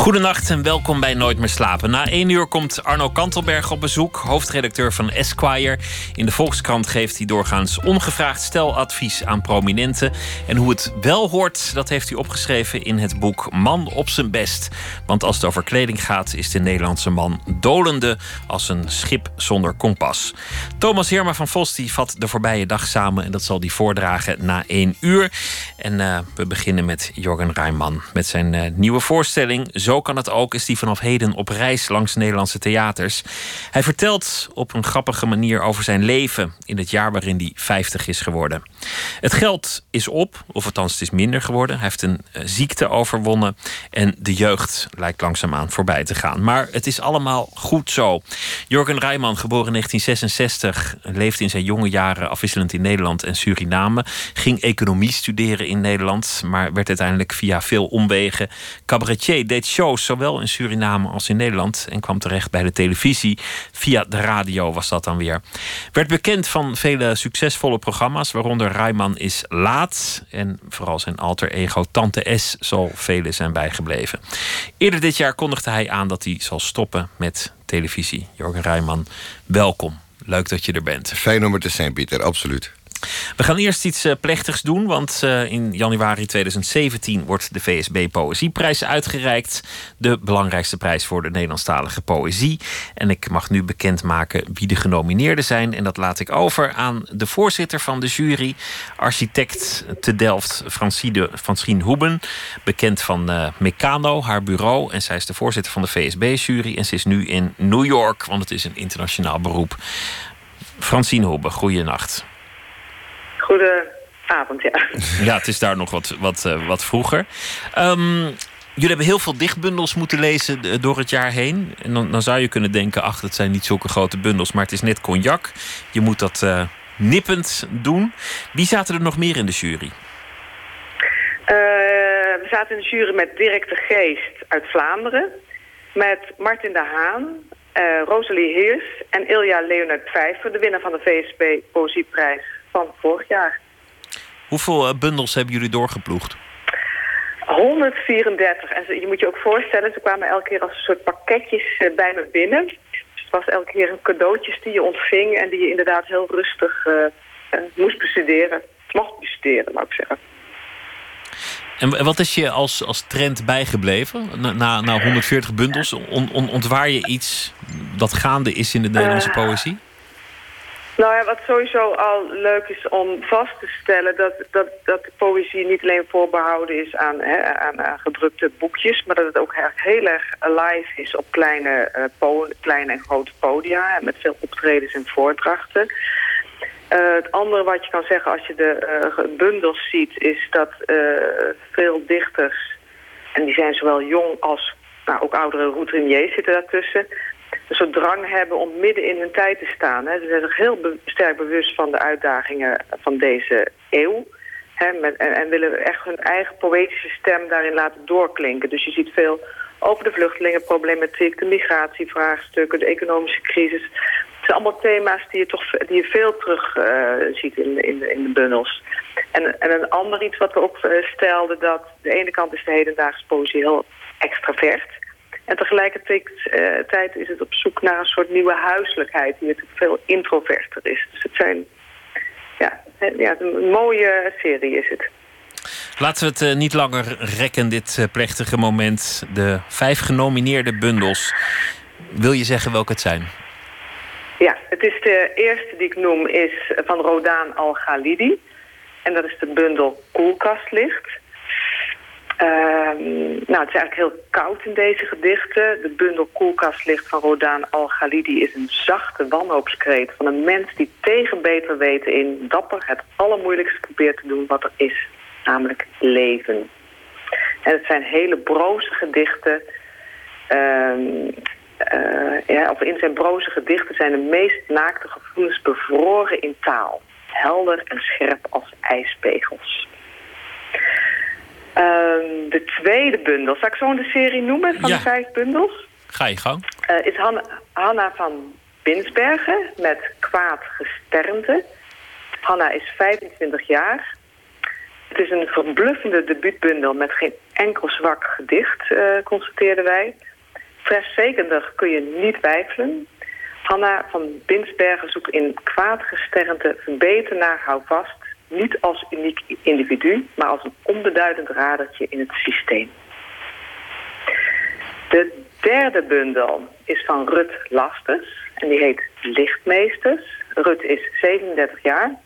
Goedenacht en welkom bij Nooit meer slapen. Na één uur komt Arno Kantelberg op bezoek, hoofdredacteur van Esquire. In de Volkskrant geeft hij doorgaans ongevraagd steladvies aan prominenten. En hoe het wel hoort, dat heeft hij opgeschreven in het boek Man op zijn best. Want als het over kleding gaat, is de Nederlandse man dolende als een schip zonder kompas. Thomas Herma van Vos die vat de voorbije dag samen en dat zal hij voordragen na één uur. En uh, we beginnen met Jorgen Rijman met zijn uh, nieuwe voorstelling. Zo kan het ook, is hij vanaf heden op reis langs Nederlandse theaters. Hij vertelt op een grappige manier over zijn leven in het jaar waarin hij 50 is geworden. Het geld is op, of althans het is minder geworden. Hij heeft een uh, ziekte overwonnen en de jeugd lijkt langzaamaan voorbij te gaan. Maar het is allemaal goed zo. Jorgen Rijman, geboren in 1966, leefde in zijn jonge jaren afwisselend in Nederland en Suriname. Ging economie studeren in Nederland, maar werd uiteindelijk via veel omwegen cabaretier. Deed shows zowel in Suriname als in Nederland en kwam terecht bij de televisie. Via de radio was dat dan weer. Werd bekend van vele succesvolle programma's, waaronder Rijman is laat en vooral zijn alter ego Tante S zal velen zijn bijgebleven. Eerder dit jaar kondigde hij aan dat hij zal stoppen met televisie. Jorgen Rijman, welkom. Leuk dat je er bent. Fijn om er te zijn, Pieter, absoluut. We gaan eerst iets uh, plechtigs doen, want uh, in januari 2017 wordt de VSB Poëzieprijs uitgereikt. De belangrijkste prijs voor de Nederlandstalige poëzie. En ik mag nu bekendmaken wie de genomineerden zijn. En dat laat ik over aan de voorzitter van de jury, architect te Delft, Francine, Francine Hoeben. Bekend van uh, Meccano, haar bureau. En zij is de voorzitter van de VSB-jury. En ze is nu in New York, want het is een internationaal beroep. Francine Hoeben, goeienacht. Goedenavond, ja. Ja, het is daar nog wat, wat, uh, wat vroeger. Um, jullie hebben heel veel dichtbundels moeten lezen door het jaar heen. En dan, dan, zou je kunnen denken, ach, dat zijn niet zulke grote bundels. Maar het is net cognac. Je moet dat uh, nippend doen. Wie zaten er nog meer in de jury? Uh, we zaten in de jury met Dirk de Geest uit Vlaanderen. Met Martin de Haan, uh, Rosalie Heers en Ilja Leonard Vijver... de winnaar van de VSB Poëzieprijs van vorig jaar. Hoeveel uh, bundels hebben jullie doorgeploegd? 134. En je moet je ook voorstellen, ze kwamen elke keer als een soort pakketjes uh, bij me binnen. Dus het was elke keer een cadeautjes die je ontving... en die je inderdaad heel rustig uh, moest bestuderen. Mocht bestuderen, mag ik zeggen. En wat is je als, als trend bijgebleven? Na, na, na 140 bundels, on, on, ontwaar je iets dat gaande is in de Nederlandse poëzie? Nou ja, wat sowieso al leuk is om vast te stellen... dat, dat, dat de poëzie niet alleen voorbehouden is aan, hè, aan, gedrukte boekjes... maar dat het ook heel erg alive is op kleine, po kleine en grote podia... met veel optredens en voordrachten. Uh, het andere wat je kan zeggen als je de uh, bundels ziet... is dat veel dichters, en die zijn zowel jong als nou, ook oudere routiniers zitten daartussen soort drang hebben om midden in hun tijd te staan. Hè. Ze zijn zich heel sterk bewust van de uitdagingen van deze eeuw. Hè, en, en, willen echt hun eigen poëtische stem daarin laten doorklinken. Dus je ziet veel over de vluchtelingenproblematiek, de migratievraagstukken, de economische crisis. Het zijn allemaal thema's die je, toch, die je veel terug uh, ziet in, in, in de bundels. En, en een ander iets wat we ook uh, stelden, dat de ene kant is de hedendaagse poëzie heel extravert. En tegelijkertijd uh, is het op zoek naar een soort nieuwe huiselijkheid... die natuurlijk veel introverter is. Dus het zijn... Ja, ja een mooie serie is het. Laten we het uh, niet langer rekken, dit plechtige moment. De vijf genomineerde bundels. Wil je zeggen welke het zijn? Ja, het is de eerste die ik noem is van Rodaan Al-Ghalidi. En dat is de bundel Koelkastlicht. Uh, nou, het is eigenlijk heel koud in deze gedichten. De bundel Koelkastlicht van Rodaan Al-Ghalidi is een zachte wanhoopskreet... van een mens die tegen beter weten in dapper het allermoeilijkste probeert te doen wat er is. Namelijk leven. En het zijn hele broze gedichten. Uh, uh, ja, of in zijn broze gedichten zijn de meest naakte gevoelens bevroren in taal. Helder en scherp als ijspegels. Ehm, de tweede bundel, zal ik zo de serie noemen van Ja. de vijf bundels? Ga je gang. Eh, is Hanna, Hanna van Binsbergen met Kwaad Gesternte. Hanna is 25 jaar. Het is een verbluffende debuutbundel met geen enkel zwak gedicht, eh, constateerden wij. Freshzekerder kun je niet twijfelen. Hanna van Binsbergen zoekt in Kwaad Gesternte beter naar houvast... niet als uniek individu, maar als een onbeduidend radertje in het systeem. De derde bundel is van Rut Lasters en die heet Lichtmeesters. Rut is 37 jaar.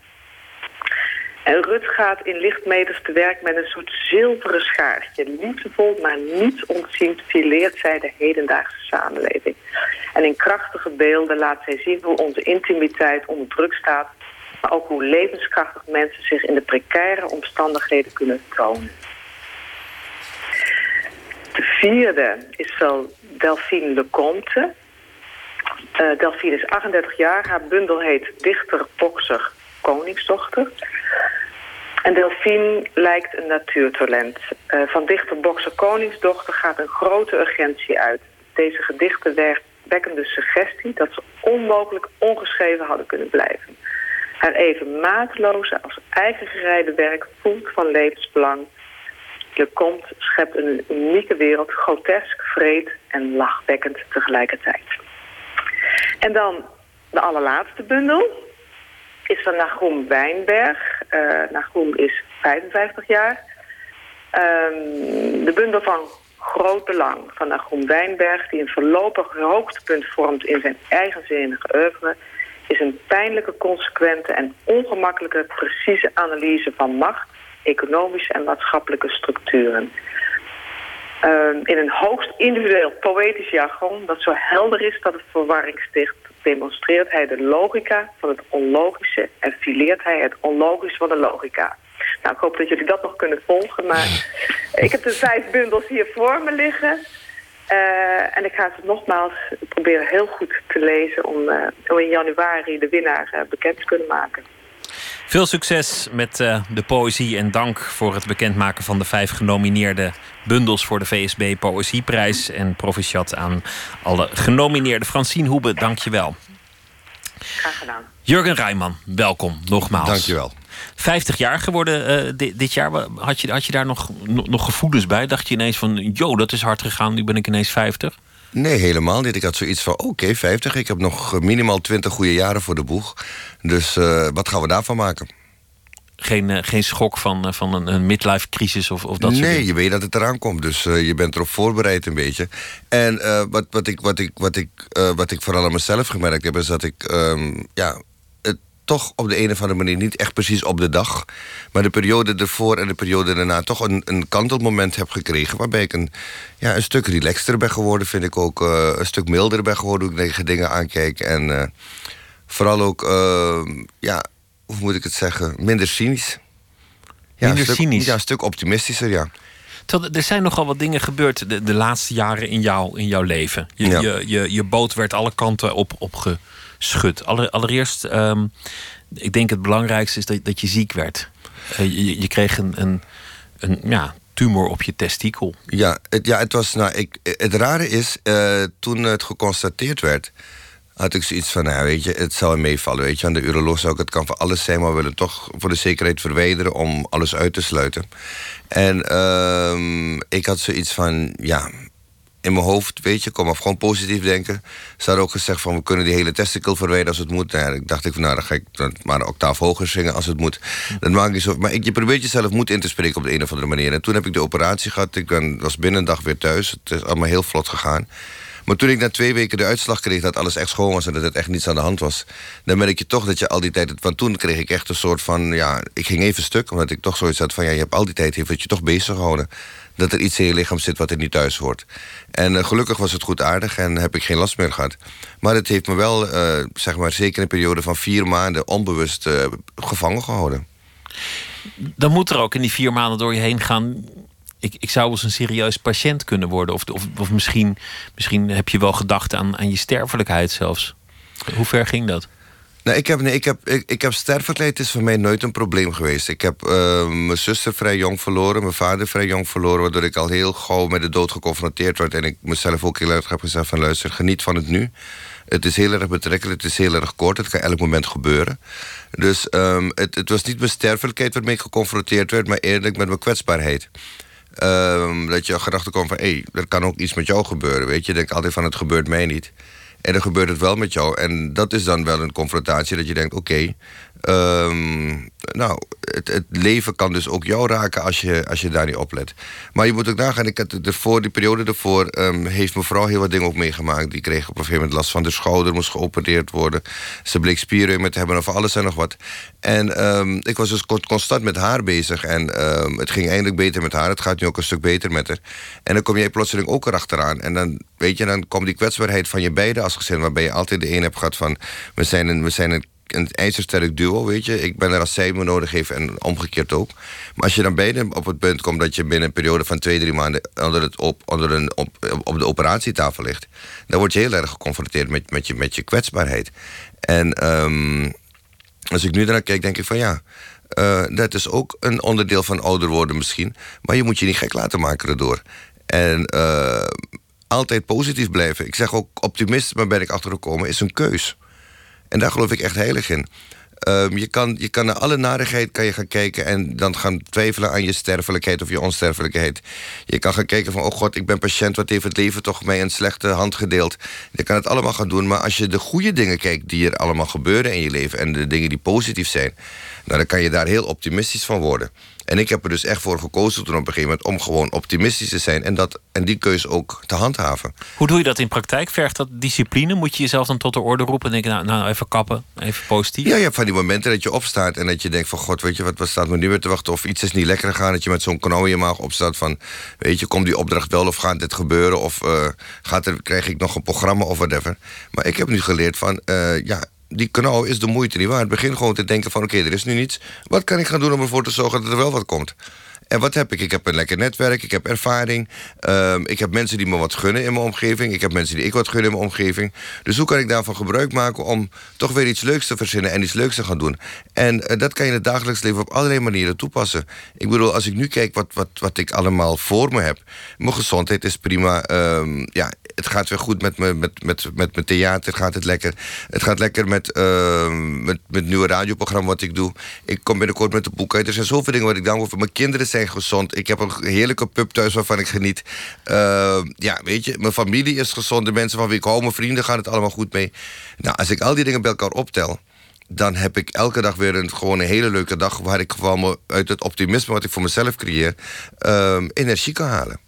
En Rut gaat in Lichtmeters te werk met een soort zilveren schaartje. Liefdevol, maar niet ontziend fileert zij de hedendaagse samenleving. En in krachtige beelden laat zij zien hoe onze intimiteit onder druk staat... maar ook hoe levenskrachtig mensen zich in de precaire omstandigheden kunnen tonen. De vierde is van Delphine Lecomte. Eh Delphine is 38 jaar. Haar bundel heet Dichter, Bokser, Koningsdochter. En Delphine lijkt een natuurtalent. Eh, van dichter, bokser, koningsdochter gaat een grote urgentie uit. Deze gedichten wekken de suggestie dat ze onmogelijk ongeschreven hadden kunnen blijven. Haar even mateloze als eigen gereide werk voelt van levensbelang. Lecomte schept een unieke wereld, grotesk, vreed en lachwekkend tegelijkertijd. En dan de allerlaatste bundel is van Nagum Wijnberg. Nagum is 55 jaar. Ehm, de bundel van Groot Belang van Nagum Wijnberg... die een voorlopig hoogtepunt vormt in zijn eigenzinnige oeuvre... is een pijnlijke, consequente en ongemakkelijke precieze analyse van macht... economische en maatschappelijke structuren. Ehm, in een hoogst individueel poëtisch jargon dat zo helder is dat het verwarring sticht, demonstreert hij de logica van het onlogische en fileert hij het onlogisch van de logica. Nou, ik hoop dat jullie dat nog kunnen volgen, maar ik heb de vijf bundels hier voor me liggen. Eh, en ik ga ze nogmaals proberen heel goed te lezen om, eh, om in januari de winnaar eh, bekend te kunnen maken. Veel succes met eh, de poëzie en dank voor het bekendmaken van de vijf genomineerde bundels voor de VSB Poëzieprijs. En proficiat aan alle genomineerden. Francine Hoebe, dank je wel. Graag gedaan. Jurgen Rijman, welkom nogmaals. Dankjewel. 50 jaar geworden eh, di- dit jaar. Had je, had je daar nog, nog, gevoelens bij? Dacht je ineens van, yo, dat is hard gegaan, nu ben ik ineens 50? Nee, helemaal niet. Ik had zoiets van, oké, 50. Ik heb nog eh, minimaal 20 goede jaren voor de boeg. Dus eh, wat gaan we daarvan maken? Geen, geen schok van, van een, een midlife crisis of, of dat soort nee, je weet dat het eraan komt. Dus je bent erop voorbereid een beetje. En wat, wat, ik, wat, ik, wat, ik, wat ik vooral aan mezelf gemerkt heb... is dat ik ehm, ja, toch op de een of andere manier... niet echt precies op de dag... maar de periode ervoor en de periode daarna... toch een, een kantelmoment heb gekregen... waarbij ik een, ja, een stuk relaxter ben geworden... vind ik ook eh, een stuk milder ben geworden... hoe ik tegen dingen aankijk. En eh, vooral ook, ehm, ja, hoe moet ik het zeggen... minder cynisch. Ja, Minder een stuk, cynisch? Ja, een stuk optimistischer, ja. Terwijl er zijn nogal wat dingen gebeurd de, de laatste jaren in, jou, in jouw leven. Je, Ja. je, je, je boot werd alle kanten op, Aller, allereerst, ehm, ik denk het belangrijkste is dat, dat je ziek werd. Eh, je, je kreeg een, een, een ja, tumor op je testikel. Ja, het, ja, het was. Nou, ik, het rare is, eh, toen het geconstateerd werd, had ik zoiets van, nou, weet je, het zou meevallen. Weet je, aan de uroloog zou ik, het kan voor alles zijn, maar we willen toch voor de zekerheid verwijderen om alles uit te sluiten. En ehm, ik had zoiets van, ja. In mijn hoofd, weet je, kom af, gewoon positief denken. Ze hadden ook gezegd van, we kunnen die hele testicle verwijderen als het moet. Nou, ik dacht ik van, nou, dan ga ik maar een octaaf hoger zingen als het moet. Dat maakt niet zo. Maar ik, je probeert jezelf moed in te spreken op de een of andere manier. En toen heb ik de operatie gehad. Ik was binnen een dag weer thuis. Het is allemaal heel vlot gegaan. Maar toen ik na twee weken de uitslag kreeg dat alles echt schoon was en dat het echt niets aan de hand was, dan merk je toch dat je al die tijd. Want toen kreeg ik echt een soort van. Ja, ik ging even stuk, omdat ik toch zoiets had van. Ja, je hebt al die tijd heeft het je toch bezig gehouden. Dat er iets in je lichaam zit wat er niet thuis hoort. En eh, gelukkig was het goed aardig en heb ik geen last meer gehad. Maar het heeft me wel, eh, zeg maar, zeker een periode van vier maanden onbewust eh, gevangen gehouden. Dan moet er ook in die vier maanden door je heen gaan. Ik, ik zou eens een serieus patiënt kunnen worden. Of, of, of misschien, misschien heb je wel gedacht aan, aan je sterfelijkheid zelfs. Hoe ver ging dat? Nee, ik heb, nee, ik heb, ik, ik heb sterfelijkheid is voor mij nooit een probleem geweest. Ik heb uh, mijn zuster vrij jong verloren, mijn vader vrij jong verloren... waardoor ik al heel gauw met de dood geconfronteerd werd... en ik mezelf ook heel erg heb gezegd van luister, geniet van het nu. Het is heel erg betrekkelijk, het is heel erg kort, het kan elk moment gebeuren. Dus um, het, het was niet mijn sterfelijkheid waarmee ik geconfronteerd werd... maar eerlijk met mijn kwetsbaarheid. Um, dat je gedachten komt van, hé, hey, er kan ook iets met jou gebeuren. Weet je, denkt altijd van, het gebeurt mij niet. En dan gebeurt het wel met jou. En dat is dan wel een confrontatie dat je denkt: oké, Um, nou, het, leven kan dus ook jou raken als je, als je daar niet oplet. Maar je moet ook nagaan, ik had ervoor, die periode ervoor... Um, heeft mevrouw heel wat dingen ook meegemaakt. Die kreeg op een gegeven moment last van de schouder, moest geopereerd worden. Ze bleek spieren te hebben of alles en nog wat. En um, ik was dus constant met haar bezig. En het ging eindelijk beter met haar. Het gaat nu ook een stuk beter met haar. En dan kom jij plotseling ook erachteraan. En dan, weet je, dan komt die kwetsbaarheid van je beiden als gezin... waarbij je altijd de een hebt gehad van... we zijn een, we zijn een een ijzersterk duo, weet je. Ik ben er als zij me nodig heeft en omgekeerd ook. Maar als je dan beide op het punt komt dat je binnen een periode van twee, drie maanden onder, het op, onder een, op, op de operatietafel ligt, dan word je heel erg geconfronteerd met, met, je, met je kwetsbaarheid. En um, als ik nu daarnaar kijk, denk ik van ja. Uh, dat is ook een onderdeel van ouder worden misschien. Maar je moet je niet gek laten maken erdoor. En uh, altijd positief blijven. Ik zeg ook optimist, maar ben ik achtergekomen, is een keus. En daar geloof ik echt heilig in. Um, je, kan, je kan naar alle narigheid kan je gaan kijken en dan gaan twijfelen aan je sterfelijkheid of je onsterfelijkheid. Je kan gaan kijken van, oh god, ik ben patiënt, wat heeft het leven toch mij een slechte hand gedeeld. Je kan het allemaal gaan doen, maar als je de goede dingen kijkt die er allemaal gebeuren in je leven en de dingen die positief zijn, nou, dan kan je daar heel optimistisch van worden. En ik heb er dus echt voor gekozen toen op een gegeven moment... om gewoon optimistisch te zijn en, dat, en die keuze ook te handhaven. Hoe doe je dat in praktijk? Vergt dat discipline? Moet je jezelf dan tot de orde roepen en denken... nou, nou even kappen, even positief? Ja, je hebt van die momenten dat je opstaat en dat je denkt van... god, weet je, wat, wat staat me nu weer te wachten? Of iets is niet lekker gegaan, dat je met zo'n knauw in je maag opstaat van... weet je, komt die opdracht wel of gaat dit gebeuren? Of uh, gaat er, krijg ik nog een programma of whatever? Maar ik heb nu geleerd van, uh, ja, die kanaal is de moeite niet waard. Begin gewoon te denken van oké, er is nu niets. Wat kan ik gaan doen om ervoor te zorgen dat er wel wat komt? En wat heb ik? Ik heb een lekker netwerk, ik heb ervaring. Um, ik heb mensen die me wat gunnen in mijn omgeving. Ik heb mensen die ik wat gunnen in mijn omgeving. Dus hoe kan ik daarvan gebruik maken om toch weer iets leuks te verzinnen en iets leuks te gaan doen? En uh, dat kan je in het dagelijks leven op allerlei manieren toepassen. Ik bedoel, als ik nu kijk wat, wat, wat ik allemaal voor me heb. Mijn gezondheid is prima. Um, ja, het gaat weer goed met, me, met, met, met mijn theater, gaat het lekker. Het gaat lekker met, uh, met, met het nieuwe radioprogramma wat ik doe. Ik kom binnenkort met de boek uit. Er zijn zoveel dingen wat ik dank voor. Mijn kinderen gezond. Ik heb een heerlijke pup thuis waarvan ik geniet. Uh, ja, weet je, mijn familie is gezond. De mensen van wie ik hou, mijn vrienden, gaan het allemaal goed mee. Nou, als ik al die dingen bij elkaar optel dan heb ik elke dag weer een, gewoon een hele leuke dag... waar ik gewoon uit het optimisme wat ik voor mezelf creëer... Uh, energie kan halen.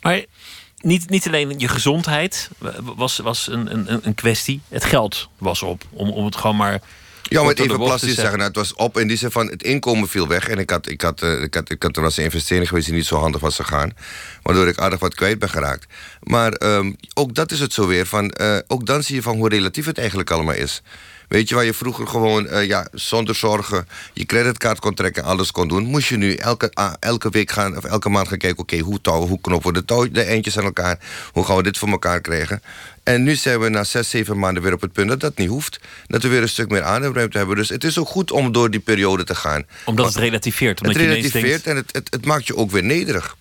Maar niet, niet alleen je gezondheid was, was een, een, een kwestie. Het geld was op. Om, om het gewoon maar. Ja, om het even plastisch te zeggen. Nou, het was op in die zin van het inkomen viel weg. En ik had, ik had, uh, ik had, ik had er was een investering geweest die niet zo handig was gegaan. Waardoor ik aardig wat kwijt ben geraakt. Maar um, ook dat is het zo weer. Van, uh, ook dan zie je van hoe relatief het eigenlijk allemaal is. Weet je, waar je vroeger gewoon uh, ja, zonder zorgen je creditcard kon trekken en alles kon doen, moest je nu elke, uh, elke week gaan of elke maand gaan kijken: oké, okay, hoe, touw, hoe knoppen we de, touw, de eindjes aan elkaar? Hoe gaan we dit voor elkaar krijgen? En nu zijn we na zes, zeven maanden weer op het punt dat dat niet hoeft. Dat we weer een stuk meer ademruimte hebben. Dus het is ook goed om door die periode te gaan. Omdat het relativeert. Omdat het relativeert denkt... en het, het, het maakt je ook weer nederig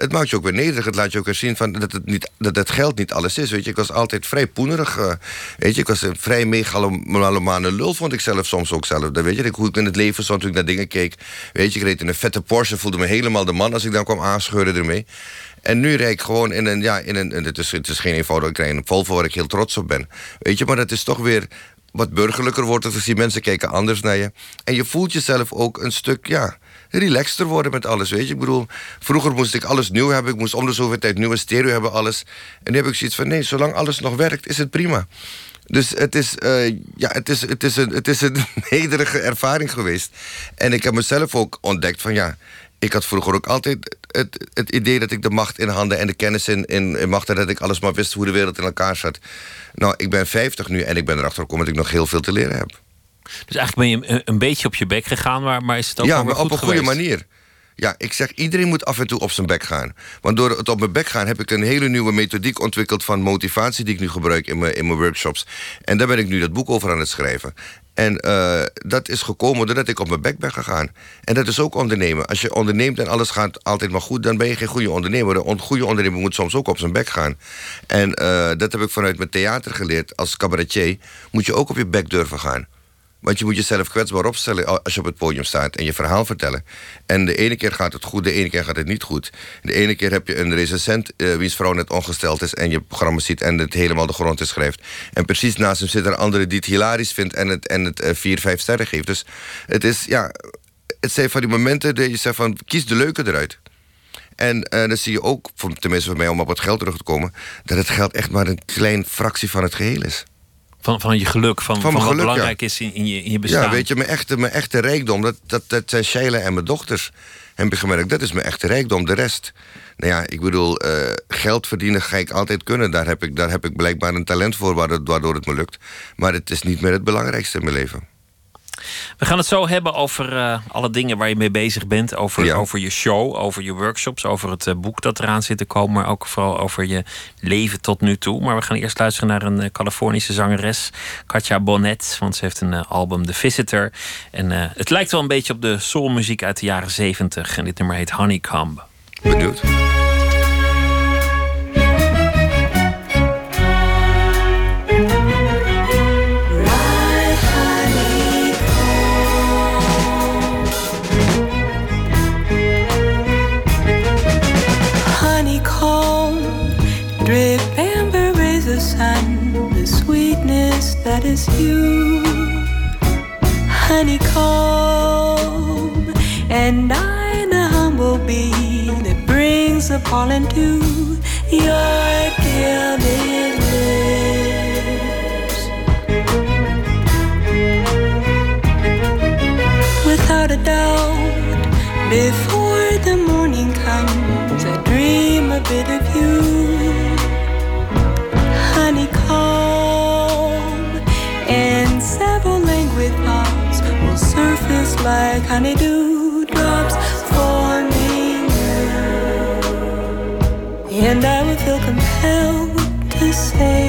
het maakt je ook weer nederig. Het laat je ook weer zien van dat, het niet, dat het geld niet alles is. Weet je. Ik was altijd vrij poenerig. Uh, weet je. Ik was een vrij megalomane lul, vond ik zelf soms ook zelf. Dat weet je. Ik, hoe ik in het leven stond toen ik naar dingen keek. Weet je, ik reed in een vette Porsche. Voelde me helemaal de man als ik dan kwam aanscheuren ermee. En nu rijd ik gewoon in een... Ja, in een het, is, het is geen eenvoudig. Ik rijd een Volvo waar ik heel trots op ben. Weet je, maar dat is toch weer wat burgerlijker wordt. Dus die mensen kijken anders naar je. En je voelt jezelf ook een stuk... ja relaxter worden met alles, weet je. Ik bedoel, vroeger moest ik alles nieuw hebben. Ik moest om de zoveel tijd nieuwe stereo hebben, alles. En nu heb ik zoiets van, nee, zolang alles nog werkt, is het prima. Dus het is, uh, ja, het is, het is, een, het is een nederige ervaring geweest. En ik heb mezelf ook ontdekt van, ja... Ik had vroeger ook altijd het, het idee dat ik de macht in handen en de kennis in, in, in macht had... dat ik alles maar wist hoe de wereld in elkaar zat. Nou, ik ben 50 nu en ik ben erachter gekomen dat ik nog heel veel te leren heb. Dus eigenlijk ben je een, beetje op je bek gegaan, maar, maar is het ook ja, maar op een goede manier. Ja, ik zeg, iedereen moet af en toe op zijn bek gaan. Want door het op mijn bek gaan heb ik een hele nieuwe methodiek ontwikkeld van motivatie die ik nu gebruik in mijn, in mijn workshops. En daar ben ik nu dat boek over aan het schrijven. En uh, dat is gekomen doordat ik op mijn bek ben gegaan. En dat is ook ondernemen. Als je onderneemt en alles gaat altijd maar goed, dan ben je geen goede ondernemer. Een goede ondernemer moet soms ook op zijn bek gaan. En uh, dat heb ik vanuit mijn theater geleerd. Als cabaretier moet je ook op je bek durven gaan. Want je moet jezelf kwetsbaar opstellen als je op het podium staat en je verhaal vertellen. En de ene keer gaat het goed, de ene keer gaat het niet goed. De ene keer heb je een recensent uh, wiens vrouw net ongesteld is en je programma ziet en het helemaal de grond is schrijft. En precies naast hem zit er een andere die het hilarisch vindt en het, en het uh, vier, vijf sterren geeft. Dus het is, ja, het zijn van die momenten dat je zegt van kies de leuke eruit. En uh, dan zie je ook, tenminste voor mij om op het geld terug te komen, dat het geld echt maar een klein fractie van het geheel is. Van, van je geluk, van, van, van wat belangrijk is in, in, je, in je bestaan. Ja, weet je, mijn echte, mijn echte rijkdom, dat, dat, dat zijn Sheila en mijn dochters. Heb je gemerkt, dat is mijn echte rijkdom. De rest, nou ja, ik bedoel, uh, geld verdienen ga ik altijd kunnen. Daar heb ik, daar heb ik blijkbaar een talent voor, waardoor het me lukt. Maar het is niet meer het belangrijkste in mijn leven. We gaan het zo hebben over uh, alle dingen waar je mee bezig bent. Over, ja. over je show, over je workshops, over het uh, boek dat eraan zit te komen. Maar ook vooral over je leven tot nu toe. Maar we gaan eerst luisteren naar een uh, Californische zangeres, Katja Bonnet. Want ze heeft een album, The Visitor. En het lijkt wel een beetje op de soulmuziek uit de jaren zeventig. En dit nummer heet Honeycomb. Benieuwd. Honeycomb, and I the humble bee that brings the pollen to your gilded lips. Without a doubt, before like honeydew drops forming And I would feel compelled to say,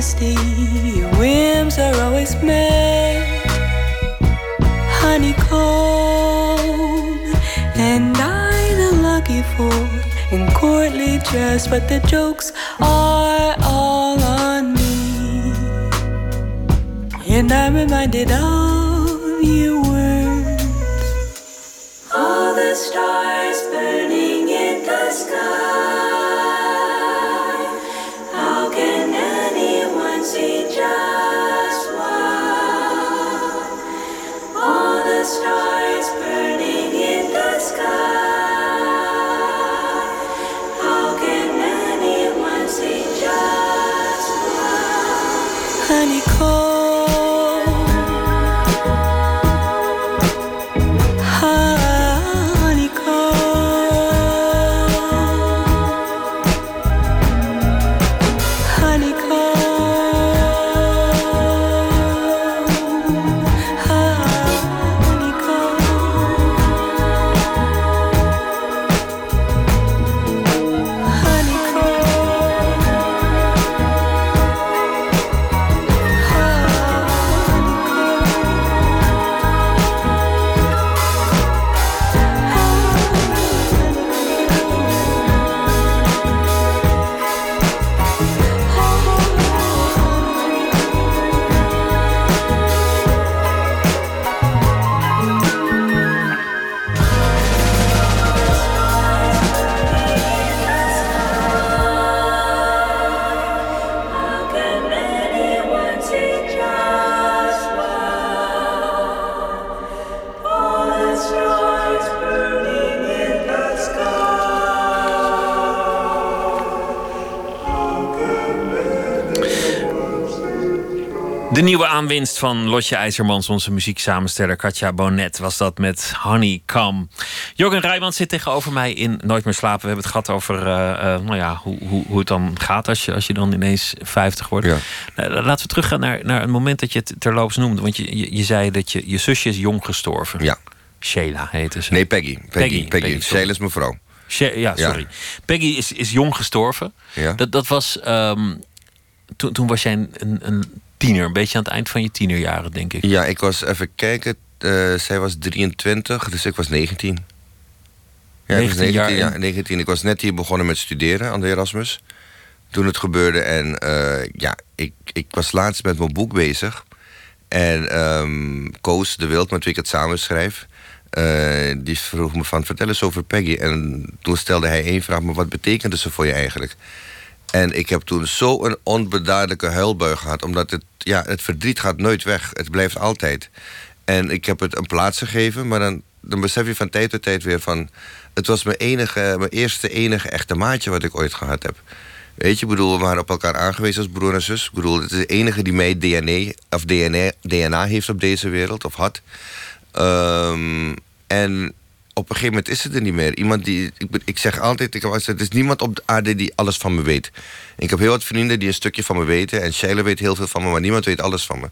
honeycomb. Your whims are always met. Honeycomb, and I the lucky fool in courtly dress, but the jokes are all on me. And I'm reminded of your words. All the stars burning in the sky. Honeycomb. De nieuwe aanwinst van Lotje IJzermans, onze muzieksamensteller Katja Bonet, was dat met Honeycomb. Jorgen Rijmans zit tegenover mij in Nooit meer slapen. We hebben het gehad over uh, uh, nou ja, hoe, hoe, hoe het dan gaat als je, als je dan ineens 50 wordt. Ja. Uh, laten we teruggaan naar, naar een moment dat je het terloops noemde. Want je, je, je, zei dat je, je zusje is jong gestorven. Ja. Sheila heette ze. Nee, Peggy. Peggy. Peggy. Peggy. Peggy. Sheila is mijn vrouw. She ja, sorry. Peggy is, is jong gestorven. Ja. Dat, dat was. Um, toen, toen was jij een, een tiener, een beetje aan het eind van je tienerjaren, denk ik. Ja, ik was even kijken. Uh, zij was 23, dus ik was 19. Ja, 19, 19 jaar. Ja, 19. Ik was net hier begonnen met studeren aan de Erasmus. Toen het gebeurde. En uh, ja, ik, ik was laatst met mijn boek bezig. En um, Koos de Wild, met wie ik het samen schrijf... Uh, die vroeg me van, vertel eens over Peggy. En toen stelde hij één vraag, maar wat betekende ze voor je eigenlijk? En ik heb toen zo'n onbedaardelijke huilbui gehad. Omdat het, ja, het verdriet gaat nooit weg. Het blijft altijd. En ik heb het een plaats gegeven. Maar dan, dan besef je van tijd tot tijd weer van... Het was mijn, enige, mijn eerste enige echte maatje wat ik ooit gehad heb. Weet je, bedoel, we waren op elkaar aangewezen als broer en zus. Ik bedoel, het is de enige die mij DNA, of DNA, DNA heeft op deze wereld, of had. Um, en op een gegeven moment is het er niet meer. Iemand die, ik, ik zeg altijd, ik, er is niemand op de aarde die alles van me weet. Ik heb heel wat vrienden die een stukje van me weten. En Sheila weet heel veel van me, maar niemand weet alles van me.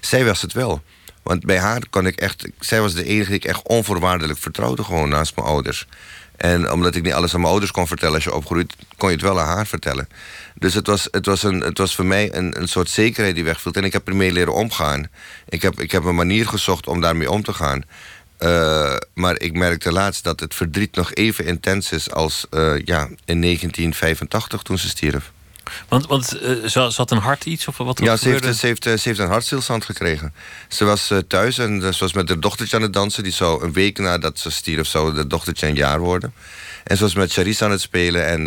Zij was het wel. Want bij haar kon ik echt... Zij was de enige die ik echt onvoorwaardelijk vertrouwde, gewoon naast mijn ouders. En omdat ik niet alles aan mijn ouders kon vertellen als je opgroeit... kon je het wel aan haar vertellen. Dus het was, het was, een, het was voor mij een, een soort zekerheid die wegviel. En ik heb ermee leren omgaan. Ik heb, ik heb een manier gezocht om daarmee om te gaan. Uh, maar ik merkte laatst dat het verdriet nog even intens is als uh, ja, in 1985 toen ze stierf. Want, want uh, ze had een hart iets? Of wat ja, ze heeft, ze, heeft, ze heeft een hartstilstand gekregen. Ze was thuis en ze was met haar dochtertje aan het dansen. Die zou een week nadat ze stierf, zou de dochtertje een jaar worden. En ze was met Charisse aan het spelen en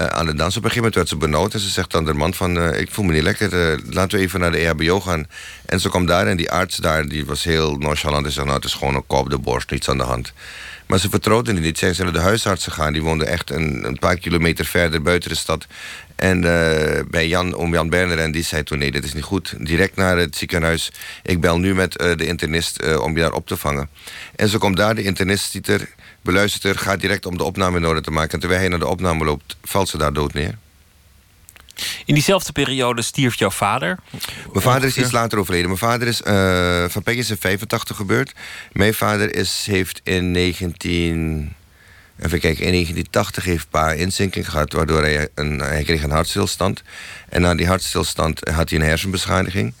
uh, aan het dansen. Op een gegeven moment werd ze benauwd en ze zegt aan de man van... Uh, ik voel me niet lekker, uh, laten we even naar de EHBO gaan. En ze kwam daar en die arts daar, die was heel nonchalant. En zei, nou, het is gewoon een kop de borst, niets aan de hand. Maar ze vertrouwden die niet. Ze naar de huisarts gegaan. Die woonde echt een, een paar kilometer verder buiten de stad. En bij Jan, om Jan Berner, en die zei toen... nee, dit is niet goed. Direct naar het ziekenhuis. Ik bel nu met de internist om je daar op te vangen. En ze komt daar, de internist ziet er beluistert er, gaat direct om de opname in orde te maken. En terwijl hij naar de opname loopt, valt ze daar dood neer. In diezelfde periode stierf jouw vader? Mijn vader is iets later overleden. Mijn vader is, uh, van Peggy is in 85 gebeurd. Mijn vader is, heeft in 19... Even kijken, in 1980 heeft pa inzinking gehad... waardoor hij, een, hij kreeg een hartstilstand. En na die hartstilstand had hij een hersenbeschadiging.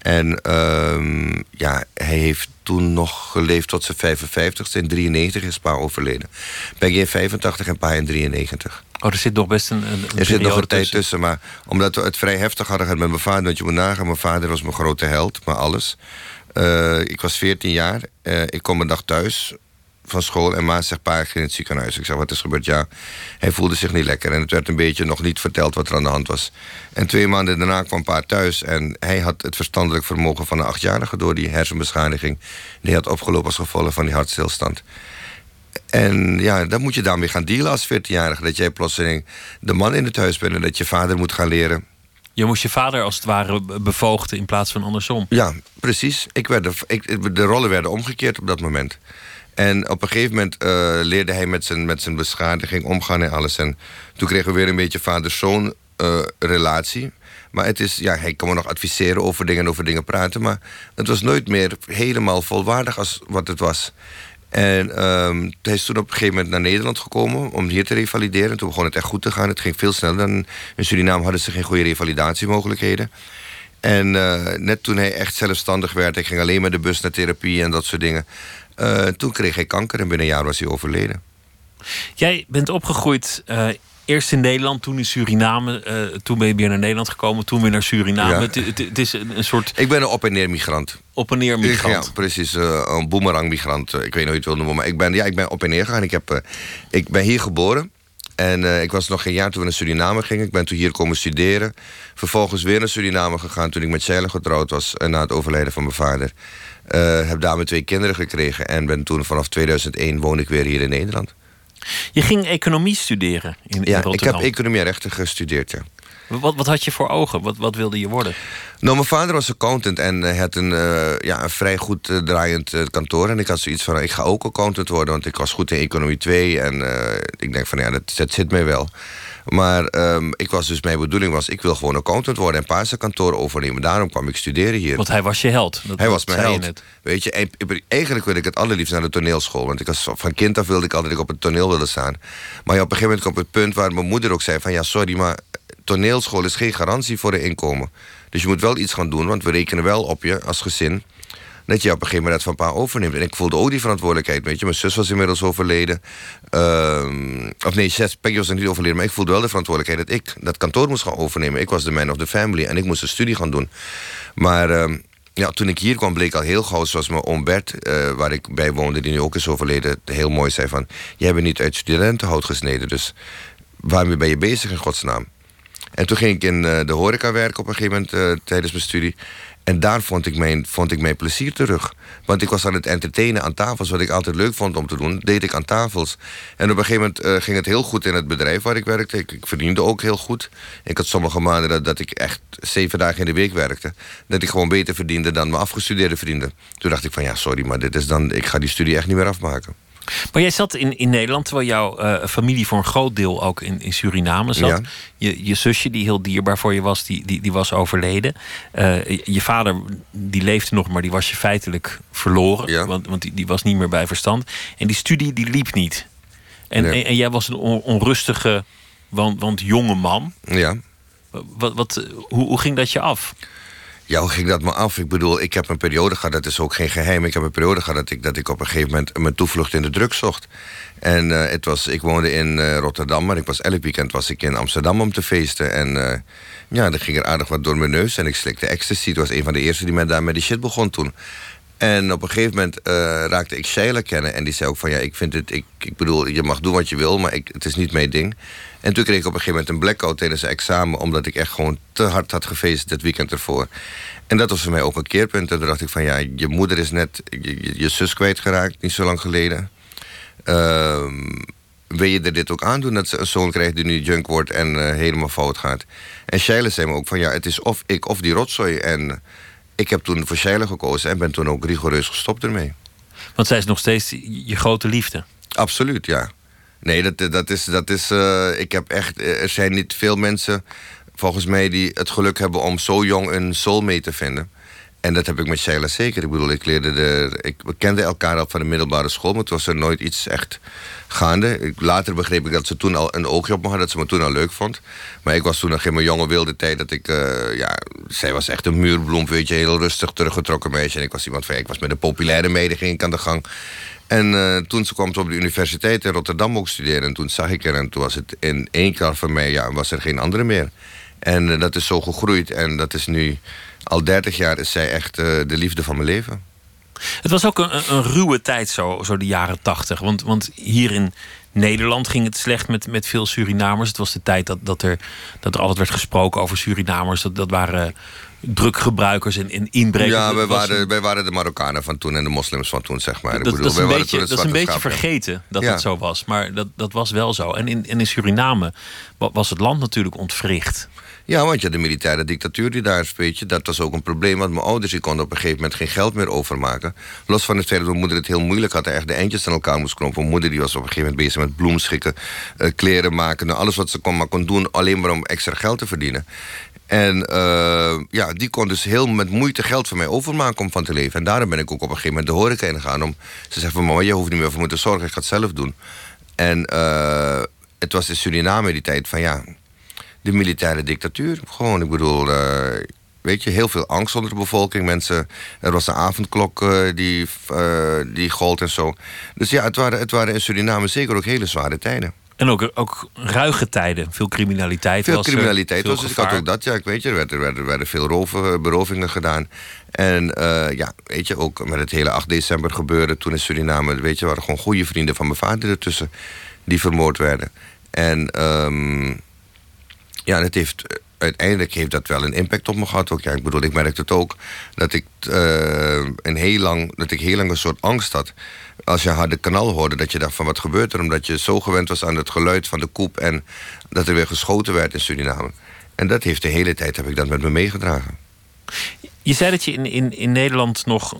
En uh, ja, hij heeft toen nog geleefd tot zijn 55 In 93 is pa overleden. Peggy in 85 en pa in 93. Oh, er zit nog best een, een Er zit nog een tijd tussen. Maar omdat we het vrij heftig hadden gehad met mijn vader... want je moet nagaan, mijn vader was mijn grote held, maar alles. Uh, ik was 14 jaar. Uh, ik kom een dag thuis van school en ma zegt, pa, ik ging in het ziekenhuis. Ik zeg, wat is gebeurd? Ja, hij voelde zich niet lekker. En het werd een beetje nog niet verteld wat er aan de hand was. En twee maanden daarna kwam pa thuis... en hij had het verstandelijk vermogen van een achtjarige... door die hersenbeschadiging. Die had opgelopen als gevolg van die hartstilstand. En ja, dan moet je daarmee gaan dealen als 14-jarige. Dat jij plotseling de man in het huis bent... en dat je vader moet gaan leren... Je moest je vader als het ware bevoogden in plaats van andersom. Ja, precies. Ik werd de, ik, de rollen werden omgekeerd op dat moment. En op een gegeven moment uh, leerde hij met zijn, met zijn beschadiging omgaan en alles. En toen kregen we weer een beetje vader-zoon uh, relatie. Maar het is, ja, hij kon me nog adviseren over dingen over dingen praten. Maar het was nooit meer helemaal volwaardig als wat het was. En um, hij is toen op een gegeven moment naar Nederland gekomen om hier te revalideren. Toen begon het echt goed te gaan. Het ging veel sneller dan in Suriname hadden ze geen goede revalidatiemogelijkheden. En uh, net toen hij echt zelfstandig werd, hij ging alleen met de bus naar therapie en dat soort dingen. Uh, toen kreeg hij kanker en binnen een jaar was hij overleden. Jij bent opgegroeid uh, eerst in Nederland, toen in Suriname. Uh, toen ben je weer naar Nederland gekomen, toen weer naar Suriname. Ja. Het, het, het, is een, een, soort. Ik ben een op- en neer migrant. Op- en neer migrant. Ja, precies. een boemerang migrant. ik weet niet hoe je het wil noemen. Maar ik ben, ja, ik ben op en neer gegaan. Ik, heb, ik ben hier geboren. En uh, ik was nog geen jaar toen we naar Suriname gingen. Ik ben toen hier komen studeren. Vervolgens weer naar Suriname gegaan toen ik met Sheila getrouwd was. Na het overlijden van mijn vader. Uh, heb daar mijn twee kinderen gekregen. En ben toen vanaf 2001 woon ik weer hier in Nederland. Je ging economie studeren in, ja, in Rotterdam? ik heb economie en rechten gestudeerd, ja. Wat, wat had je voor ogen? Wat, wat wilde je worden? Nou, mijn vader was accountant en hij had een, uh, ja, een vrij goed uh, draaiend kantoor. En ik had zoiets van, ik ga ook accountant worden... want ik was goed in economie 2 en ik denk van, ja, dat, dat zit mij wel. Maar um, ik was dus, mijn bedoeling was, ik wil gewoon accountant worden... en paarse kantoor overnemen. Daarom kwam ik studeren hier. Want hij was je held. Dat, hij was mijn held. Weet je, eigenlijk wil ik het allerliefst naar de toneelschool. Want ik was, van kind af wilde ik altijd op het toneel willen staan. Maar ja, op een gegeven moment kwam het punt waar mijn moeder ook zei van... ja, sorry, maar toneelschool is geen garantie voor een inkomen. Dus je moet wel iets gaan doen, want we rekenen wel op je als gezin dat je op een gegeven moment dat van pa overneemt. En ik voelde ook die verantwoordelijkheid, weet je. Mijn zus was inmiddels overleden. Uh, of nee, zes, Peggy was niet overleden. Maar ik voelde wel de verantwoordelijkheid dat ik dat kantoor moest gaan overnemen. Ik was de man of the family en ik moest een studie gaan doen. Maar... Uh, ja, toen ik hier kwam bleek al heel gauw, zoals mijn oom Bert, uh, waar ik bij woonde, die nu ook is overleden, heel mooi zei van, jij bent niet uit studentenhout gesneden, dus waarmee ben je bezig in godsnaam? En toen ging ik in uh, de horeca werken op een gegeven moment uh, tijdens mijn studie. En daar vond ik, mijn, vond ik mijn plezier terug. Want ik was aan het entertainen aan tafels, wat ik altijd leuk vond om te doen, deed ik aan tafels. En op een gegeven moment uh, ging het heel goed in het bedrijf waar ik werkte. Ik, ik, verdiende ook heel goed. Ik had sommige maanden dat, dat, ik echt zeven dagen in de week werkte. Dat ik gewoon beter verdiende dan mijn afgestudeerde vrienden. Toen dacht ik van ja, sorry, maar dit is dan, ik ga die studie echt niet meer afmaken. Maar jij zat in, in Nederland, terwijl jouw uh, familie voor een groot deel ook in, in Suriname zat. Ja. Je, je zusje, die heel dierbaar voor je was, die, die, die was overleden. Uh, je vader, die leefde nog, maar die was je feitelijk verloren. Ja. Want, want die, die was niet meer bij verstand. En die studie, die liep niet. En, Nee. en, en jij was een on- onrustige, want, want jonge man. Ja. Wat, wat, hoe, hoe ging dat je af? Ja, hoe ging dat me af? Ik bedoel, ik heb een periode gehad, dat is ook geen geheim. Ik heb een periode gehad dat ik, dat ik op een gegeven moment mijn toevlucht in de druk zocht. En eh, het was, ik woonde in eh, Rotterdam, maar ik was elk weekend was ik in Amsterdam om te feesten. En eh, ja, dan ging er aardig wat door mijn neus en ik slikte ecstasy. Het was een van de eerste die met, daar met die shit begon toen. En op een gegeven moment eh, raakte ik Sheila kennen. En die zei ook van ja, ik vind het, ik, ik bedoel, je mag doen wat je wil, maar ik, het is niet mijn ding. En toen kreeg ik op een gegeven moment een blackout tijdens het examen, omdat ik echt gewoon te hard had gefeest dit weekend ervoor. En dat was voor mij ook een keerpunt. En toen dacht ik van ja, je moeder is net je zus kwijtgeraakt, niet zo lang geleden. Ehm, wil je er dit ook aandoen dat ze een zoon krijgt die nu junk wordt en eh, helemaal fout gaat? En Sheila zei me ook van ja, het is of ik of die rotzooi. En ik heb toen voor Sheila gekozen en ben toen ook rigoureus gestopt ermee. Want zij is nog steeds je grote liefde. Absoluut, ja. Nee, dat, dat is. Dat is uh, ik heb echt. Er zijn niet veel mensen, volgens mij, die het geluk hebben om zo jong een soulmate te vinden. En dat heb ik met Sheila zeker. Ik bedoel, ik leerde de. Ik, we kenden elkaar al van de middelbare school, maar toen was er nooit iets echt gaande. Ik, later begreep ik dat ze toen al een oogje op me had, dat ze me toen al leuk vond. Maar ik was toen nog in mijn jonge wilde tijd dat ik. Uh, ja, zij was echt een muurbloem, weet je, heel rustig teruggetrokken meisje. En ik was iemand van. Ik was met de populaire meiden, ging ik aan de gang. En uh, toen ze kwam op de universiteit in Rotterdam ook studeren. En toen zag ik er en toen was het in één keer van mij, ja, was er geen andere meer. En uh, dat is zo gegroeid. En dat is nu, al 30 jaar is zij echt uh, de liefde van mijn leven. Het was ook een, een ruwe tijd, zo, zo de jaren tachtig. Want, want hier in Nederland ging het slecht met, met veel Surinamers. Het was de tijd dat, dat, er, dat er altijd werd gesproken over Surinamers. Dat, dat waren druggebruikers en, en inbrekers. Ja, wij waren, wij waren de Marokkanen van toen en de moslims van toen, zeg maar. Dat, Ik bedoel, dat is een beetje, het dat is een beetje vergeten dat Ja. dat zo was. Maar dat, dat was wel zo. En in, en in Suriname wa- was het land natuurlijk ontwricht. Ja, want je de militaire dictatuur die daar weet dat was ook een probleem. Want mijn ouders die konden op een gegeven moment geen geld meer overmaken. Los van het feit dat mijn moeder het heel moeilijk had en echt de eindjes aan elkaar moest knopen. Mijn moeder die was op een gegeven moment bezig met bloemschikken, eh, kleren maken. Nou, alles wat ze kon, maar kon doen, alleen maar om extra geld te verdienen. En eh, ja, die kon dus heel met moeite geld van mij overmaken om van te leven. En daarom ben ik ook op een gegeven moment de horeca ingegaan. Om, ze zegt van mama, je hoeft niet meer voor me te zorgen, ik ga het zelf doen. En eh, het was in Suriname in die tijd van ja, de militaire dictatuur. Gewoon, ik bedoel, eh, weet je, heel veel angst onder de bevolking. Mensen, er was een avondklok eh, die, eh, die gold en zo. Dus ja, het waren, het waren in Suriname zeker ook hele zware tijden. En ook, ook ruige tijden. Veel criminaliteit. Veel was criminaliteit veel was het. Ik had ook dat, ja, ik weet je. Er werden, er werden, er werden veel roven, berovingen gedaan. En ja, weet je, ook met het hele 8 december gebeuren toen in Suriname, weet je, waren gewoon goede vrienden van mijn vader ertussen die vermoord werden. En ehm, ja, het heeft, uiteindelijk heeft dat wel een impact op me gehad. Ja, ik bedoel, ik merkte het ook dat ik, eh, een heel lang, dat ik heel lang een soort angst had. Als je harde kanaal hoorde, dat je dacht van wat gebeurt er? Omdat je zo gewend was aan het geluid van de koep en dat er weer geschoten werd in Suriname. En dat heeft de hele tijd heb ik dat met me meegedragen. Je zei dat je in, in, in Nederland nog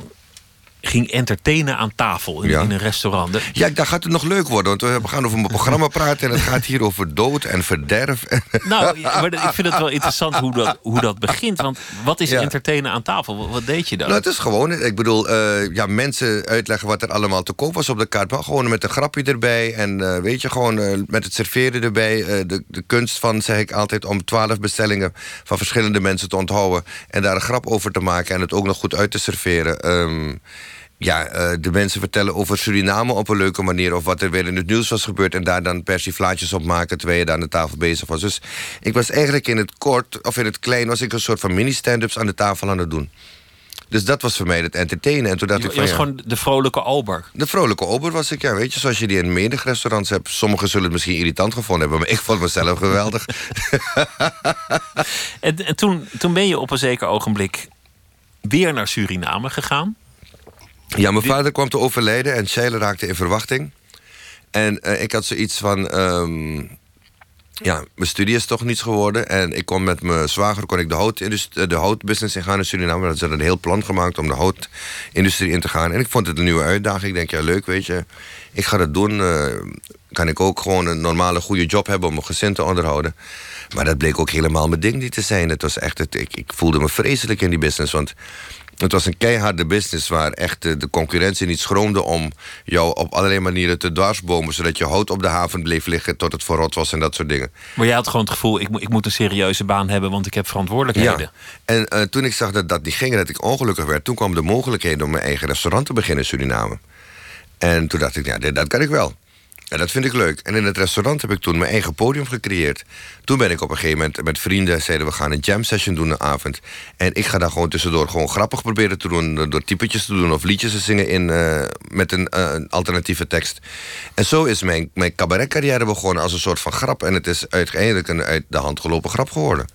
ging entertainen aan tafel in, in een restaurant. Ja, daar gaat het nog leuk worden. Want we gaan over mijn programma praten... en het gaat hier over dood en verderf. Nou, maar ik vind het wel interessant hoe dat, hoe dat begint. Want wat is entertainen aan tafel? Wat, deed je dan? Nou, het is gewoon, ik bedoel, uh, ja, mensen uitleggen... wat er allemaal te koop was op de kaart. Maar gewoon met een grapje erbij. En uh, weet je, gewoon uh, met het serveren erbij. de, de kunst van, zeg ik altijd, om twaalf bestellingen... van verschillende mensen te onthouden. En daar een grap over te maken. En het ook nog goed uit te serveren. Um, ja, uh, de mensen vertellen over Suriname op een leuke manier... of wat er weer in het nieuws was gebeurd... en daar dan persiflages op maken terwijl je daar aan de tafel bezig was. Dus ik was eigenlijk in het kort, of in het klein... was ik een soort van mini-stand-ups aan de tafel aan het doen. Dus dat was voor mij het entertainen. En toen dacht je, ik van, was gewoon de vrolijke ober. De vrolijke ober was ik, ja. Weet je, zoals je die in menig restaurants hebt. Sommigen zullen het misschien irritant gevonden hebben... maar ik vond mezelf geweldig. en, en toen, toen ben je op een zeker ogenblik weer naar Suriname gegaan. Ja, mijn vader kwam te overlijden en Sheila raakte in verwachting. En uh, ik had zoiets van... Um, ja, mijn studie is toch niets geworden. En ik kon met mijn zwager kon ik de, hout, de houtbusiness ingaan in Suriname. Dat ze hadden een heel plan gemaakt om de houtindustrie in te gaan. En ik vond het een nieuwe uitdaging. Ik denk, ja, leuk, weet je. Ik ga dat doen. Uh, kan ik ook gewoon een normale, goede job hebben om mijn gezin te onderhouden. Maar dat bleek ook helemaal mijn ding niet te zijn. Het was echt, het, ik, ik voelde me vreselijk in die business. Want het was een keiharde business waar echt de, concurrentie niet schroomde om jou op allerlei manieren te dwarsbomen, zodat je hout op de haven bleef liggen tot het verrot was en dat soort dingen. Maar jij had gewoon het gevoel, ik, ik moet een serieuze baan hebben, want ik heb verantwoordelijkheden. Ja. En uh, toen ik zag dat dat niet ging en dat ik ongelukkig werd, toen kwam de mogelijkheid om mijn eigen restaurant te beginnen in Suriname. En toen dacht ik, ja, dat kan ik wel. En dat vind ik leuk. En in het restaurant heb ik toen mijn eigen podium gecreëerd. Toen ben ik op een gegeven moment met vrienden... zeiden we gaan een jam session doen een avond. En ik ga daar gewoon tussendoor gewoon grappig proberen te doen... door typetjes te doen of liedjes te zingen in, uh, met een uh, alternatieve tekst. En zo is mijn, mijn cabaretcarrière begonnen als een soort van grap. En het is uiteindelijk een uit de hand gelopen grap geworden.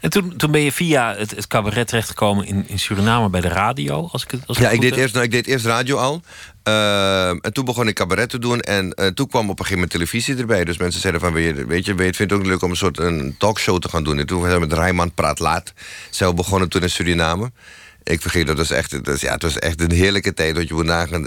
En toen, toen ben je via het, het cabaret terechtgekomen in, in Suriname bij de radio. Als ik het, als ja, ik deed, eerst, nou, ik deed eerst radio al. Uh, en toen begon ik cabaret te doen. En uh, toen kwam op een gegeven moment televisie erbij. Dus mensen zeiden van, weet je, weet je, vind het ook leuk om een soort een talkshow te gaan doen. En toen zijn we met Rijman Praat Laat. Zij begonnen toen in Suriname. Ik vergeet dat was echt, dat ja, het was echt een heerlijke tijd. Dat je moet nagaan,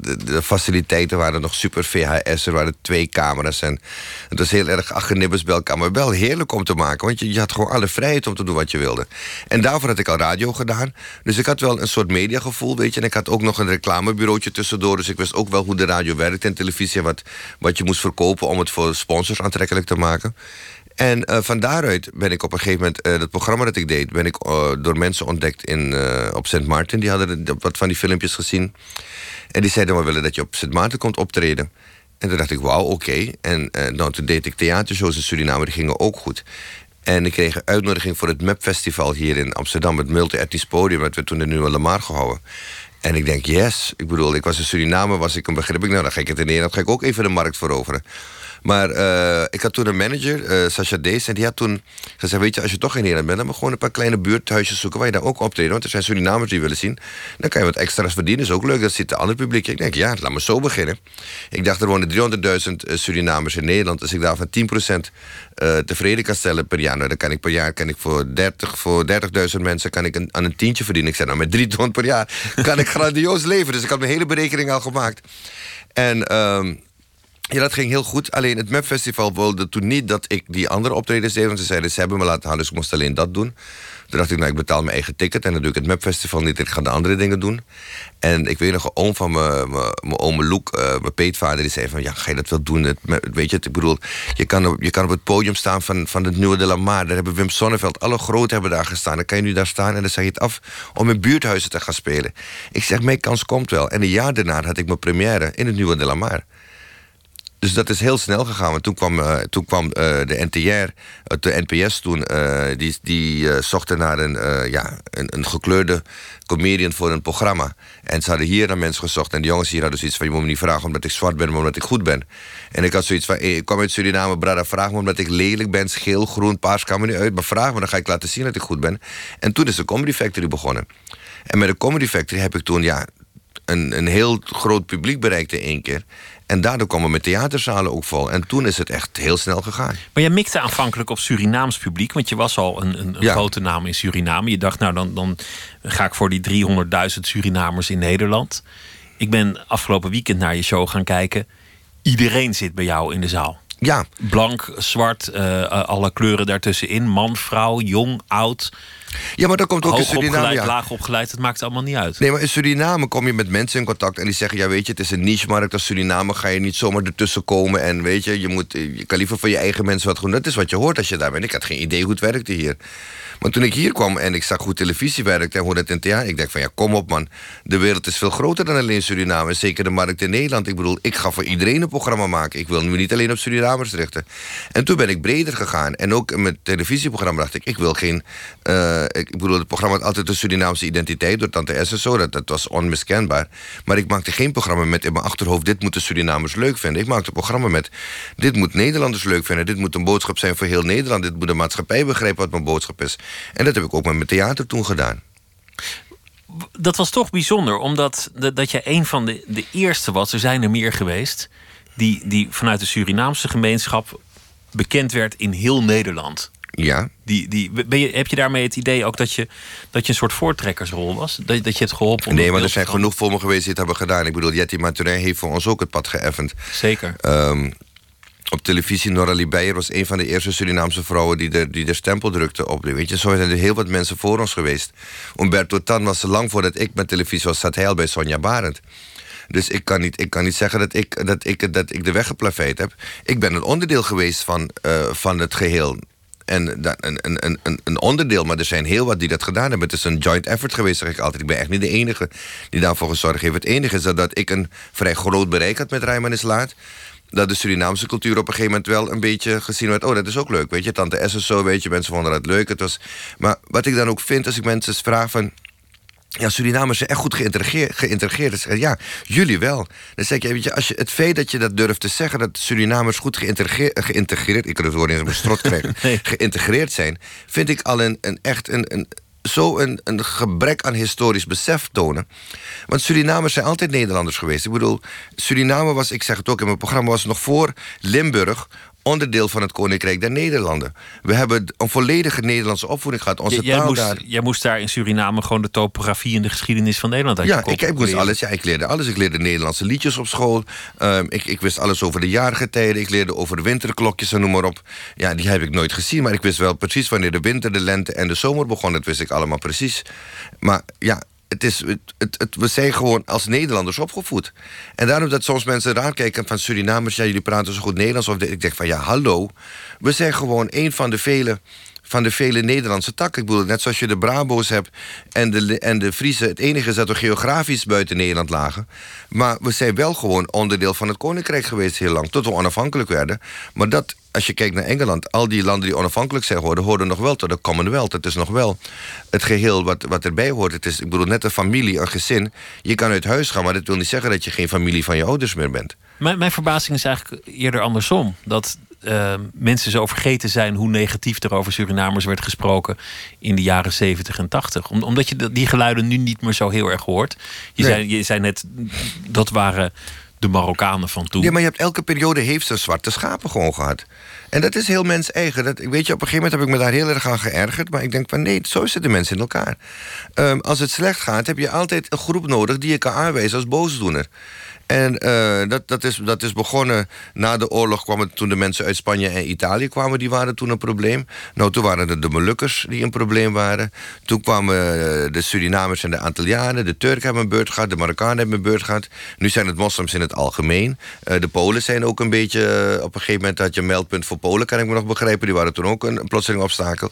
de, faciliteiten waren nog super VHS. Er waren twee camera's. En het was heel erg achternibbers bij elkaar. Maar wel heerlijk om te maken. Want je, je had gewoon alle vrijheid om te doen wat je wilde. En daarvoor had ik al radio gedaan. Dus ik had wel een soort mediagevoel, weet je. En ik had ook nog een reclamebureautje tussendoor. Dus ik wist ook wel hoe de radio werkt en televisie. Wat, wat je moest verkopen om het voor sponsors aantrekkelijk te maken. En uh, van daaruit ben ik op een gegeven moment... Uh, dat programma dat ik deed, ben ik uh, door mensen ontdekt in, op Sint Maarten. Die hadden wat van die filmpjes gezien. En die zeiden, we willen dat je op Sint Maarten komt optreden. En toen dacht ik, wauw, oké. En nou, toen deed ik theatershows in Suriname, die gingen ook goed. En ik kreeg een uitnodiging voor het MEP Festival hier in Amsterdam... het multi-etnisch podium, dat werd toen in Nieuwe Lamar gehouden. En ik denk, yes. Ik bedoel, ik was in Suriname, was ik een begrip. Ik, nou, dan ga ik het in Nederland, ga ik ook even de markt veroveren. Maar uh, ik had toen een manager, uh, Sascha Dees, en die had toen gezegd: Weet je, als je toch in Nederland bent, dan moet gewoon een paar kleine buurthuisjes zoeken waar je daar ook optreden. Want er zijn Surinamers die willen zien. Dan kan je wat extra's verdienen. is ook leuk, dat zit de ander publiek. Ik denk, ja, laat me zo beginnen. Ik dacht, er wonen 300.000 uh, Surinamers in Nederland. Dus ik daar van 10% uh, tevreden kan stellen per jaar. Nou, dan kan ik per jaar kan ik voor 30 voor 30.000 mensen kan ik een, aan een tientje verdienen. Ik zei, nou, met 3 ton per jaar kan ik grandioos leven. Dus ik had mijn hele berekening al gemaakt. En. Uh, ja, dat ging heel goed. Alleen het MEP Festival wilde toen niet dat ik die andere optredens deed. Want ze zeiden, ze hebben me laten halen, dus ik moest alleen dat doen. Toen dacht ik, nou, ik betaal mijn eigen ticket. En dan doe ik het MEP Festival niet. Ik ga de andere dingen doen. En ik weet nog, een oom van mijn oom Loek, uh, mijn peetvader, die zei van... ja, ga je dat wel doen? Het, weet je, ik bedoel, je kan, op, je kan op het podium staan van, van het Nieuwe de la Mar. Daar hebben Wim Sonneveld, alle grote hebben daar gestaan. Dan kan je nu daar staan en dan zeg je het af om in buurthuizen te gaan spelen. Ik zeg, mijn kans komt wel. En een jaar daarna had ik mijn première in het Nieuwe de la Mar. Dus dat is heel snel gegaan. Want toen kwam, uh, toen kwam uh, de NTR, de NPS toen, die, die zochten naar een, ja, een, een, gekleurde comedian voor een programma. En ze hadden hier naar mensen gezocht. En de jongens hier hadden zoiets van: je moet me niet vragen omdat ik zwart ben, maar omdat ik goed ben. En ik had zoiets van: ik kwam uit Suriname, brada, vraag me omdat ik lelijk ben, scheel, groen, paars, kan me niet uit. Maar vraag me, dan ga ik laten zien dat ik goed ben. En toen is de Comedy Factory begonnen. En met de Comedy Factory heb ik toen, ja, een, een heel groot publiek bereikte in één keer. En daardoor kwamen mijn theaterzalen ook vol. En toen is het echt heel snel gegaan. Maar jij mikte aanvankelijk op Surinaams publiek, want je was al een, een, een grote naam in Suriname. Je dacht, nou dan, dan ga ik voor die 300.000 Surinamers in Nederland. Ik ben afgelopen weekend naar je show gaan kijken. Iedereen zit bij jou in de zaal. Ja. Blank, zwart, uh, alle kleuren daartussenin. Man, vrouw, jong, oud. Ja, maar dat komt ook Hoog in Suriname. opgeleid, ja. laag opgeleid, het maakt allemaal niet uit. Nee, maar in Suriname kom je met mensen in contact en die zeggen: Ja, weet je, het is een niche-markt. Als Suriname ga je niet zomaar ertussen komen. En weet je, je, moet, je kan liever voor je eigen mensen wat doen. Dat is wat je hoort als je daar bent. Ik had geen idee hoe het werkte hier. Maar toen ik hier kwam en ik zag hoe televisie werkte en hoe dat in theater... ik denk van ja, kom op man. De wereld is veel groter dan alleen Suriname. Zeker de markt in Nederland. Ik bedoel, ik ga voor iedereen een programma maken. Ik wil nu niet alleen op Surinamers richten. En toen ben ik breder gegaan. En ook met televisieprogramma dacht ik... ik wil geen... Uh, ik bedoel, het programma had altijd een Surinaamse identiteit... door Tante S en zo. Dat, dat was onmiskenbaar. Maar ik maakte geen programma met in mijn achterhoofd... dit moeten Surinamers leuk vinden. Ik maakte een programma met... dit moet Nederlanders leuk vinden. Dit moet een boodschap zijn voor heel Nederland. Dit moet de maatschappij begrijpen wat mijn boodschap is. En dat heb ik ook met mijn theater toen gedaan. Dat was toch bijzonder, omdat dat je een van de, de eerste was. Er zijn er meer geweest. Die, die vanuit de Surinaamse gemeenschap bekend werd in heel Nederland. Ja. Die, die, ben je, heb je daarmee het idee ook dat je, dat je een soort voortrekkersrol was? Dat, dat je het geholpen Nee, maar er zijn genoeg voor me geweest die het hebben gedaan. Ik bedoel, Jetty Maturin heeft voor ons ook het pad geëffend. Zeker. Um, op televisie, Nora Beyer was een van de eerste Surinaamse vrouwen die de, die de stempel drukte op. Weet je, zo zijn er heel wat mensen voor ons geweest. Umberto Tan was lang voordat ik met televisie was, zat hij al bij Sonja Barend. Dus ik kan niet, ik kan niet zeggen dat ik, dat, ik, dat ik de weg geplaveid heb. Ik ben een onderdeel geweest van, uh, van het geheel. En een, een, een, een onderdeel, maar er zijn heel wat die dat gedaan hebben. Het is een joint effort geweest, zeg ik altijd. Ik ben echt niet de enige die daarvoor gezorgd heeft. Het enige is dat ik een vrij groot bereik had met Rijman Laat dat de Surinaamse cultuur op een gegeven moment wel een beetje gezien werd. Oh, dat is ook leuk. Weet je, Tante S is zo, weet je, mensen vonden dat leuk. Het was, maar wat ik dan ook vind als ik mensen vraag van. Ja, Surinamers zijn echt goed geïntegreerd. Zeggen, ja, jullie wel. Dan zeg je, weet je, als je, het feit dat je dat durft te zeggen... dat Surinamers goed geïntegreerd... geïntegreerd ik kan het woord in mijn strot krijgen... nee. geïntegreerd zijn... vind ik al een, een echt een, een, zo een, een gebrek aan historisch besef tonen. Want Surinamers zijn altijd Nederlanders geweest. Ik bedoel, Suriname was, ik zeg het ook in mijn programma, was nog voor Limburg onderdeel van het Koninkrijk der Nederlanden. We hebben een volledige Nederlandse opvoeding gehad. Onze jij, taal moest, daar... jij moest daar in Suriname gewoon de topografie en de geschiedenis van Nederland uit Ja, ik, ik moest alles. Ja, ik leerde alles. Ik leerde Nederlandse liedjes op school. Um, ik, ik wist alles over de jaargetijden. Ik leerde over de winterklokjes en noem maar op. Ja, die heb ik nooit gezien. Maar ik wist wel precies wanneer de winter, de lente en de zomer begon. Dat wist ik allemaal precies. Maar ja, het is, het, het, we zijn gewoon als Nederlanders opgevoed. En daarom dat soms mensen raar kijken van Surinamers... ja, jullie praten zo goed Nederlands. Of ik denk van, ja, hallo. We zijn gewoon een van de vele van de vele Nederlandse takken. Ik bedoel, net zoals je de Brabo's hebt en de, en de Friese. Het enige is dat we geografisch buiten Nederland lagen. Maar we zijn wel gewoon onderdeel van het Koninkrijk geweest heel lang. Tot we onafhankelijk werden. Maar dat, als je kijkt naar Engeland... al die landen die onafhankelijk zijn geworden... hoorden nog wel tot de Commonwealth. Het is nog wel het geheel wat, wat erbij hoort. Het is, ik bedoel, net een familie, een gezin. Je kan uit huis gaan, maar dat wil niet zeggen... dat je geen familie van je ouders meer bent. Mijn, mijn verbazing is eigenlijk eerder andersom. Dat uh, mensen zo vergeten zijn hoe negatief er over Surinamers werd gesproken in de jaren 70 en 80. Om, omdat je die geluiden nu niet meer zo heel erg hoort. Je, nee. zei, je zei net, dat waren de Marokkanen van toen. Ja, maar je hebt elke periode heeft ze zwarte schapen gewoon gehad. En dat is heel mens eigen. Dat, weet je, op een gegeven moment heb ik me daar heel erg aan geërgerd. Maar ik denk van nee, zo zitten mensen in elkaar. Um, als het slecht gaat, heb je altijd een groep nodig die je kan aanwijzen als boosdoener. En uh, dat, dat, is, dat is begonnen na de oorlog. Kwamen, toen de mensen uit Spanje en Italië kwamen, die waren toen een probleem. Nou, toen waren het de Molukkers die een probleem waren. Toen kwamen de Surinamers en de Antillianen. De Turken hebben een beurt gehad, de Marokkanen hebben een beurt gehad. Nu zijn het moslims in het algemeen. Uh, de Polen zijn ook een beetje. Op een gegeven moment had je een meldpunt voor Polen, kan ik me nog begrijpen. Die waren toen ook een, een plotseling obstakel.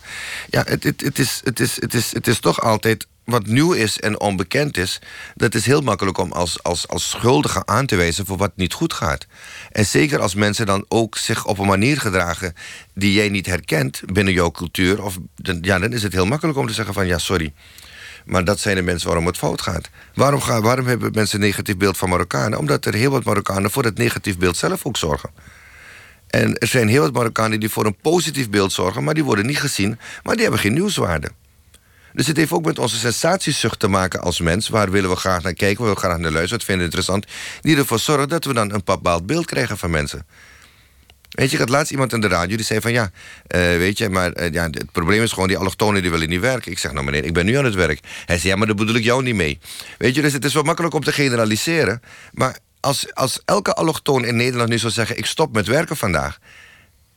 Ja, het, het, het, is, het, is, het, is, het is toch altijd wat nieuw is en onbekend is, dat is heel makkelijk om als, als, als schuldige aan te wijzen voor wat niet goed gaat. En zeker als mensen dan ook zich op een manier gedragen die jij niet herkent binnen jouw cultuur, of, ja, dan is het heel makkelijk om te zeggen van ja, sorry. Maar dat zijn de mensen waarom het fout gaat. Waarom, waarom hebben mensen een negatief beeld van Marokkanen? Omdat er heel wat Marokkanen voor het negatief beeld zelf ook zorgen. En er zijn heel wat Marokkanen die voor een positief beeld zorgen, maar die worden niet gezien, maar die hebben geen nieuwswaarde. Dus het heeft ook met onze sensatiezucht te maken als mens. Waar willen we graag naar kijken, waar willen we graag naar luisteren, wat vinden we interessant. Die ervoor zorgen dat we dan een bepaald beeld krijgen van mensen. Weet je, ik had laatst iemand in de radio die zei van ja, uh, weet je, maar uh, ja, het probleem is gewoon die allochtonen die willen niet werken. Ik zeg nou meneer, ik ben nu aan het werk. Hij zei ja, maar daar bedoel ik jou niet mee. Weet je, dus het is wel makkelijk om te generaliseren. Maar als, als elke allochtoon in Nederland nu zou zeggen ik stop met werken vandaag.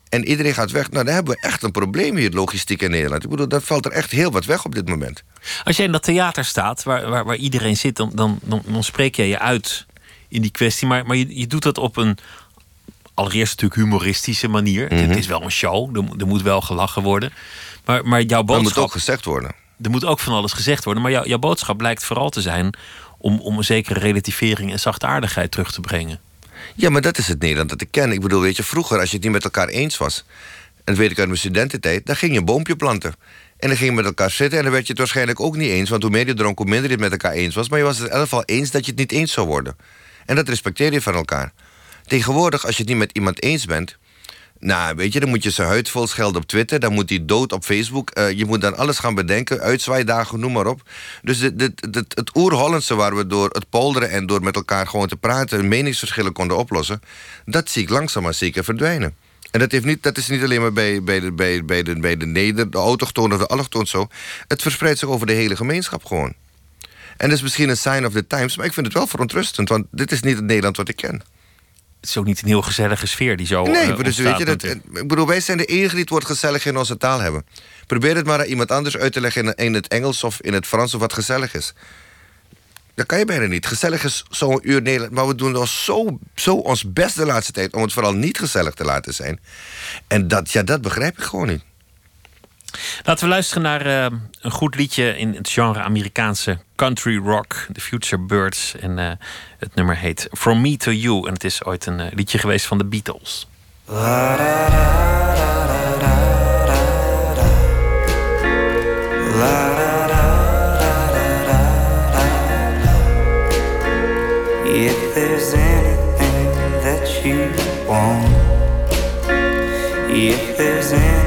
En iedereen gaat weg. Nou, dan hebben we echt een probleem hier, logistiek in Nederland. Ik bedoel, dat valt er echt heel wat weg op dit moment. Als jij in dat theater staat, waar, waar, waar iedereen zit, dan, dan, dan, dan spreek jij je uit in die kwestie. Maar, maar je, je doet dat op een allereerst natuurlijk humoristische manier. Het mhm. is wel een show, er, er, moet wel gelachen worden. Maar, maar jouw boodschap... Er moet ook gezegd worden. Er moet ook van alles gezegd worden. Maar jouw, jouw boodschap blijkt vooral te zijn... Om, om een zekere relativering en zachtaardigheid terug te brengen. Ja, maar dat is het Nederland dat ik ken. Ik bedoel, weet je, vroeger als je het niet met elkaar eens was... en dat weet ik uit mijn studententijd... dan ging je een boompje planten. En dan ging je met elkaar zitten en dan werd je het waarschijnlijk ook niet eens... want hoe meer je dronk, hoe minder je het met elkaar eens was... maar je was het in elk geval eens dat je het niet eens zou worden. En dat respecteer je van elkaar. Tegenwoordig, als je het niet met iemand eens bent... Nou, weet je, dan moet je zijn huid vol schelden op Twitter. Dan moet hij dood op Facebook. Uh, je moet dan alles gaan bedenken. Uitzwaaidagen, noem maar op. Dus dit, dit, het oer-Hollandse waar we door het polderen... en door met elkaar gewoon te praten... meningsverschillen konden oplossen... dat zie ik langzaam maar zeker verdwijnen. En dat, heeft niet, dat is niet alleen maar bij, bij, de, bij, bij, de, bij de neder, de autochtoon of de allochtoon zo. Het verspreidt zich over de hele gemeenschap gewoon. En dat is misschien een sign of the times... maar ik vind het wel verontrustend... want dit is niet het Nederland wat ik ken het is ook niet een heel gezellige sfeer die zo. Nee, uh, dus weet je, dat, ik bedoel, wij zijn de enige die het woord gezellig in onze taal hebben. Probeer het maar aan iemand anders uit te leggen in, in het Engels of in het Frans of wat gezellig is. Dat kan je bijna niet. Gezellig is zo'n uur Nederland. Maar we doen ons zo, zo ons best de laatste tijd om het vooral niet gezellig te laten zijn. En dat, ja, dat begrijp ik gewoon niet. Laten we luisteren naar uh, een goed liedje in het genre Amerikaanse country rock, The Future Birds. En uh, het nummer heet From Me to You. En het is ooit een uh, liedje geweest van de Beatles. If there's anything that you want, if there's anything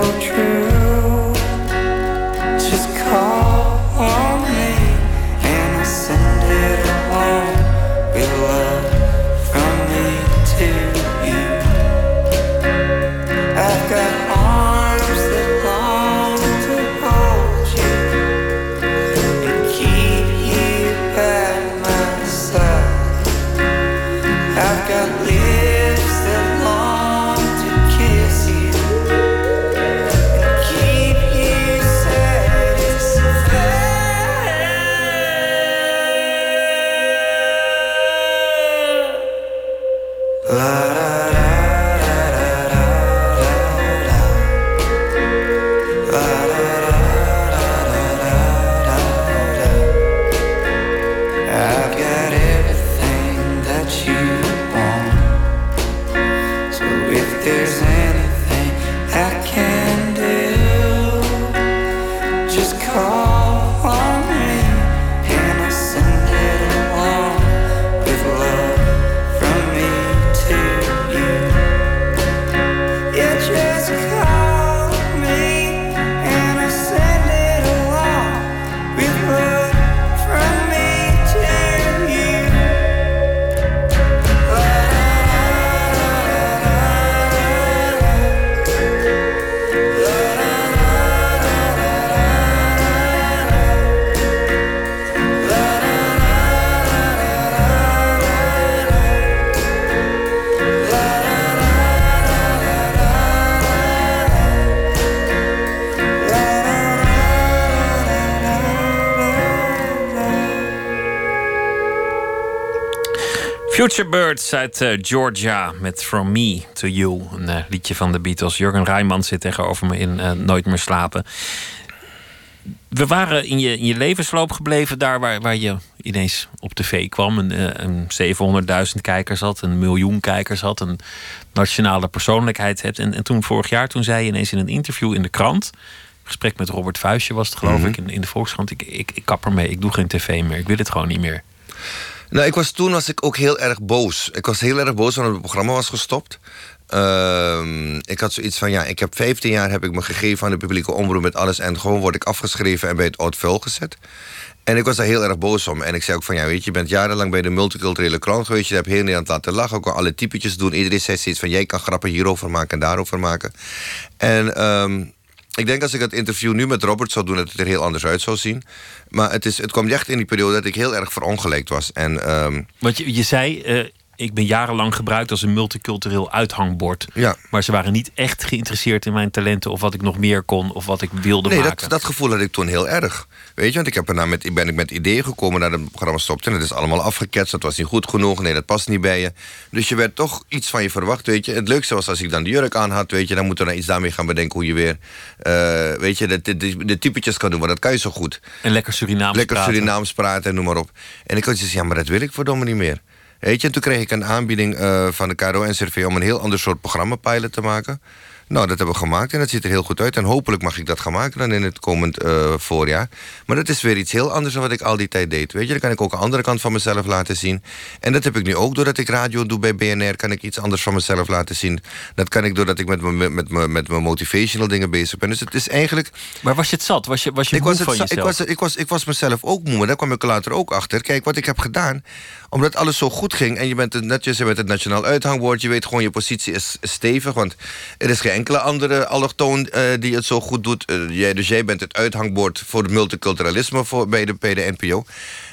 Future Birds uit uh, Georgia met From Me to You. Een uh, liedje van de Beatles. Jurgen Rijman zit tegenover me in uh, Nooit meer slapen. We waren in je, in je levensloop gebleven daar waar, waar je ineens op tv kwam. Een, eh, een 700.000 kijkers had, een miljoen kijkers had, een nationale persoonlijkheid hebt. En, en toen vorig jaar, toen zei je ineens in een interview in de krant gesprek met Robert Vuistje was het, geloof mhm. ik, in, in de Volkskrant. Ik, ik, ik kap ermee, ik doe geen tv meer. Ik wil het gewoon niet meer. Nou, ik was, toen was ik ook heel erg boos. Ik was heel erg boos omdat het programma was gestopt. Ehm, ik had zoiets van, ja, ik heb 15 jaar heb ik me gegeven aan de publieke omroep met alles. En gewoon word ik afgeschreven en bij het oud vuil gezet. En ik was daar heel erg boos om. En ik zei ook van, ja, weet je, je bent jarenlang bij de multiculturele krant geweest. Je hebt heel Nederland laten lachen. Ook al alle typetjes doen. Iedereen zei zoiets van, jij kan grappen hierover maken en daarover maken. En... Um, ik denk als ik het interview nu met Robert zou doen, dat het er heel anders uit zou zien. Maar het, is, het kwam echt in die periode dat ik heel erg verongelijkt was. En, um... Want je, je zei, uh, ik ben jarenlang gebruikt als een multicultureel uithangbord. Ja. Maar ze waren niet echt geïnteresseerd in mijn talenten... of wat ik nog meer kon of wat ik wilde nee, maken. Dat, dat gevoel had ik toen heel erg. Weet je, want ik heb erna met, ben ik met ideeën gekomen naar het programma stopte... en het is allemaal afgeketst, dat was niet goed genoeg... nee, dat past niet bij je. Dus je werd toch iets van je verwacht, weet je. Het leukste was als ik dan de jurk aan had, weet je... dan moeten we iets daarmee gaan bedenken hoe je weer... Uh, weet je, de, de, de, typetjes kan doen, want dat kan je zo goed. En lekker Surinaams lekker praten. Surinaams praten en noem maar op. En ik had gezegd, ja, maar dat wil ik verdomme niet meer. Weet en toen kreeg ik een aanbieding uh, van de KRO-NCRV... om een heel ander soort programma-pilot te maken. Nou, dat hebben we gemaakt en dat ziet er heel goed uit. En hopelijk mag ik dat gaan maken dan in het komend uh, voorjaar. Maar dat is weer iets heel anders dan wat ik al die tijd deed. Weet je, dan kan ik ook een andere kant van mezelf laten zien. En dat heb ik nu ook doordat ik radio doe bij BNR... kan ik iets anders van mezelf laten zien. Dat kan ik doordat ik met mijn met, met, met motivational dingen bezig ben. Dus het is eigenlijk... Maar was je het zat? Was je, was je ik was van jezelf? Ik was, ik, was, ik was mezelf ook moe, maar daar kwam ik later ook achter. Kijk, wat ik heb gedaan, omdat alles zo goed ging... en je bent het netjes met het nationaal uithangbord... je weet gewoon, je positie is stevig... want er is geen enkele andere allochtoon uh, die het zo goed doet. Uh, jij, dus jij bent het uithangbord voor het multiculturalisme voor, bij, de, bij de NPO.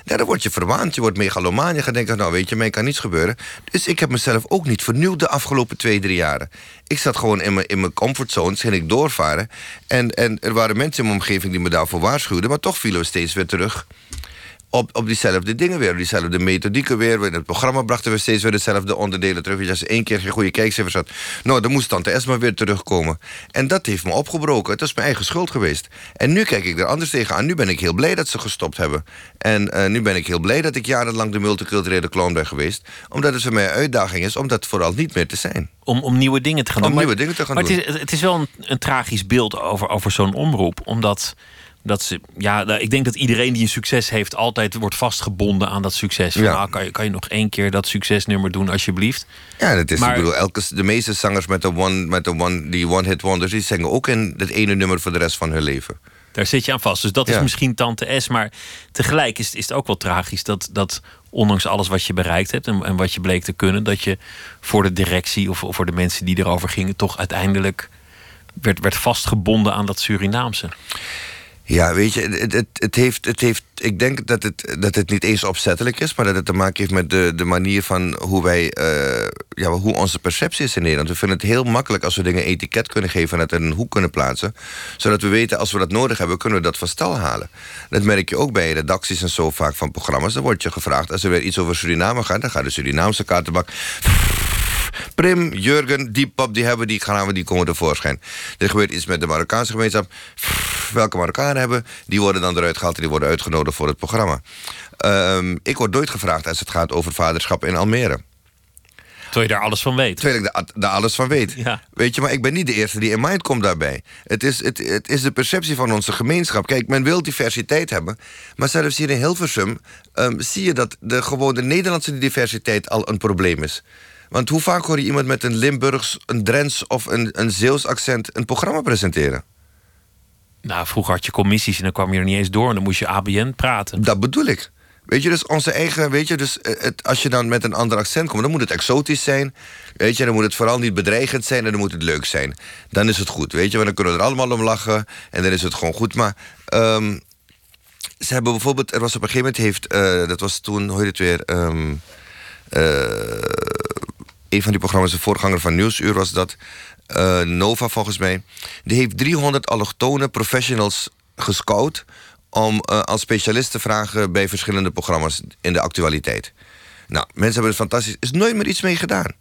Dan word je verwaand, je wordt megalomaan. Je gaat denken, nou weet je, mij kan niets gebeuren. Dus ik heb mezelf ook niet vernieuwd de afgelopen twee, drie jaren. Ik zat gewoon in mijn, in mijn comfortzone, ging ik doorvaren. En, en er waren mensen in mijn omgeving die me daarvoor waarschuwden... maar toch vielen we steeds weer terug op, op diezelfde dingen weer, diezelfde methodieken weer. In het programma brachten we steeds weer dezelfde onderdelen terug. Als één keer geen goede kijkcijfers had, nou, dan moest Tante Esma weer terugkomen. En dat heeft me opgebroken. Het was mijn eigen schuld geweest. En nu kijk ik er anders tegenaan. Nu ben ik heel blij dat ze gestopt hebben. En uh, nu ben ik heel blij dat ik jarenlang de multiculturele clown ben geweest. Omdat het voor mij een uitdaging is om dat vooral niet meer te zijn. Om, om nieuwe dingen te gaan om doen. Om nieuwe dingen te gaan maar doen. Het is, het is wel een, een tragisch beeld over, over zo'n omroep. Omdat dat ze, ja, nou, ik denk dat iedereen die een succes heeft, altijd wordt vastgebonden aan dat succes. ja. Nou, kan, je, kan je nog één keer dat succesnummer doen, alsjeblieft? Ja, dat is, maar, ik bedoel, elke, de meeste zangers met de one, met de one, die one-hit wonders, die zingen ook in het ene nummer voor de rest van hun leven. Daar zit je aan vast. Dus dat is misschien Tante S. Maar tegelijk is, is het ook wel tragisch dat, dat ondanks alles wat je bereikt hebt en, en wat je bleek te kunnen, dat je voor de directie of, of voor de mensen die erover gingen, toch uiteindelijk werd, werd vastgebonden aan dat Surinaamse. Ja, weet je, het, het, het, heeft, het heeft. Ik denk dat het, dat het niet eens opzettelijk is, maar dat het te maken heeft met de, de manier van hoe wij. Uh, ja, hoe onze perceptie is in Nederland. We vinden het heel makkelijk als we dingen etiket kunnen geven en het in een hoek kunnen plaatsen. Zodat we weten, als we dat nodig hebben, kunnen we dat van stal halen. Dat merk je ook bij redacties en zo vaak van programma's. Dan wordt je gevraagd, als er weer iets over Suriname gaat, dan gaat de Surinaamse kaartenbak. Prim, Jurgen, die pap, die hebben, die gaan we, die komen tevoorschijn. Er gebeurt iets met de Marokkaanse gemeenschap. Welke Marokkanen hebben, die worden dan eruit gehaald en die worden uitgenodigd voor het programma. Um, ik word nooit gevraagd als het gaat over vaderschap in Almere. Terwijl je daar alles van weet. Terwijl ik daar alles van weet. Ja. Weet je, maar ik ben niet de eerste die in mind komt daarbij. Het is, het, het is de perceptie van onze gemeenschap. Kijk, men wil diversiteit hebben. Maar zelfs hier in Hilversum um, zie je dat de, gewoon de Nederlandse diversiteit al een probleem is. Want hoe vaak hoor je iemand met een Limburgs, een Drents of een, een Zeeuws accent een programma presenteren? Nou, vroeger had je commissies en dan kwam je er niet eens door en dan moest je ABN praten. Dat bedoel ik. Weet je, dus onze eigen, weet je, dus het, als je dan met een ander accent komt, dan moet het exotisch zijn. Weet je, dan moet het vooral niet bedreigend zijn en dan moet het leuk zijn. Dan is het goed, weet je, want dan kunnen we er allemaal om lachen en dan is het gewoon goed. Maar um, ze hebben bijvoorbeeld, er was op een gegeven moment, heeft, uh, dat was toen, hoe heet het weer, um, uh, een van die programma's, de voorganger van Nieuwsuur was dat. Uh, Nova volgens mij. Die heeft 300 allochtone professionals gescout om uh, als specialist te vragen bij verschillende programma's in de actualiteit. Nou, mensen hebben het fantastisch. is nooit meer iets mee gedaan.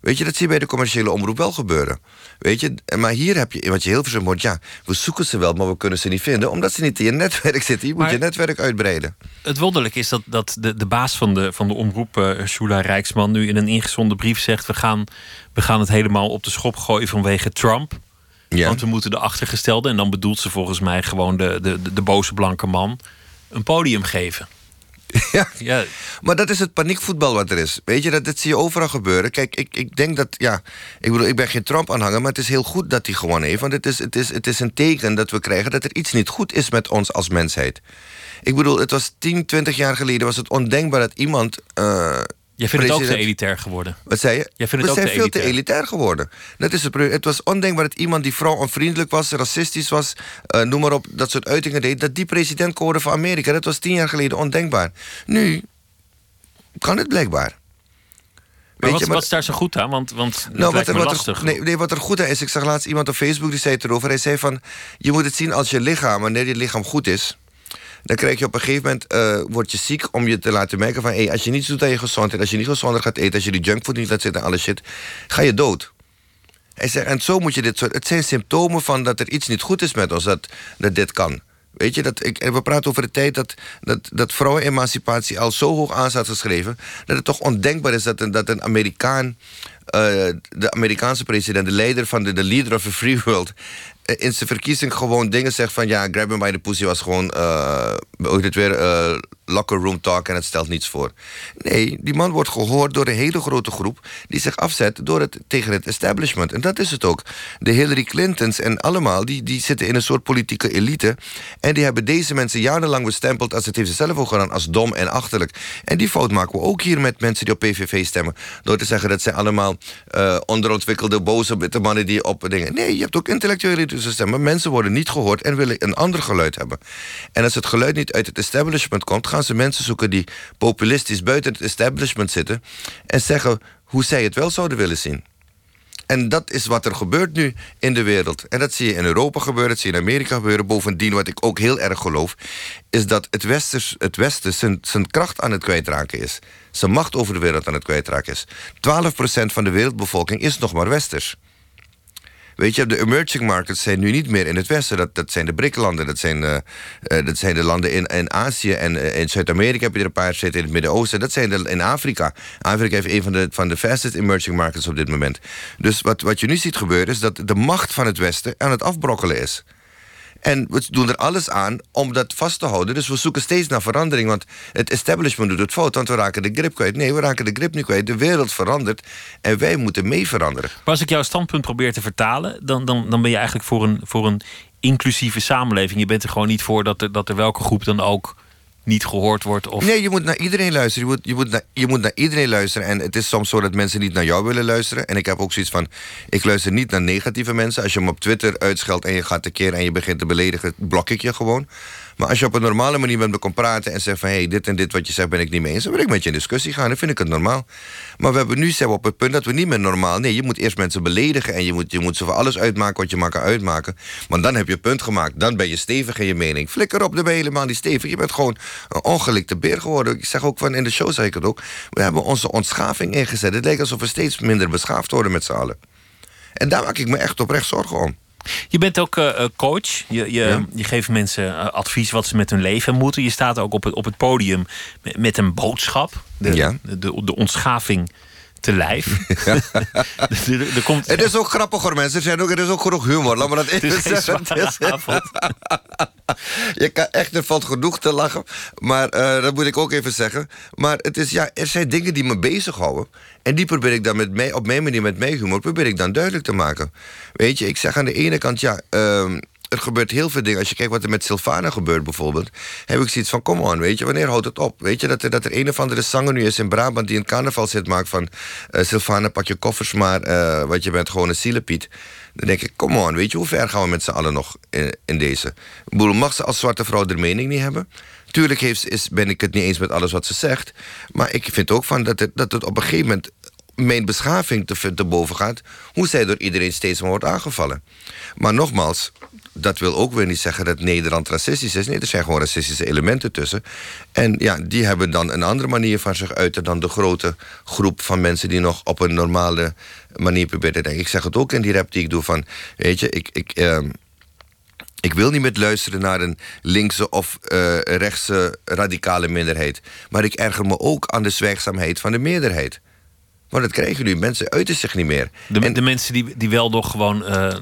Weet je, dat zie je bij de commerciële omroep wel gebeuren. Weet je, maar hier heb je, wat je heel veel hoort, ja, we zoeken ze wel, maar we kunnen ze niet vinden, omdat ze niet in je netwerk zitten. Je moet je netwerk uitbreiden. Het wonderlijk is dat, dat de, de baas van de, van de omroep, uh, Shula Rijksman, nu in een ingezonden brief zegt: we gaan, we gaan het helemaal op de schop gooien vanwege Trump. Ja. Want we moeten de achtergestelde, en dan bedoelt ze volgens mij gewoon de, de, de, de boze blanke man, een podium geven. Ja. ja. Maar dat is het paniekvoetbal wat er is. Weet je, dat, dat zie je overal gebeuren. Kijk, ik, ik denk dat, ja, ik bedoel, ik ben geen Trump-aanhanger, maar het is heel goed dat hij gewonnen heeft. Want het is, het, is, het is een teken dat we krijgen dat er iets niet goed is met ons als mensheid. Ik bedoel, het was 10, 20 jaar geleden was het ondenkbaar dat iemand uh, Jij vindt het ook te elitair geworden. Wat zei je? Jij vindt het We ook zijn veel te elitair geworden. Dat is het, het was ondenkbaar dat iemand die vrouw onvriendelijk was, racistisch was, uh, noem maar op, dat soort uitingen deed, dat die president kon van Amerika. Dat was tien jaar geleden ondenkbaar. Nu kan het blijkbaar. Maar wat, je, wat is daar zo goed aan? Want, want nou, wat, er, wat er, nee, nee, wat er goed aan is, ik zag laatst iemand op Facebook die zei het erover. Hij zei van, je moet het zien als je lichaam, wanneer je lichaam goed is dan krijg je op een gegeven moment, uh, word je ziek om je te laten merken van... Hey, als je niets doet aan je gezondheid, als je niet gezonder gaat eten... als je die junkfood niet laat zitten en alle shit, ga je dood. Hij zegt, en zo moet je dit soort... Het zijn symptomen van dat er iets niet goed is met ons, dat, dat dit kan. Weet je, dat ik, we praten over de tijd dat, dat, dat vrouwenemancipatie al zo hoog aan staat geschreven... dat het toch ondenkbaar is dat een, dat een Amerikaan... Uh, de Amerikaanse president, de leider van de, de leader of the free world... Eh, in zijn verkiezing gewoon dingen zegt van... ja, grab him by the pussy was gewoon... Uh, hoe het weer... Uh, locker room talk en het stelt niets voor. Nee, die man wordt gehoord door een hele grote groep... die zich afzet door het, tegen het establishment. En dat is het ook. De Hillary Clintons en allemaal... die, die zitten in een soort politieke elite... en die hebben deze mensen jarenlang bestempeld... als het heeft ze zelf ook gedaan, als dom en achterlijk. En die fout maken we ook hier met mensen die op PVV stemmen... door te zeggen dat ze allemaal uh, onderontwikkelde, boze witte mannen... die op dingen... Nee, je hebt ook intellectuele stemmen. Mensen worden niet gehoord en willen een ander geluid hebben. En als het geluid niet uit het establishment komt... gaan ze mensen zoeken die populistisch buiten het establishment zitten... en zeggen hoe zij het wel zouden willen zien. En dat is wat er gebeurt nu in de wereld. En dat zie je in Europa gebeuren, dat zie je in Amerika gebeuren. Bovendien, wat ik ook heel erg geloof... is dat het, Westers, het Westen zijn, zijn kracht aan het kwijtraken is. Zijn macht over de wereld aan het kwijtraken is. 12% van de wereldbevolking is nog maar Westers. Weet je, de emerging markets zijn nu niet meer in het Westen. Dat, dat zijn de BRIC-landen, dat, zijn, uh, dat zijn de landen in, in Azië. En uh, in Zuid-Amerika heb je er een paar zitten, in het Midden-Oosten. Dat zijn de, in Afrika. Afrika heeft een van de, van de fastest emerging markets op dit moment. Dus wat, wat je nu ziet gebeuren, is dat de macht van het Westen aan het afbrokkelen is. En we doen er alles aan om dat vast te houden. Dus we zoeken steeds naar verandering. Want het establishment doet het fout, want we raken de grip kwijt. Nee, we raken de grip niet kwijt. De wereld verandert en wij moeten mee veranderen. Maar als ik jouw standpunt probeer te vertalen, dan, dan, dan ben je eigenlijk voor een, voor een inclusieve samenleving. Je bent er gewoon niet voor dat er, dat er welke groep dan ook niet gehoord wordt? Of... Nee, je moet naar iedereen luisteren. Je moet, je, moet naar, je moet naar iedereen luisteren. En het is soms zo dat mensen niet naar jou willen luisteren. En ik heb ook zoiets van: ik luister niet naar negatieve mensen. Als je me op Twitter uitscheldt en je gaat tekeer en je begint te beledigen, blok ik je gewoon. Maar als je op een normale manier met me kan praten en zegt van hé, hey, dit en dit wat je zegt ben ik niet mee eens, dan wil ik met je in discussie gaan. Dan vind ik het normaal. Maar we hebben nu zijn we op het punt dat we niet meer normaal. Nee, je moet eerst mensen beledigen en je moet, je moet ze voor alles uitmaken wat je maar kan uitmaken. Want dan heb je punt gemaakt. Dan ben je stevig in je mening. Flikker op, dan ben je helemaal niet stevig. Je bent gewoon een ongelikte beer geworden. Ik zeg ook van in de show, zeg ik het ook. We hebben onze ontschaving ingezet. Het lijkt alsof we steeds minder beschaafd worden met z'n allen. En daar maak ik me echt oprecht zorgen om. Je bent ook uh, coach. Je, je, je geeft mensen uh, advies wat ze met hun leven moeten. Je staat ook op het, op het podium met, met een boodschap. De, ja. de, de, de ontschaving te lijf. Ja. er, er komt... Het is ook grappig hoor mensen. Er, zijn ook, er is ook genoeg humor. Laat me dat even zeggen. je kan echt, er valt genoeg te lachen. Maar uh, dat moet ik ook even zeggen. Maar het is, ja, er zijn dingen die me bezighouden. En die probeer ik dan met mij, op mijn manier met mijn humor... probeer ik dan duidelijk te maken. Weet je, ik zeg aan de ene kant... ja. Uh, er gebeurt heel veel dingen. Als je kijkt wat er met Sylvana gebeurt bijvoorbeeld... heb ik zoiets van, kom on, weet je, wanneer houdt het op? Weet je, dat er, dat er een of andere zanger nu is in Brabant... die een carnaval zit maakt van... Uh, Sylvana, pak je koffers maar, uh, want je bent gewoon een zielepiet. Dan denk ik, kom on, weet je, hoe ver gaan we met z'n allen nog in, deze? Ik bedoel, mag ze als zwarte vrouw de mening niet hebben? Tuurlijk heeft, is, ben ik het niet eens met alles wat ze zegt... maar ik vind ook van dat het, dat het op een gegeven moment mijn beschaving te, te boven gaat... hoe zij door iedereen steeds maar wordt aangevallen. Maar nogmaals, dat wil ook weer niet zeggen dat Nederland racistisch is. Nee, er zijn gewoon racistische elementen tussen. En ja, die hebben dan een andere manier van zich uiten dan de grote groep van mensen die nog op een normale manier proberen te denken. Ik zeg het ook in die rap die ik doe van, weet je, ik. ik ehm, ik wil niet meer luisteren naar een linkse of uh, rechtse radicale minderheid. Maar ik erger me ook aan de zwijgzaamheid van de meerderheid. Maar dat krijgen nu. Mensen uiten zich niet meer. De, en, de mensen die, die wel nog gewoon uh,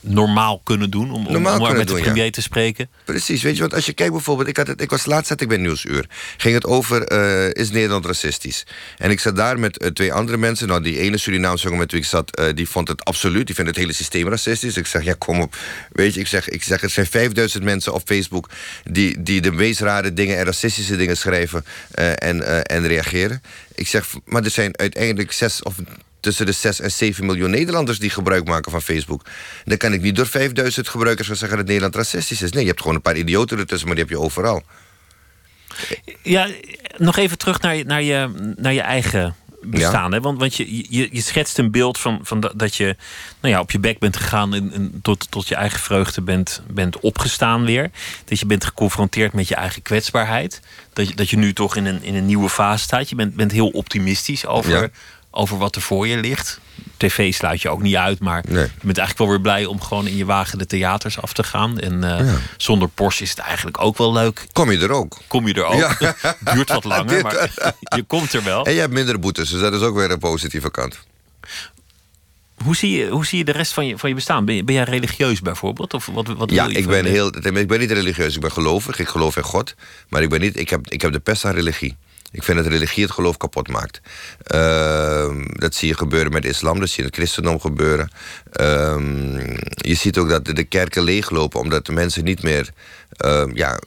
normaal kunnen doen. Om, om, maar met de premier te spreken. Precies. Weet je, want als je kijkt bijvoorbeeld. Ik, had het, ik was laatst zat ik bij Nieuwsuur. Ging het over. Uh, is Nederland racistisch? En ik zat daar met uh, twee andere mensen. Nou, die ene Surinaamse jongen met wie ik zat. die vond het absoluut. Die vindt het hele systeem racistisch. Ik zeg, ja, kom op. Weet je, ik zeg, ik zeg er zijn 5000 mensen op Facebook. die, die de meest rare dingen en racistische dingen schrijven. en, en reageren. Ik zeg, maar er zijn uiteindelijk zes of tussen de 6 en 7 miljoen Nederlanders die gebruik maken van Facebook. Dan kan ik niet door 5000 gebruikers gaan zeggen dat Nederland racistisch is. Nee, je hebt gewoon een paar idioten ertussen, maar die heb je overal. Ja, nog even terug naar, naar, je, naar je eigen bestaan. Hè? Want, want je, je, je schetst een beeld van, van dat je nou ja, op je bek bent gegaan en, en tot, tot je eigen vreugde bent, bent opgestaan weer. Dat je bent geconfronteerd met je eigen kwetsbaarheid. Dat je, dat je nu toch in een, in een nieuwe fase staat. Je bent, bent heel optimistisch over, over wat er voor je ligt. TV sluit je ook niet uit, maar je bent eigenlijk wel weer blij om gewoon in je wagen de theaters af te gaan. En uh, zonder Porsche is het eigenlijk ook wel leuk. Kom je er ook? Kom je er ook? Ja. Duurt wat langer, maar je komt er wel. En je hebt minder boetes, dus dat is ook weer een positieve kant. Hoe zie, je, hoe zie je de rest van je, van je bestaan? Ben, je, ben jij religieus bijvoorbeeld? Of wat, wat ja, ik ben, heel, ik ben niet religieus. Ik ben gelovig. Ik geloof in God. Maar ik, ben niet, ik, heb, ik heb de pest aan religie. Ik vind dat religie het geloof kapot maakt. Ehm, dat zie je gebeuren met islam, dat zie je in het christendom gebeuren. Ehm, je ziet ook dat de kerken leeglopen omdat de mensen niet meer uh, ja,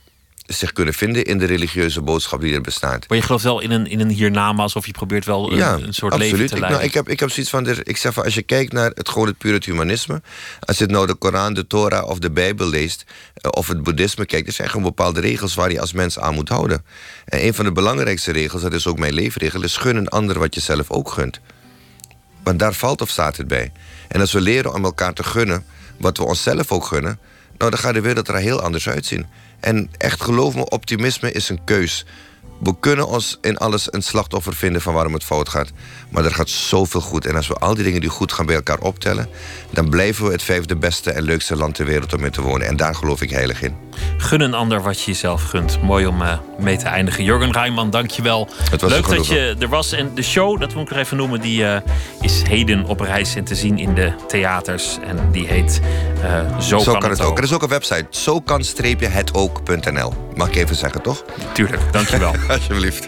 zich kunnen vinden in de religieuze boodschap die er bestaat. Maar je gelooft wel in een, in een hiernama, alsof je probeert wel een, een soort absoluut. leven te leiden. Ik, nou, ik, heb, ik heb zoiets van, ik zeg van, als je kijkt naar het gewoon het pure humanisme, als je nou de Koran, de Torah of de Bijbel leest, eh, of het boeddhisme kijkt, er zijn gewoon bepaalde regels waar je als mens aan moet houden. En een van de belangrijkste regels, dat is ook mijn leefregel, is gun een ander wat je zelf ook gunt. Want daar valt of staat het bij. En als we leren om elkaar te gunnen wat we onszelf ook gunnen, nou dan gaat de wereld er heel anders uitzien. En echt geloof me, optimisme is een keus. We kunnen ons in alles een slachtoffer vinden van waarom het fout gaat. Maar er gaat zoveel goed. En als we al die dingen die goed gaan bij elkaar optellen... dan blijven we het vijfde beste en leukste land ter wereld om in te wonen. En daar geloof ik heilig in. Gun een ander wat je jezelf gunt. Mooi om uh, mee te eindigen. Jurgen Rijman, dank je wel. Leuk dat je er was. En de show, dat moet ik nog even noemen... die uh, is heden op reis en te zien in de theaters. En die heet uh, Zo, Zo kan, kan, het, ook. ook. Er is ook een website. Zo kan-het ook.nl. Mag ik even zeggen, toch? Tuurlijk, dank je wel. Alsjeblieft.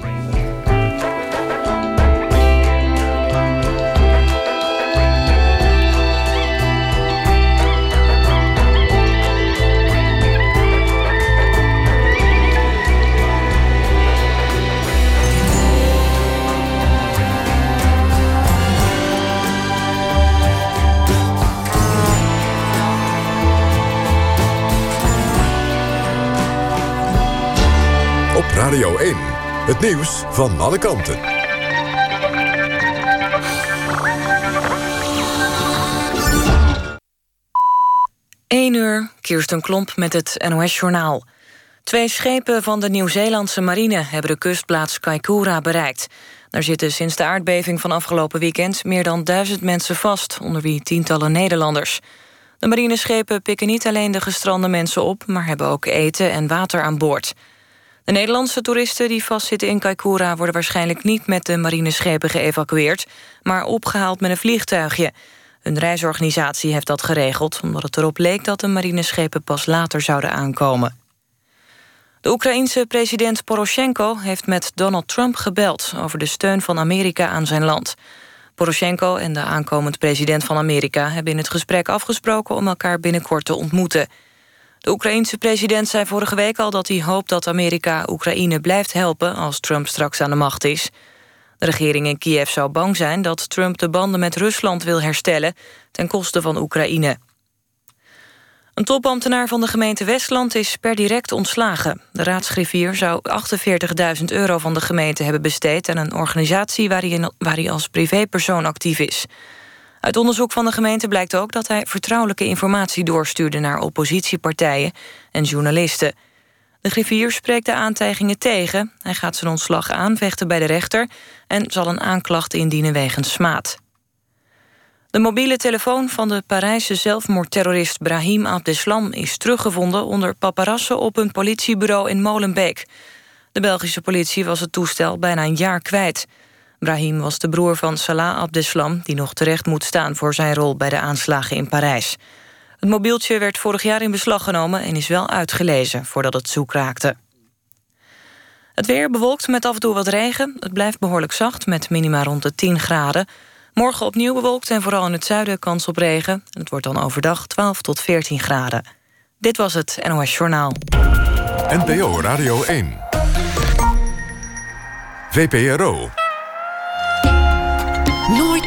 Radio 1, het nieuws van alle kanten. 1 uur, Kirsten Klomp met het NOS-journaal. Twee schepen van de Nieuw-Zeelandse marine hebben de kustplaats Kaikoura bereikt. Daar zitten sinds de aardbeving van afgelopen weekend meer dan duizend mensen vast, onder wie tientallen Nederlanders. De marineschepen pikken niet alleen de gestrande mensen op, maar hebben ook eten en water aan boord. De Nederlandse toeristen die vastzitten in Kaikoura worden waarschijnlijk niet met de marineschepen geëvacueerd, maar opgehaald met een vliegtuigje. Een reisorganisatie heeft dat geregeld, omdat het erop leek dat de marineschepen pas later zouden aankomen. De Oekraïense president Poroshenko heeft met Donald Trump gebeld over de steun van Amerika aan zijn land. Poroshenko en de aankomend president van Amerika hebben in het gesprek afgesproken om elkaar binnenkort te ontmoeten. De Oekraïense president zei vorige week al dat hij hoopt dat Amerika Oekraïne blijft helpen als Trump straks aan de macht is. De regering in Kiev zou bang zijn dat Trump de banden met Rusland wil herstellen ten koste van Oekraïne. Een topambtenaar van de gemeente Westland is per direct ontslagen. De raadsgriffier zou 48.000 euro van de gemeente hebben besteed... aan een organisatie waar hij, waar hij als privépersoon actief is. Uit onderzoek van de gemeente blijkt ook dat hij vertrouwelijke informatie doorstuurde naar oppositiepartijen en journalisten. De griffier spreekt de aantijgingen tegen. Hij gaat zijn ontslag aanvechten bij de rechter en zal een aanklacht indienen wegens smaad. De mobiele telefoon van de Parijse zelfmoordterrorist Brahim Abdeslam is teruggevonden onder paparassen op een politiebureau in Molenbeek. De Belgische politie was het toestel bijna een jaar kwijt. Brahim was de broer van Salah Abdeslam, die nog terecht moet staan voor zijn rol bij de aanslagen in Parijs. Het mobieltje werd vorig jaar in beslag genomen en is wel uitgelezen voordat het zoek raakte. Het weer bewolkt met af en toe wat regen. Het blijft behoorlijk zacht met minima rond de 10 graden. Morgen opnieuw bewolkt en vooral in het zuiden kans op regen. Het wordt dan overdag 12 tot 14 graden. Dit was het NOS Journaal. NPO Radio 1. VPRO.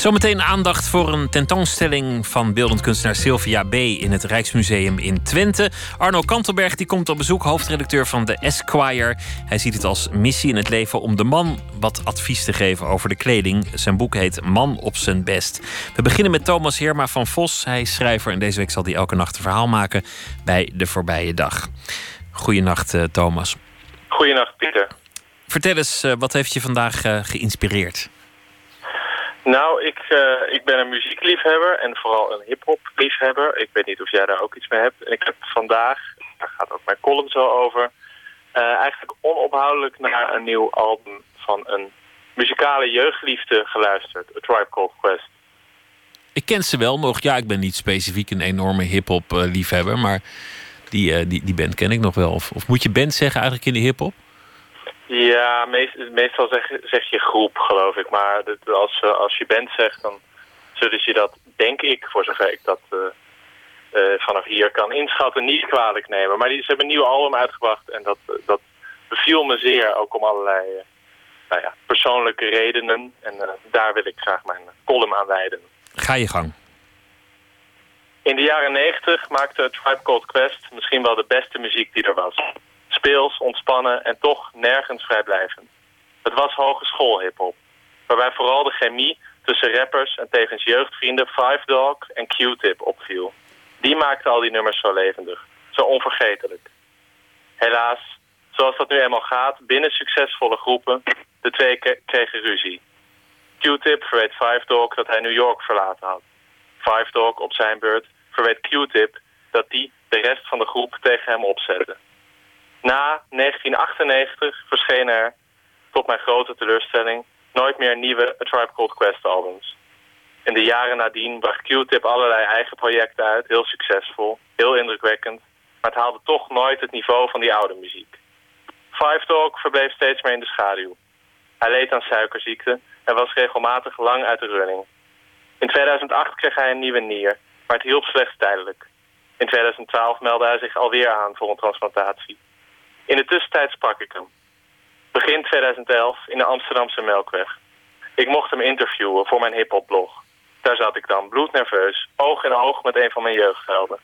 Zometeen aandacht voor een tentoonstelling van beeldend kunstenaar Sylvia B. in het Rijksmuseum in Twente. Arno Kantelberg die komt op bezoek, hoofdredacteur van de Esquire. Hij ziet het als missie in het leven om de man wat advies te geven over de kleding. Zijn boek heet Man op zijn best. We beginnen met Thomas Heerma van Vos. Hij is schrijver en deze week zal hij elke nacht een verhaal maken bij De Voorbije Dag. Goedenacht, uh, Thomas. Goedenacht, Pieter. Vertel eens, uh, wat heeft je vandaag uh, geïnspireerd? Nou, ik, uh, ik ben een muziekliefhebber en vooral een hip-hop liefhebber. Ik weet niet of jij daar ook iets mee hebt. En ik heb vandaag, daar gaat ook mijn column zo over, uh, eigenlijk onophoudelijk naar een nieuw album van een muzikale jeugdliefde geluisterd. A Tribe Called Quest. Ik ken ze wel nog. Ja, ik ben niet specifiek een enorme hip-hop uh, liefhebber, maar die, die, die band ken ik nog wel. Of, of moet je band zeggen eigenlijk in de hip-hop? Ja, meest, meestal zeg, zeg, je groep, geloof ik. Maar als, als je band zegt, dan zullen ze dat, denk ik, voor zover ik dat uh, uh, vanaf hier kan inschatten, niet kwalijk nemen. Maar die, ze hebben een nieuw album uitgebracht en dat, dat beviel me zeer, ook om allerlei uh, nou ja, persoonlijke redenen. En daar wil ik graag mijn column aan wijden. Ga je gang. In de jaren negentig maakte Tribe Called Quest misschien wel de beste muziek die er was speels, ontspannen en toch nergens vrijblijvend. Het was hogeschool hiphop, waarbij vooral de chemie tussen rappers en tevens jeugdvrienden Five Dog en Q-Tip opviel. Die maakte al die nummers zo levendig, zo onvergetelijk. Helaas, zoals dat nu eenmaal gaat, binnen succesvolle groepen, de twee kregen ruzie. Q-Tip verweet Five Dog dat hij New York verlaten had. Five Dog op zijn beurt verweet Q-Tip dat die de rest van de groep tegen hem opzette. Na 1998 verschenen er, tot mijn grote teleurstelling, nooit meer nieuwe A Tribe Called Quest albums. In de jaren nadien bracht Q-Tip allerlei eigen projecten uit, heel succesvol, heel indrukwekkend, maar het haalde toch nooit het niveau van die oude muziek. Five Dog verbleef steeds meer in de schaduw. Hij leed aan suikerziekte en was regelmatig lang uit de running. In 2008 kreeg hij een nieuwe nier, maar het hielp slechts tijdelijk. In 2012 meldde hij zich alweer aan voor een transplantatie. In de tussentijd sprak ik hem. Begin 2011 in de Amsterdamse Melkweg. Ik mocht hem interviewen voor mijn hiphopblog. Daar zat ik dan, bloednerveus, oog in oog met een van mijn jeugdhelden.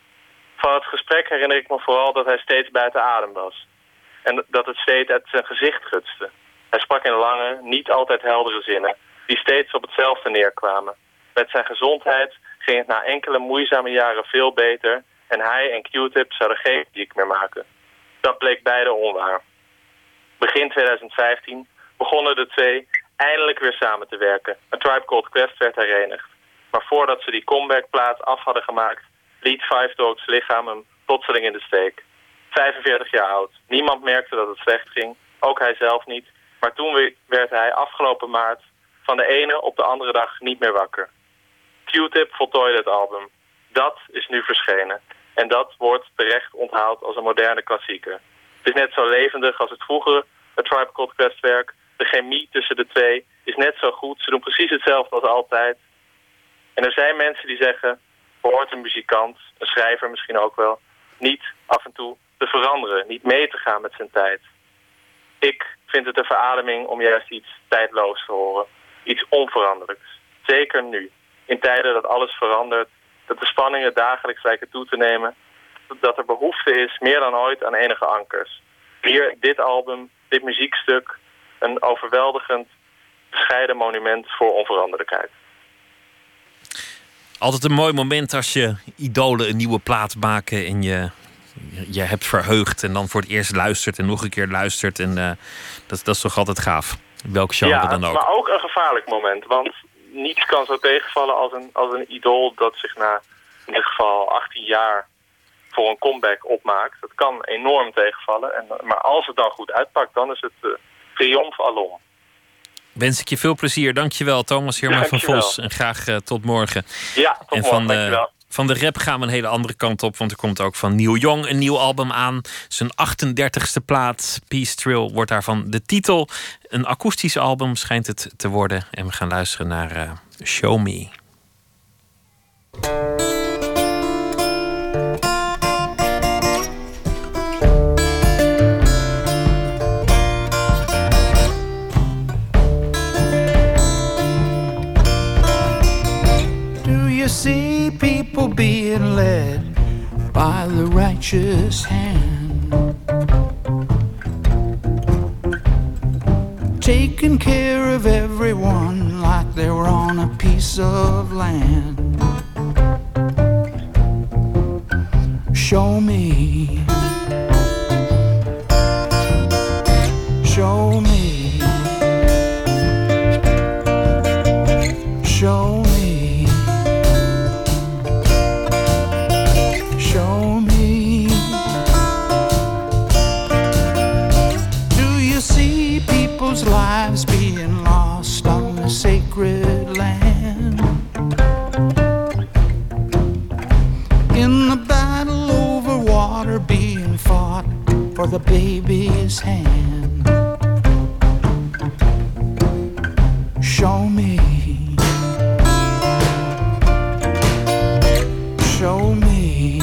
Van het gesprek herinner ik me vooral dat hij steeds buiten adem was. En dat het steeds uit zijn gezicht gutste. Hij sprak in lange, niet altijd heldere zinnen, die steeds op hetzelfde neerkwamen. Met zijn gezondheid ging het na enkele moeizame jaren veel beter... en hij en Q-Tip zouden geen muziek meer maken. Dat bleek beide onwaar. Begin 2015 begonnen de twee eindelijk weer samen te werken. Een Tribe Called Quest werd herenigd. Maar voordat ze die comebackplaat af hadden gemaakt... liet Five Dogs lichaam hem plotseling in de steek. 45 jaar oud. Niemand merkte dat het slecht ging. Ook hij zelf niet. Maar toen werd hij afgelopen maart van de ene op de andere dag niet meer wakker. Q-Tip voltooide het album. Dat is nu verschenen. En dat wordt terecht onthaald als een moderne klassieker. Het is net zo levendig als het vroegere het Tribe Called Quest werk. De chemie tussen de twee is net zo goed. Ze doen precies hetzelfde als altijd. En er zijn mensen die zeggen... behoort een muzikant, een schrijver misschien ook wel... niet af en toe te veranderen, niet mee te gaan met zijn tijd. Ik vind het een verademing om juist iets tijdloos te horen. Iets onveranderlijks. Zeker nu. In tijden dat alles verandert dat de spanningen dagelijks lijken toe te nemen... dat er behoefte is, meer dan ooit, aan enige ankers. Hier, dit album, dit muziekstuk, een overweldigend bescheiden monument voor onveranderlijkheid. Altijd een mooi moment als je idolen een nieuwe plaat maken en je, je hebt verheugd en dan voor het eerst luistert en nog een keer luistert. En uh, dat, dat is toch altijd gaaf. Welk genre ja, dan ook. Maar ook een gevaarlijk moment. Want niets kan zo tegenvallen als een, als een idool dat zich na in dit geval 18 jaar voor een comeback opmaakt. Dat kan enorm tegenvallen. En, maar als het dan goed uitpakt, dan is het uh, triomf alom. Wens ik je veel plezier. Dankjewel, Thomas Herman van Vos. En graag uh, tot morgen. Ja, tot en morgen. Van de, van de rap gaan we een hele andere kant op. Want er komt ook van Neil Young een nieuw album aan. Zijn 38ste plaat, Peace Trill, wordt daarvan de titel. Een akoestisch album schijnt het te worden. En we gaan luisteren naar uh, Show Me. see people being led by the righteous hand. Taking care of everyone like they were on a piece of land. Show me. For the baby's hand. Show me. Show me.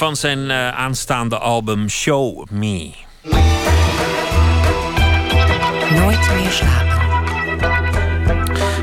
van zijn eh, aanstaande album Show Me. Nooit meer slapen.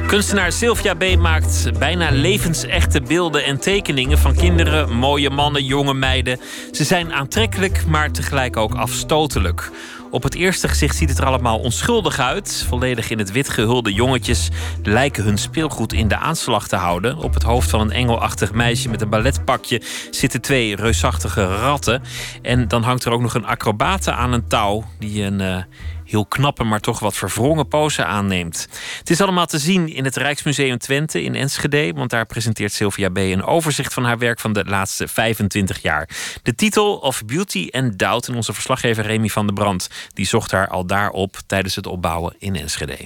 Kunstenaar Sylvia B. maakt bijna levensechte beelden en tekeningen van kinderen, mooie mannen, jonge meiden. Ze zijn aantrekkelijk, maar tegelijk ook afstotelijk. Op het eerste gezicht ziet het er allemaal onschuldig uit. Volledig in het wit gehulde jongetjes lijken hun speelgoed in de aanslag te houden. Op het hoofd van een engelachtig meisje met een balletpakje zitten twee reusachtige ratten. En dan hangt er ook nog een acrobate aan een touw die een uh, heel knappe, maar toch wat verwrongen pose aanneemt. Het is allemaal te zien in het Rijksmuseum Twente in Enschede, want daar presenteert Sylvia B. een overzicht van haar werk van de laatste 25 jaar. De titel of Beauty and Doubt en onze verslaggever Remy van der Brand die zocht haar al daarop tijdens het opbouwen in Enschede.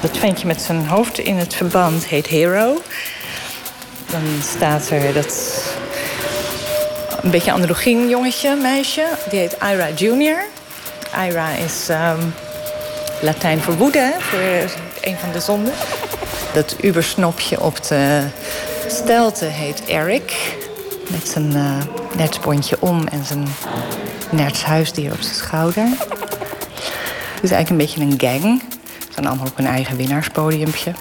Dat ventje met zijn hoofd in het verband heet Hero. Dan staat er dat een beetje androgyn jongetje, meisje. Die heet Ira Junior. Ira is um, Latijn voor woede, voor een van de zonden. Dat ubersnopje op de stelte heet Eric. Met zijn uh, om en zijn nertshuisdier op zijn schouder. Het is eigenlijk een beetje een gang. Ze zijn allemaal op hun eigen winnaarspodiumpje.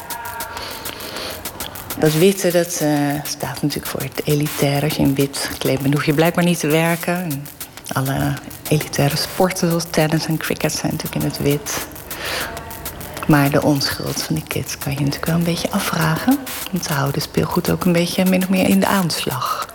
Dat witte, dat uh, staat natuurlijk voor het elitair. Als je in wit gekleed bent, hoef je blijkbaar niet te werken. En alle elitaire sporten zoals tennis en cricket zijn natuurlijk in het wit. Maar de onschuld van die kids kan je natuurlijk wel een beetje afvragen. Want ze houden speelgoed ook een beetje min of meer in de aanslag.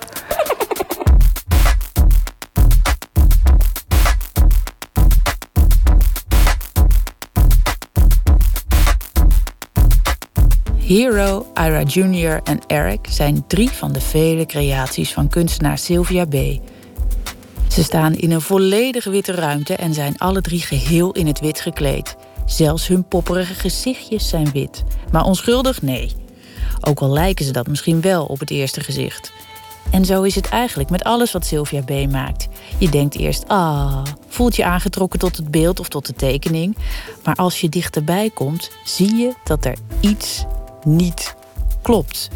Hero, Ira Jr. en Eric zijn drie van de vele creaties van kunstenaar Sylvia B. Ze staan in een volledig witte ruimte en zijn alle drie geheel in het wit gekleed. Zelfs hun popperige gezichtjes zijn wit. Maar onschuldig? Nee. Ook al lijken ze dat misschien wel op het eerste gezicht. En zo is het eigenlijk met alles wat Sylvia B. maakt. Je denkt eerst, ah, voelt je aangetrokken tot het beeld of tot de tekening. Maar als je dichterbij komt, zie je dat er iets niet klopt.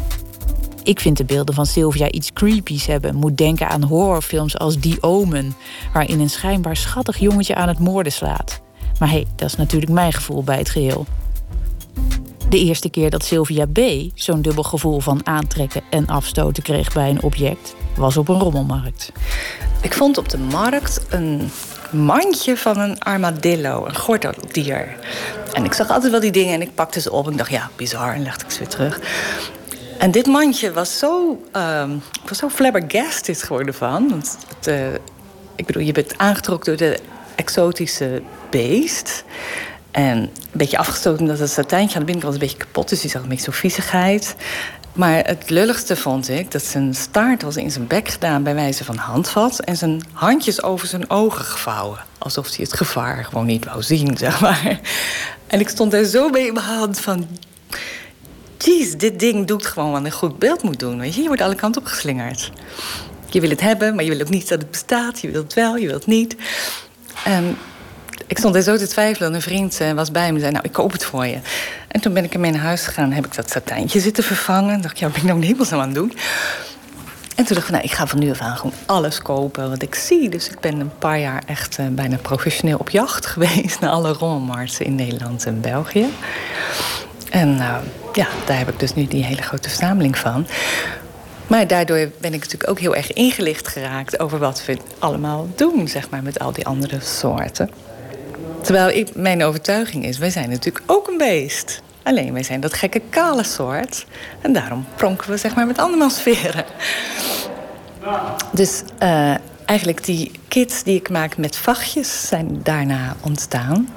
Ik vind de beelden van Sylvia iets creepies hebben. Moet denken aan horrorfilms als The Omen, waarin een schijnbaar schattig jongetje aan het moorden slaat. Maar hé, hey, dat is natuurlijk mijn gevoel bij het geheel. De eerste keer dat Sylvia B. zo'n dubbel gevoel van aantrekken en afstoten kreeg bij een object, was op een rommelmarkt. Ik vond op de markt een mandje van een armadillo, een gordeldier. En ik zag altijd wel die dingen en ik pakte ze op. En ik dacht, ja, bizar. En legde ik ze weer terug. En dit mandje was zo, uh, was zo flabbergasted geworden van. Want het, uh, ik bedoel, je bent aangetrokken door de exotische beest. En een beetje afgestoten omdat het satijntje aan de binnenkant een beetje kapot is. Die zag een beetje zo viezigheid. Maar het lulligste vond ik dat zijn staart was in zijn bek gedaan bij wijze van handvat. En zijn handjes over zijn ogen gevouwen. Alsof hij het gevaar gewoon niet wou zien, zeg maar. En ik stond daar zo mee in mijn hand van... Jeez, dit ding doet gewoon wat een goed beeld moet doen. Weet je? je wordt alle kanten opgeslingerd. Je wil het hebben, maar je wil ook niet dat het bestaat. Je wilt het wel, je wilt het niet. En ik stond er zo te twijfelen. Een vriend eh, was bij me en zei, nou, ik koop het voor je. En toen ben ik ermee naar huis gegaan. heb ik dat satijntje zitten vervangen. En dacht ik, ja, wat ben ik nou helemaal aan het doen? En toen dacht ik, nou, ik ga van nu af aan gewoon alles kopen wat ik zie. Dus ik ben een paar jaar echt uh, bijna professioneel op jacht geweest... naar alle rommelmarkten in Nederland en België. En uh, ja, daar heb ik dus nu die hele grote verzameling van. Maar daardoor ben ik natuurlijk ook heel erg ingelicht geraakt... over wat we allemaal doen, zeg maar, met al die andere soorten. Terwijl ik, mijn overtuiging is, wij zijn natuurlijk ook een beest. Alleen wij zijn dat gekke kale soort. En daarom pronken we zeg maar met andermans veren. Dus uh, eigenlijk die kits die ik maak met vachtjes zijn daarna ontstaan.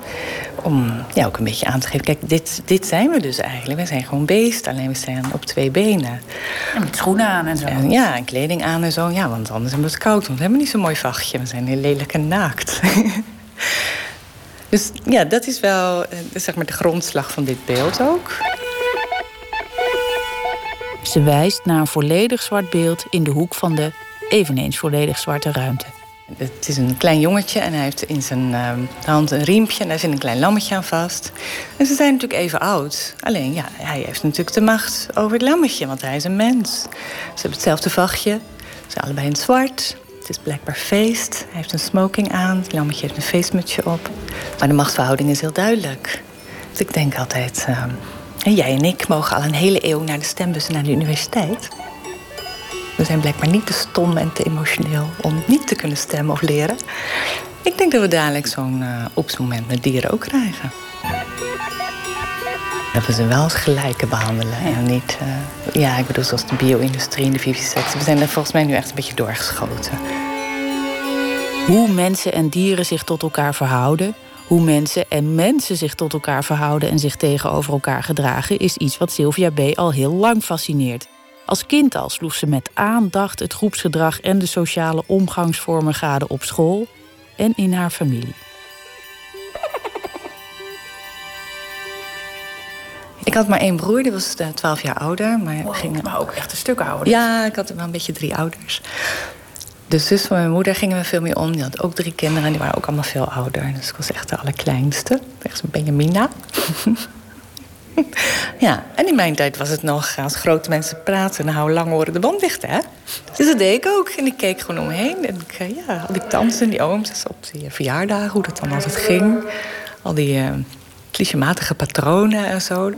Om ja, ook een beetje aan te geven. Kijk, dit, dit zijn we dus eigenlijk. Wij zijn gewoon beest, alleen we staan op twee benen. En met schoenen aan en zo. En, ja, en kleding aan en zo. Ja, want anders hebben we het koud. Want we hebben niet zo'n mooi vachtje. We zijn heel lelijk en naakt. Dus ja, dat is wel eh, zeg maar de grondslag van dit beeld ook. Ze wijst naar een volledig zwart beeld in de hoek van de eveneens volledig zwarte ruimte. Het is een klein jongetje en hij heeft in zijn uh, hand een riempje en daar zit een klein lammetje aan vast. En ze zijn natuurlijk even oud. Alleen ja, hij heeft natuurlijk de macht over het lammetje, want hij is een mens. Ze hebben hetzelfde vachtje, ze zijn allebei in het zwart. Het is blijkbaar feest. Hij heeft een smoking aan. Lammetje heeft een feestmutsje op. Maar de machtsverhouding is heel duidelijk. Dus ik denk altijd... Uh, jij en ik mogen al een hele eeuw naar de stembus en naar de universiteit. We zijn blijkbaar niet te stom en te emotioneel om niet te kunnen stemmen of leren. Ik denk dat we dadelijk zo'n uh, met dieren ook krijgen. Dat we ze wel als gelijke behandelen. En niet, uh, ja, ik bedoel, zoals de bio-industrie en de vivisectie. We zijn er volgens mij nu echt een beetje doorgeschoten. Hoe mensen en dieren zich tot elkaar verhouden, hoe mensen en mensen zich tot elkaar verhouden en zich tegenover elkaar gedragen, is iets wat Sylvia B. al heel lang fascineert. Als kind al sloeg ze met aandacht het groepsgedrag en de sociale omgangsvormen gade op school en in haar familie. Ik had maar één broer, die was 12 jaar ouder. Maar, ging... maar ook echt een stuk ouder. Ja, ik had wel een beetje drie ouders. De zus van mijn moeder gingen we veel meer om. Die had ook drie kinderen en die waren ook allemaal veel ouder. Dus ik was echt de allerkleinste. Echt een Benjamina. ja, en in mijn tijd was het nog als grote mensen praten... dan houden lang oren de band dicht, hè? Dus dat deed ik ook. En ik keek gewoon omheen. En ik, eh, ja, al die tantes en die ooms op die verjaardagen... hoe dat dan altijd ging. Al die... Uh, clichématige patronen en zo.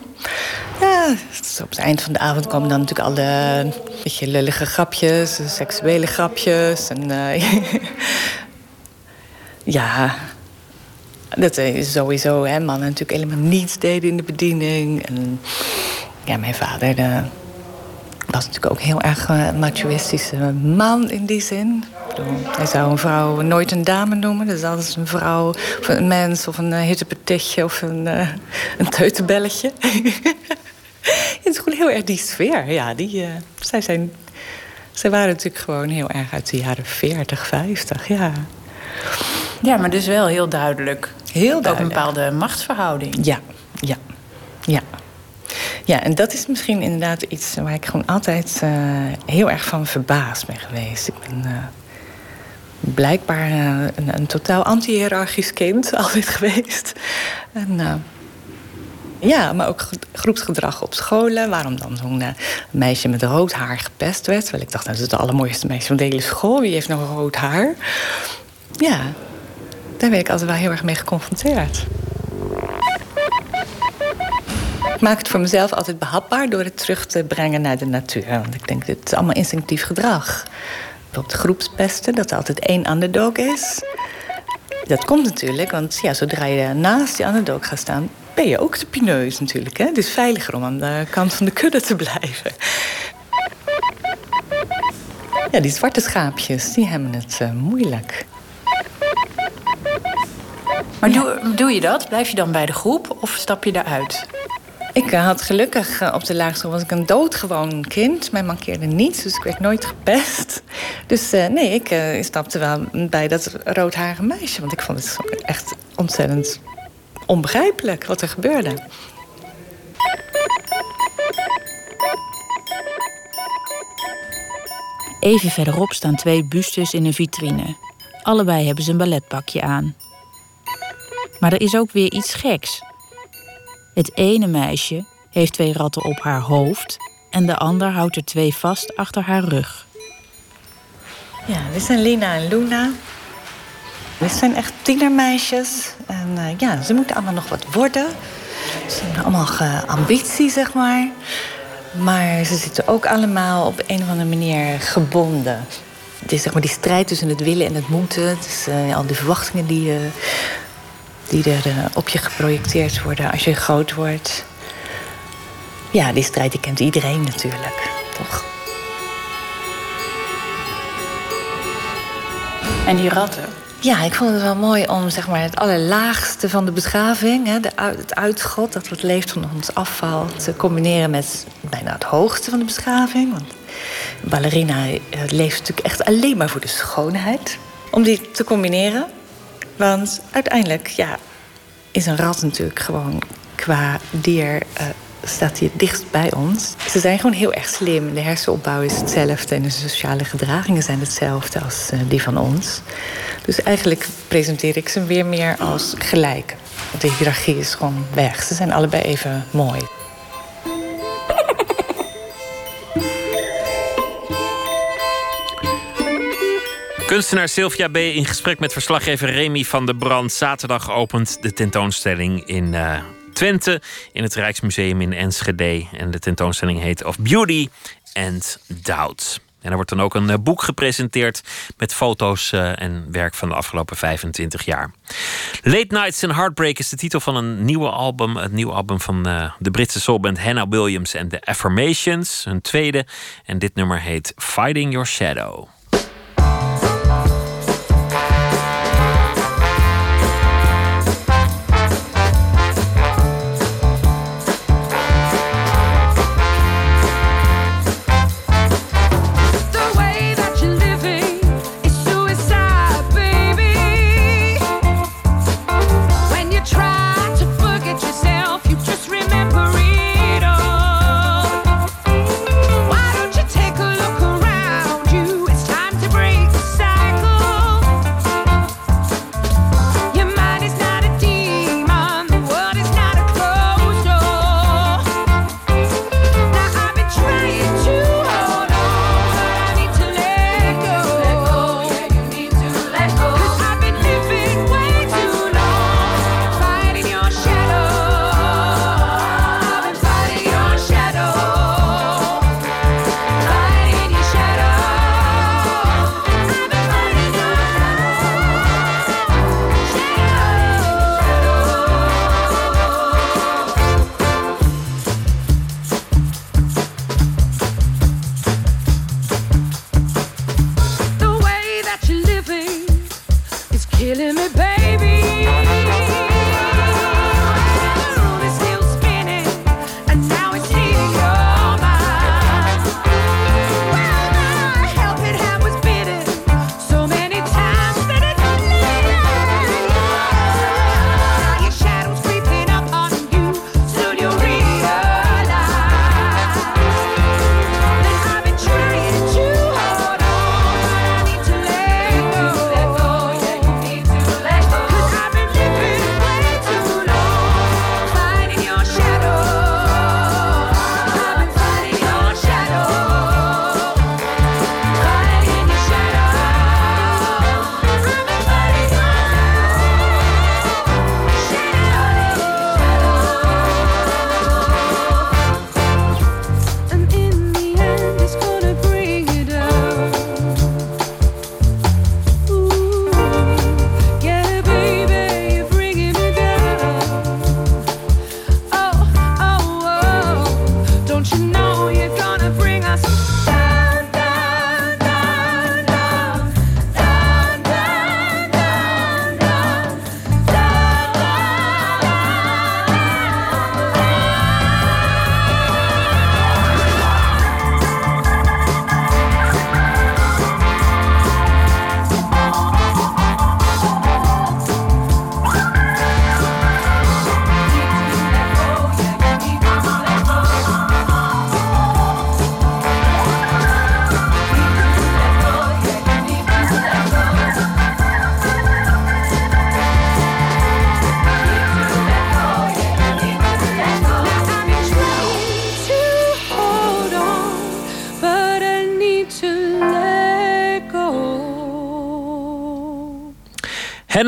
Ja, op het eind van de avond komen dan natuurlijk alle beetje lullige grapjes, seksuele grapjes. En, uh, ja, dat is sowieso, hè, mannen natuurlijk helemaal niets deden in de bediening. En ja, mijn vader de, was natuurlijk ook heel erg een machoïstische man in die zin. Hij zou een vrouw nooit een dame noemen. Dus altijd een vrouw of een mens of een uh, of een, uh, een teutenbelletje. het is gewoon heel erg die sfeer. Ja, die, uh, zij, zijn, zij waren natuurlijk gewoon heel erg uit de jaren 40, 50. Ja. Ja, maar dus wel heel duidelijk. Heel duidelijk. Ook een bepaalde machtsverhouding. Ja, ja, ja. Ja, en dat is misschien inderdaad iets waar ik gewoon altijd uh, heel erg van verbaasd ben geweest. Ik ben uh, blijkbaar uh, een, een, totaal anti-hierarchisch kind altijd geweest. En, ja, maar ook groepsgedrag op scholen. Waarom dan zo'n meisje met rood haar gepest werd. Terwijl ik dacht, nou, dat is het allermooiste meisje van de hele school. Wie heeft nog rood haar? Ja, daar werd ik altijd wel heel erg mee geconfronteerd. Maak het voor mezelf altijd behapbaar door het terug te brengen naar de natuur. Want ik denk, dit is allemaal instinctief gedrag. Bijvoorbeeld groepspesten, dat er altijd één underdog is. Dat komt natuurlijk, want ja, zodra je naast die underdog gaat staan... ben je ook de pineus natuurlijk. Hè? Het is veiliger om aan de kant van de kudde te blijven. Ja, die zwarte schaapjes, die hebben het uh, moeilijk. Maar doe, doe je dat? Blijf je dan bij de groep of stap je eruit? Ik had gelukkig op de laagschool was ik een doodgewoon kind. Mij mankeerde niets, dus ik werd nooit gepest. Dus uh, nee, ik stapte wel bij dat roodharige meisje. Want ik vond het echt ontzettend onbegrijpelijk wat er gebeurde. Even verderop staan twee bustes in een vitrine. Allebei hebben ze een balletpakje aan. Maar er is ook weer iets geks. Het ene meisje heeft twee ratten op haar hoofd en de ander houdt er twee vast achter haar rug. Ja, dit zijn Lina en Luna. Dit zijn echt tienermeisjes. En uh, ja, ze moeten allemaal nog wat worden. Ze hebben allemaal ambitie, zeg maar. Maar ze zitten ook allemaal op een of andere manier gebonden. Het is zeg maar die strijd tussen het willen en het moeten. Uh, al die verwachtingen die, uh, die er uh, op je geprojecteerd worden als je groot wordt. Ja, die strijd die kent iedereen natuurlijk, toch? En die ratten? Ja, ik vond het wel mooi om zeg maar, het allerlaagste van de beschaving, hè, de, het uitschot, dat wat leeft van ons afval, te combineren met bijna het hoogste van de beschaving. Want ballerina leeft natuurlijk echt alleen maar voor de schoonheid. Om die te combineren. Want uiteindelijk ja, is een rat natuurlijk gewoon qua dier. Uh, staat hij het dichtst bij ons. Ze zijn gewoon heel erg slim. De hersenopbouw is hetzelfde en de sociale gedragingen zijn hetzelfde als uh, die van ons. Dus eigenlijk presenteer ik ze weer meer als gelijk. De hiërarchie is gewoon weg. Ze zijn allebei even mooi. Kunstenaar Sylvia B. in gesprek met verslaggever Remy van der Brand. Zaterdag opent de tentoonstelling in uh, Twente, in het Rijksmuseum in Enschede. En de tentoonstelling heet Of Beauty and Doubt. En er wordt dan ook een uh, boek gepresenteerd met foto's uh, en werk van de afgelopen 25 jaar. Late Nights and Heartbreak is de titel van een nieuwe album. Het nieuwe album van de Britse soulband Hannah Williams en The Affirmations. Hun tweede. En dit nummer heet Fighting Your Shadow.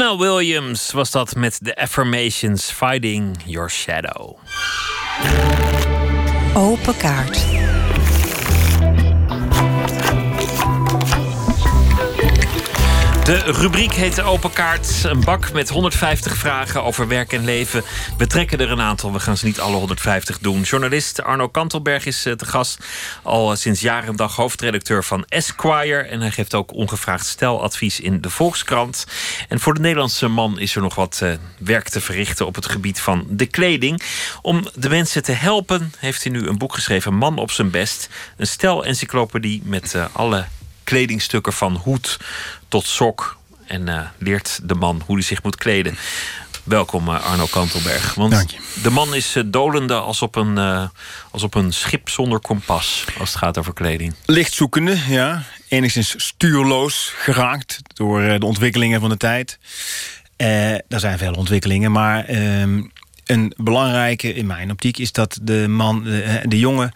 Hannah Williams was dat met The Affirmations Fighting Your Shadow. Open kaart. De rubriek heet Open Kaart. Een bak met 150 vragen over werk en leven. We trekken er een aantal. We gaan ze niet alle 150 doen. Journalist Arno Kantelberg is eh, te gast. Al sinds jaren en dag hoofdredacteur van Esquire. En hij geeft ook ongevraagd steladvies in de Volkskrant. En voor de Nederlandse man is er nog wat uh, werk te verrichten op het gebied van de kleding. Om de mensen te helpen heeft hij nu een boek geschreven. Man op zijn best. Een stel-encyclopedie met uh, alle kledingstukken van hoed tot sok. En uh, leert de man hoe hij zich moet kleden. Welkom uh, Arno Kantelberg. Want Dank je. de man is uh, dolende als op, een, als op een schip zonder kompas. Als het gaat over kleding. Lichtzoekende, ja. Enigszins stuurloos geraakt door de ontwikkelingen van de tijd. er zijn veel ontwikkelingen, maar ehm, een belangrijke in mijn optiek is dat de man, de, de jongen,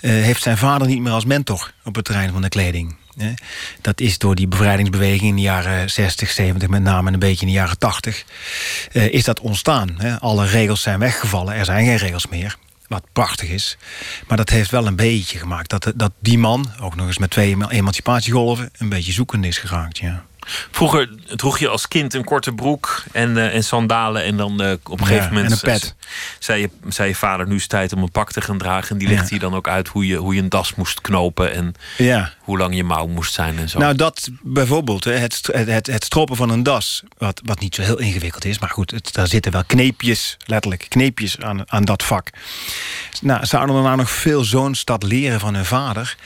heeft zijn vader niet meer als mentor op het terrein van de kleding. Dat is door die bevrijdingsbeweging in de jaren 60, 70, met name een beetje in de jaren 80, eh, is dat ontstaan. Alle regels zijn weggevallen, er zijn geen regels meer. Wat prachtig is. Maar dat heeft wel een beetje gemaakt dat, dat die man, ook nog eens met twee emancipatiegolven, een beetje zoekend is geraakt. Ja. Vroeger droeg je als kind een korte broek en, uh, en sandalen. En dan uh, op een gegeven moment. En een pet. Zei je, zei je vader: Nu is het tijd om een pak te gaan dragen. En die legde ja. je dan ook uit hoe je, hoe je een das moest knopen. En ja. hoe lang je mouw moest zijn en zo. Nou, dat bijvoorbeeld. Het, het, het stroppen van een das. Wat, wat niet zo heel ingewikkeld is. Maar goed, het, daar zitten wel kneepjes, letterlijk kneepjes aan, aan dat vak. Nou, zouden we nou nog veel zoons dat leren van hun vader?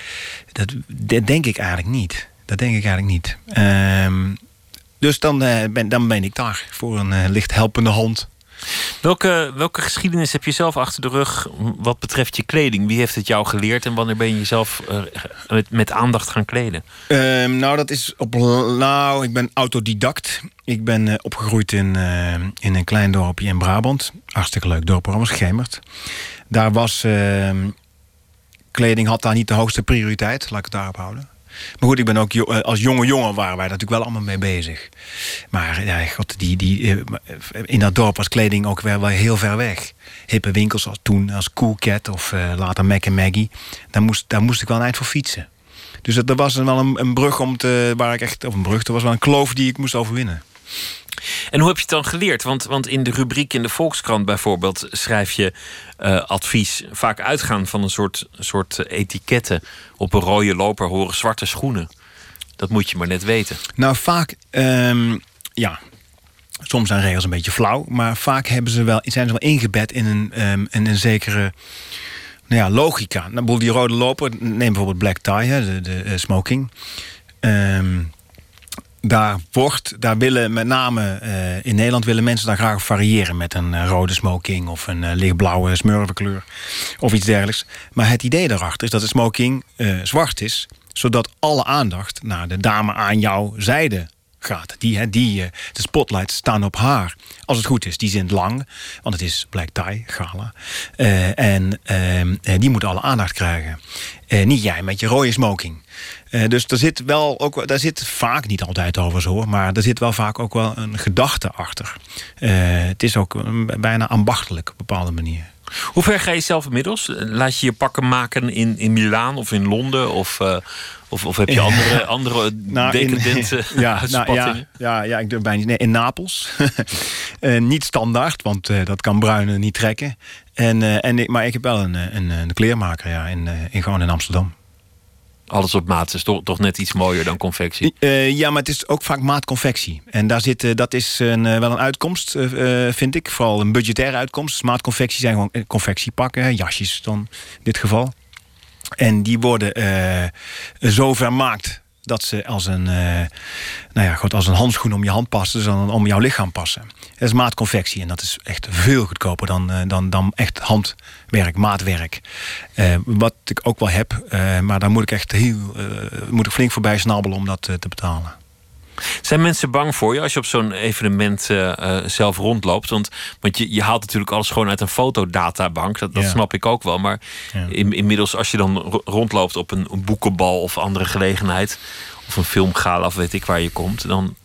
Dat, dat denk ik eigenlijk niet. Dat denk ik eigenlijk niet. Um, dus dan, uh, ben, dan ben ik daar voor een uh, licht helpende hand. Welke, welke geschiedenis heb je zelf achter de rug wat betreft je kleding? Wie heeft het jou geleerd en wanneer ben je jezelf uh, met, met, aandacht gaan kleden? Um, nou, dat is op. Nou, ik ben autodidact. Ik ben opgegroeid in, in een klein dorpje in Brabant. Hartstikke leuk dorp, was Gemert. Daar was. Ehm, kleding had daar niet de hoogste prioriteit, laat ik het daarop houden. Maar goed, ik ben ook als jonge jongen waren wij natuurlijk wel allemaal mee bezig. Maar ja, god, die, die, in dat dorp was kleding ook wel, heel ver weg. Hippe winkels als toen, als Cool Cat of uh, later Mac Maggie. Daar moest, daar moest ik wel een eind voor fietsen. Dus er was wel een, een brug om te, waar ik echt, of een brug, er was wel een kloof die ik moest overwinnen. En hoe heb je het dan geleerd? Want, want in de rubriek in de Volkskrant bijvoorbeeld schrijf je uh, advies vaak uitgaan van een soort, soort etiketten. Op een rode loper horen zwarte schoenen. Dat moet je maar net weten. Nou, vaak, um, ja. Soms zijn regels een beetje flauw, maar vaak hebben ze wel, zijn ze wel ingebed in een, in een zekere nou ja, logica. Nou, die rode loper, neem bijvoorbeeld black tie, de, de uh, smoking. Um, daar wordt, daar willen met name uh, in Nederland willen mensen daar graag variëren met een uh, rode smoking of een uh, lichtblauwe smurvenkleur of iets dergelijks. Maar het idee daarachter is dat de smoking zwart is, zodat alle aandacht naar de dame aan jouw zijde gaat. Die, die, de spotlights staan op haar. Als het goed is, die zijn lang, want het is black tie, gala. en die moet alle aandacht krijgen. niet jij met je rode smoking. Uh, dus er zit wel ook, daar zit vaak, niet altijd over zo, maar er zit wel vaak ook wel een gedachte achter. Uh, het is ook een, bijna ambachtelijk op een bepaalde manier. Hoe ver ga je zelf inmiddels? Laat je je pakken maken in, in Milaan of in Londen? Of, uh, of, of heb je andere, andere nou, decadente in, ja, nou, ja, ja, ja, ik doe bijna nee, in Napels. niet standaard, want dat kan Bruinen niet trekken. En, en, maar ik heb wel een, een, een kleermaker ja, in, in, gewoon in Amsterdam. Alles op maat is toch, toch net iets mooier dan confectie. Uh, ja, maar het is ook vaak maatconfectie. En daar zit, uh, dat is een, uh, wel een uitkomst, vind ik. Vooral een budgettaire uitkomst. Dus maatconfectie zijn gewoon confectiepakken, jasjes dan in dit geval. En die worden zo vermaakt dat ze als een, nou ja, goed, als een handschoen om je hand passen, dus dan om jouw lichaam passen. Dat is maatconfectie en dat is echt veel goedkoper dan, dan, dan echt handwerk, maatwerk. Uh, wat ik ook wel heb, maar daar moet ik echt heel, moet ik flink voorbij snabbelen om dat te betalen. Zijn mensen bang voor je als je op zo'n evenement zelf rondloopt? Want, want je, je haalt natuurlijk alles gewoon uit een fotodatabank. Dat, dat ja. snap ik ook wel. Maar ja. in, inmiddels, als je dan rondloopt op een, een boekenbal of andere gelegenheid, of een filmgala of weet ik waar je komt, dan,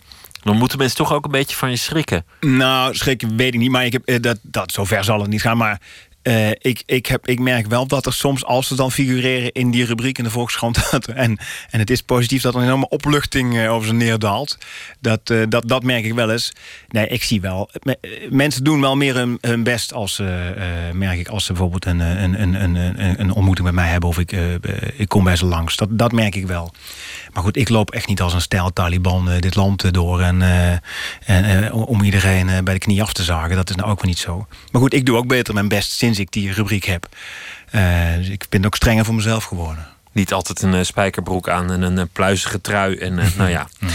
dan moeten mensen toch ook een beetje van je schrikken. Nou, schrikken weet ik niet, maar ik heb, dat, dat, zover zal het niet gaan. Maar uh, ik, ik, heb, ik merk wel dat er soms, als ze dan figureren in die rubriek in de Volkskrant... en, en het is positief dat er een enorme opluchting uh, over ze neerdaalt. Dat, uh, dat, dat merk ik wel eens. Nee, ik zie wel. mensen doen wel meer hun, hun best als, merk ik, als ze bijvoorbeeld een, een, een, een, een ontmoeting met mij hebben... of ik, ik kom bij ze langs. Dat, dat merk ik wel. Maar goed, ik loop echt niet als een stijl Taliban dit land door... en, en om iedereen bij de knie af te zagen. Dat is nou ook wel niet zo. Maar goed, ik doe ook beter mijn best sinds ik die rubriek heb. Uh, dus ik ben ook strenger voor mezelf geworden. Niet altijd een uh, spijkerbroek aan en een uh, pluizige trui. En nou ja. ja.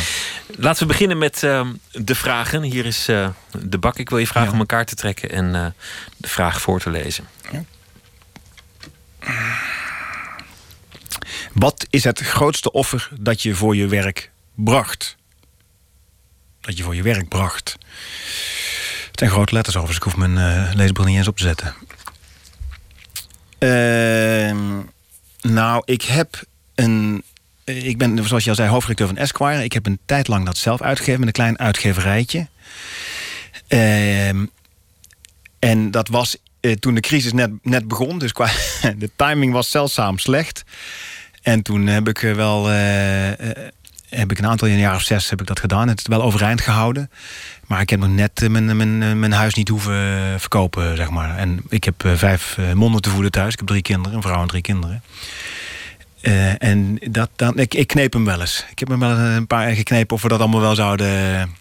Laten we beginnen met ehm, de vragen. Hier is de bak. Ik wil je vragen ja. om elkaar te trekken en de vraag voor te lezen. Ja. Wat is het grootste offer dat je voor je werk bracht? Dat je voor je werk bracht. Het zijn grote letters overigens. Ik hoef mijn uh, leesbril niet eens op te zetten. Uh, nou, ik heb een ik ben, zoals je al zei, hoofdredacteur van Esquire. Ik heb een tijd lang dat zelf uitgegeven met een klein uitgeverijtje. Ehm, en dat was eh, toen de crisis net, net begon. Dus qua, de timing was zeldzaam slecht. En toen heb ik wel heb ik een aantal jaar of zes heb ik dat gedaan. Het is wel overeind gehouden. Maar ik heb nog net eh, mijn, mijn, eh, mijn huis niet hoeven verkopen, zeg maar. En ik heb eh, vijf monden te voeden thuis. Ik heb drie kinderen, een vrouw en drie kinderen. en dat, dan, ik, ik kneep hem wel eens. Ik heb hem wel een paar geknepen of we dat allemaal wel zouden,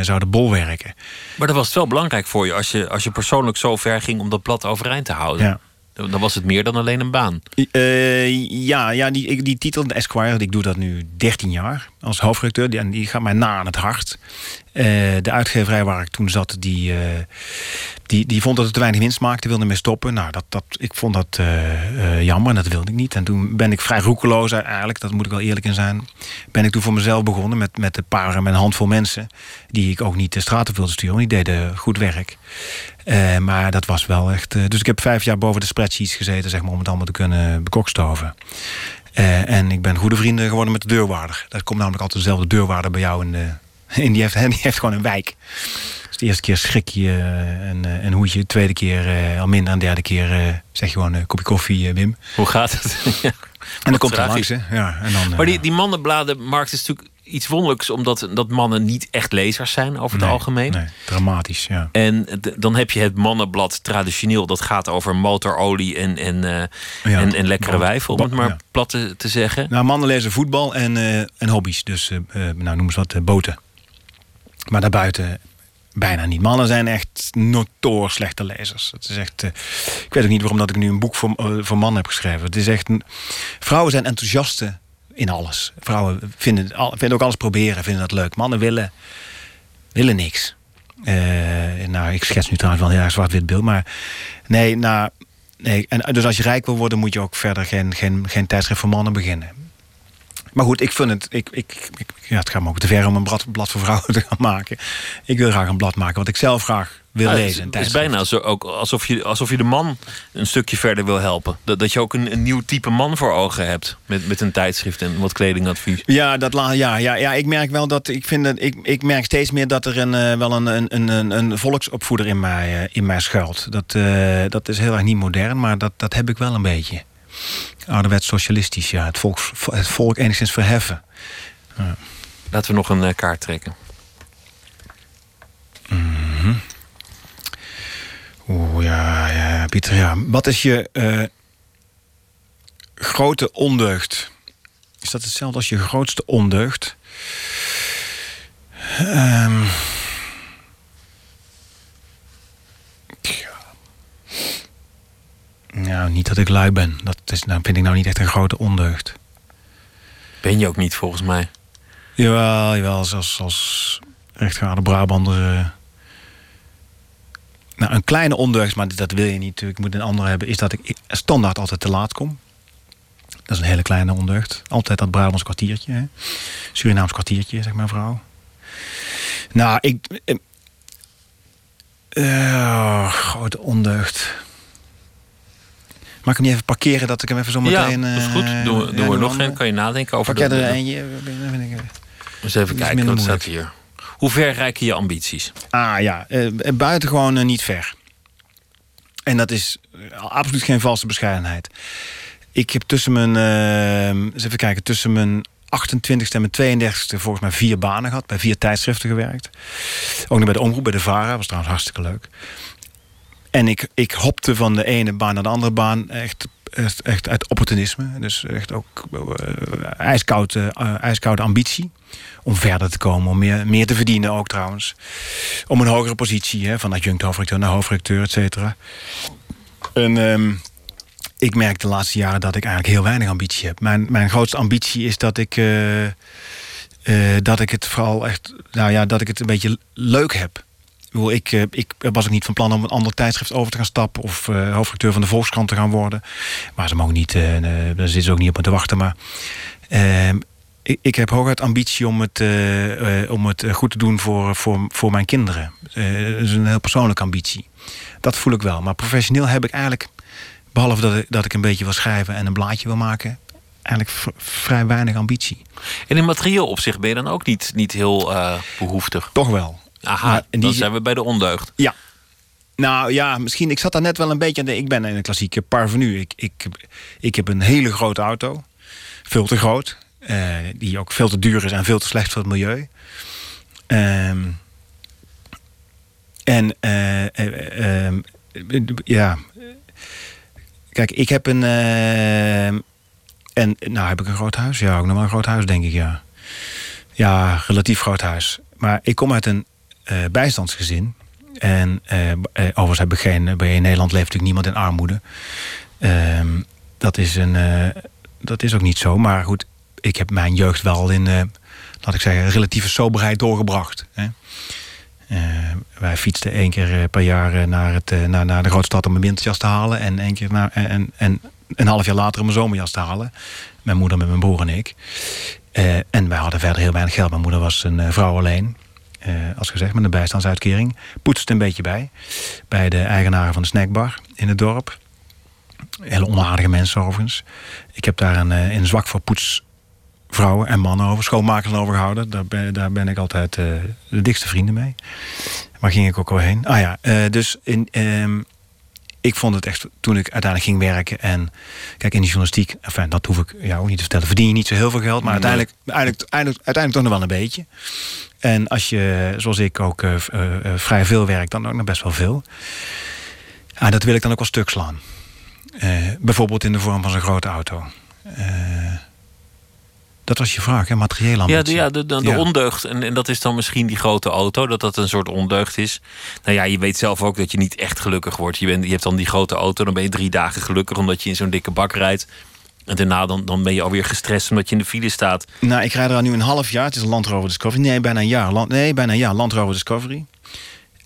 zouden bolwerken. Maar dat was het wel belangrijk voor je als, je als je persoonlijk zo ver ging om dat blad overeind te houden. Ja. Dan was het meer dan alleen een baan. Uh, ja, ja die, die titel, de Esquire, ik doe dat nu 13 jaar als hoofdredacteur. Die, die gaat mij na aan het hart. Uh, de uitgeverij waar ik toen zat, die, uh, die, die vond dat het te weinig winst maakte, wilde mee stoppen. Nou, dat, dat, ik vond dat jammer en dat wilde ik niet. En toen ben ik vrij roekeloos eigenlijk, dat moet ik wel eerlijk in zijn. Ben ik toen voor mezelf begonnen met, met een paar, met een handvol mensen. Die ik ook niet de straten wilde sturen, die deden goed werk. Maar dat was wel echt. Dus ik heb vijf jaar boven de spreadsheets gezeten, zeg maar, om het allemaal te kunnen bekokstoven. En ik ben goede vrienden geworden met de deurwaarder. Dat komt namelijk altijd dezelfde deurwaarder bij jou. In de, in die, heeft, die heeft gewoon een wijk. Dus de eerste keer schrik je en, en hoedje. De tweede keer al minder. En de derde keer zeg je gewoon een kopje koffie, Wim. Hoe gaat het? ja. En dan komt er langs, hè? Ja, en dan, maar die, die mannenbladenmarkt is natuurlijk iets wonderlijks, omdat dat mannen niet echt lezers zijn over het algemeen. Nee, dramatisch, ja. En dan heb je het mannenblad traditioneel, dat gaat over motorolie en, en, uh, en, en, lekkere wijven, om het maar plat te, te, zeggen. Nou, mannen lezen voetbal en, uh, en hobby's, dus uh, nou, noem eens wat, boten. Maar daarbuiten bijna niet. Mannen zijn echt notoor slechte lezers. Het is echt, ik weet ook niet waarom dat ik nu een boek voor, voor mannen heb geschreven. Het is echt, vrouwen zijn enthousiaste in alles. Vrouwen vinden, vinden ook alles proberen, vinden dat leuk. Mannen willen, willen niks. Uh, nou, ik schets nu trouwens wel een heel zwart-wit beeld. Maar nee, nou, nee. En, dus als je rijk wil worden, moet je ook verder geen, geen, geen tijdschrift voor mannen beginnen. Maar goed, ik vind het. Ik, ik, ik, ja, het gaat me ook te ver om een blad, blad voor vrouwen te gaan maken. Ik wil graag een blad maken wat ik zelf graag wil lezen. Het is bijna zo, ook alsof, je, alsof je de man een stukje verder wil helpen. Dat, dat je ook een, een nieuw type man voor ogen hebt. Met, met een tijdschrift en wat kledingadvies. Ja, dat, ja, ja, ja, ik merk wel dat. Ik, vind dat, ik, ik merk steeds meer dat er een, uh, wel een, een, een, een volksopvoeder in mij, uh, in mij schuilt. Dat, uh, dat is heel erg niet modern, maar dat, dat heb ik wel een beetje. Ouderwets socialistisch, ja. Het volk, het volk enigszins verheffen. Ja. Laten we nog een kaart trekken. Mm Oeh, ja, ja, Pieter, ja. Wat is je uh, grote ondeugd? Is dat hetzelfde als je grootste ondeugd? Um, Nou, niet dat ik lui ben. Dat is, nou, vind ik nou niet echt een grote ondeugd. Ben je ook niet, volgens mij? Jawel, jawel. Als, als rechtgaande Brabander... Uh, nou, een kleine ondeugd, maar dat wil je niet. Ik moet een andere hebben, is dat ik standaard altijd te laat kom. Dat is een hele kleine ondeugd. Altijd dat Brabants kwartiertje. Hè? Surinaams kwartiertje, zeg maar, vrouw. Nou, ik... Uh, grote ondeugd. Mag ik hem niet even parkeren dat ik hem even zo meteen... Ja, dat is goed. Doen we, doen we nog geen. Kan je nadenken over... Pak jij er eentje? Eens even kijken, wat staat hier? Hoe ver reiken je ambities? Ah ja, uh, buitengewoon uh, niet ver. En dat is absoluut geen valse bescheidenheid. Ik heb tussen mijn, eens even kijken, tussen mijn 28ste en mijn 32ste volgens mij vier banen gehad. Bij vier tijdschriften gewerkt. Ook nog bij de Omroep, bij de VARA. Was trouwens hartstikke leuk. En ik, ik hopte van de ene baan naar de andere baan. Echt, echt, echt uit opportunisme. Dus echt ook uh, ijskoude, ijskoude ambitie om verder te komen, om meer, meer te verdienen ook trouwens. Om een hogere positie, hè, van adjunct hoofdrecteur naar hoofdrecteur, et cetera. En um, ik merk de laatste jaren dat ik eigenlijk heel weinig ambitie heb. Mijn, mijn grootste ambitie is dat ik, uh, dat ik het vooral echt, nou ja, dat ik het een beetje leuk heb. Ik, uh, ik was ook niet van plan om een ander tijdschrift over te gaan stappen of hoofdredacteur van de Volkskrant te gaan worden. Maar ze mogen niet, daar zitten ze ook niet op me te wachten. Maar ehm, ik, ik heb hooguit ambitie om het, uh, uh, om het goed te doen voor, voor, voor mijn kinderen. Uh, dat is een heel persoonlijke ambitie. Dat voel ik wel. Maar professioneel heb ik eigenlijk, behalve dat ik, dat ik een beetje wil schrijven en een blaadje wil maken, eigenlijk vrij weinig ambitie. En in materieel opzicht ben je dan ook niet, niet heel eh, behoeftig? Toch wel. Aha, in die dan zijn we bij de ondeugd. Ja. Nou ja, misschien. Ik zat daar net wel een beetje aan. de- Ik ben een klassieke parvenu. Ik, ik, ik heb een hele grote auto. Veel te groot. eh, die ook veel te duur is en veel te slecht voor het milieu. Ehm, en eh, eh, ehm, ja. Kijk, ik heb een. en nou heb ik een groot huis. Ja, ook nog wel een groot huis, denk ik, ja. Ja, relatief groot huis. Maar ik kom uit een bijstandsgezin. En eh, eh, overigens heb ik geen. Bij in Nederland leeft natuurlijk niemand in armoede. Ehm, dat, is een, eh, dat is ook niet zo. Maar goed, ik heb mijn jeugd wel in. eh, laat ik zeggen, relatieve soberheid doorgebracht. Hè. Eh, wij fietsten één keer eh, per jaar eh, naar, het, eh, naar, naar de grote stad om mijn winterjas te halen. En één keer naar, en, en een half jaar later om mijn zomerjas te halen. Mijn moeder met mijn broer en ik. Eh, en wij hadden verder heel weinig geld. Mijn moeder was een eh, vrouw alleen. Eh, als gezegd, met een bijstandsuitkering. Poetste een beetje bij. Bij de eigenaren van de snackbar in het dorp. Hele onaardige mensen overigens. Ik heb daar een, eh, een zwak voor poetsvrouwen en mannen over. Schoonmakers over gehouden. Daar ben, daar ben ik altijd eh, de dikste vrienden mee. Waar ging ik ook al heen? Ah ja, dus in, ehm, ik vond het echt, toen ik uiteindelijk ging werken en kijk in de journalistiek, enfin, dat hoef ik jou ook niet te vertellen, verdien je niet zo heel veel geld, maar uiteindelijk, uiteindelijk, uiteindelijk, uiteindelijk toch nog wel een beetje. En als je, zoals ik ook eh, eh, eh, vrij veel werkt, dan ook nog best wel veel. Ja, dat wil ik dan ook wel stuk slaan. Bijvoorbeeld in de vorm van zo'n grote auto. Dat was je vraag, hè? materiële Ja, ambitie. de, ja, de, de, de Ja. ondeugd. En, en dat is dan misschien die grote auto, dat dat een soort ondeugd is. Nou ja, je weet zelf ook dat je niet echt gelukkig wordt. Je, bent, je hebt dan die grote auto, dan ben je drie dagen gelukkig omdat je in zo'n dikke bak rijdt. En daarna dan, dan ben je alweer gestrest omdat je in de file staat. Nou, ik rijd er al nu een half jaar. Het is een Land Rover Discovery. Nee, bijna een jaar. Land, nee, bijna een jaar. Land Rover Discovery.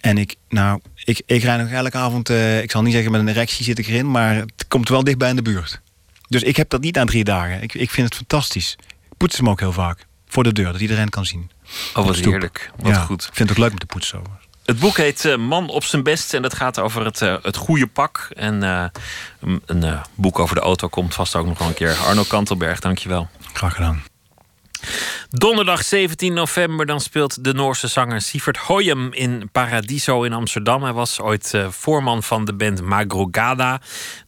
En ik, nou, ik, ik rijd nog elke avond... eh, ik zal niet zeggen met een erectie zit ik erin... maar het komt wel dichtbij in de buurt. Dus ik heb dat niet aan drie dagen. Ik, ik vind het fantastisch. Ik poets hem ook heel vaak. Voor de deur, dat iedereen kan zien. Oh, wat heerlijk. Wat Ja, goed. Ik vind het ook leuk om te poetsen. Over. Het boek heet eh, Man op zijn best en dat gaat over het, eh, het goede pak. En eh, een, boek over de auto komt vast ook nog wel een keer. Arno Kantelberg, dankjewel. Graag gedaan. Donderdag 17 november dan speelt de Noorse zanger Sievert Hoyem in Paradiso in Amsterdam. Hij was ooit voorman van de band Magrogada.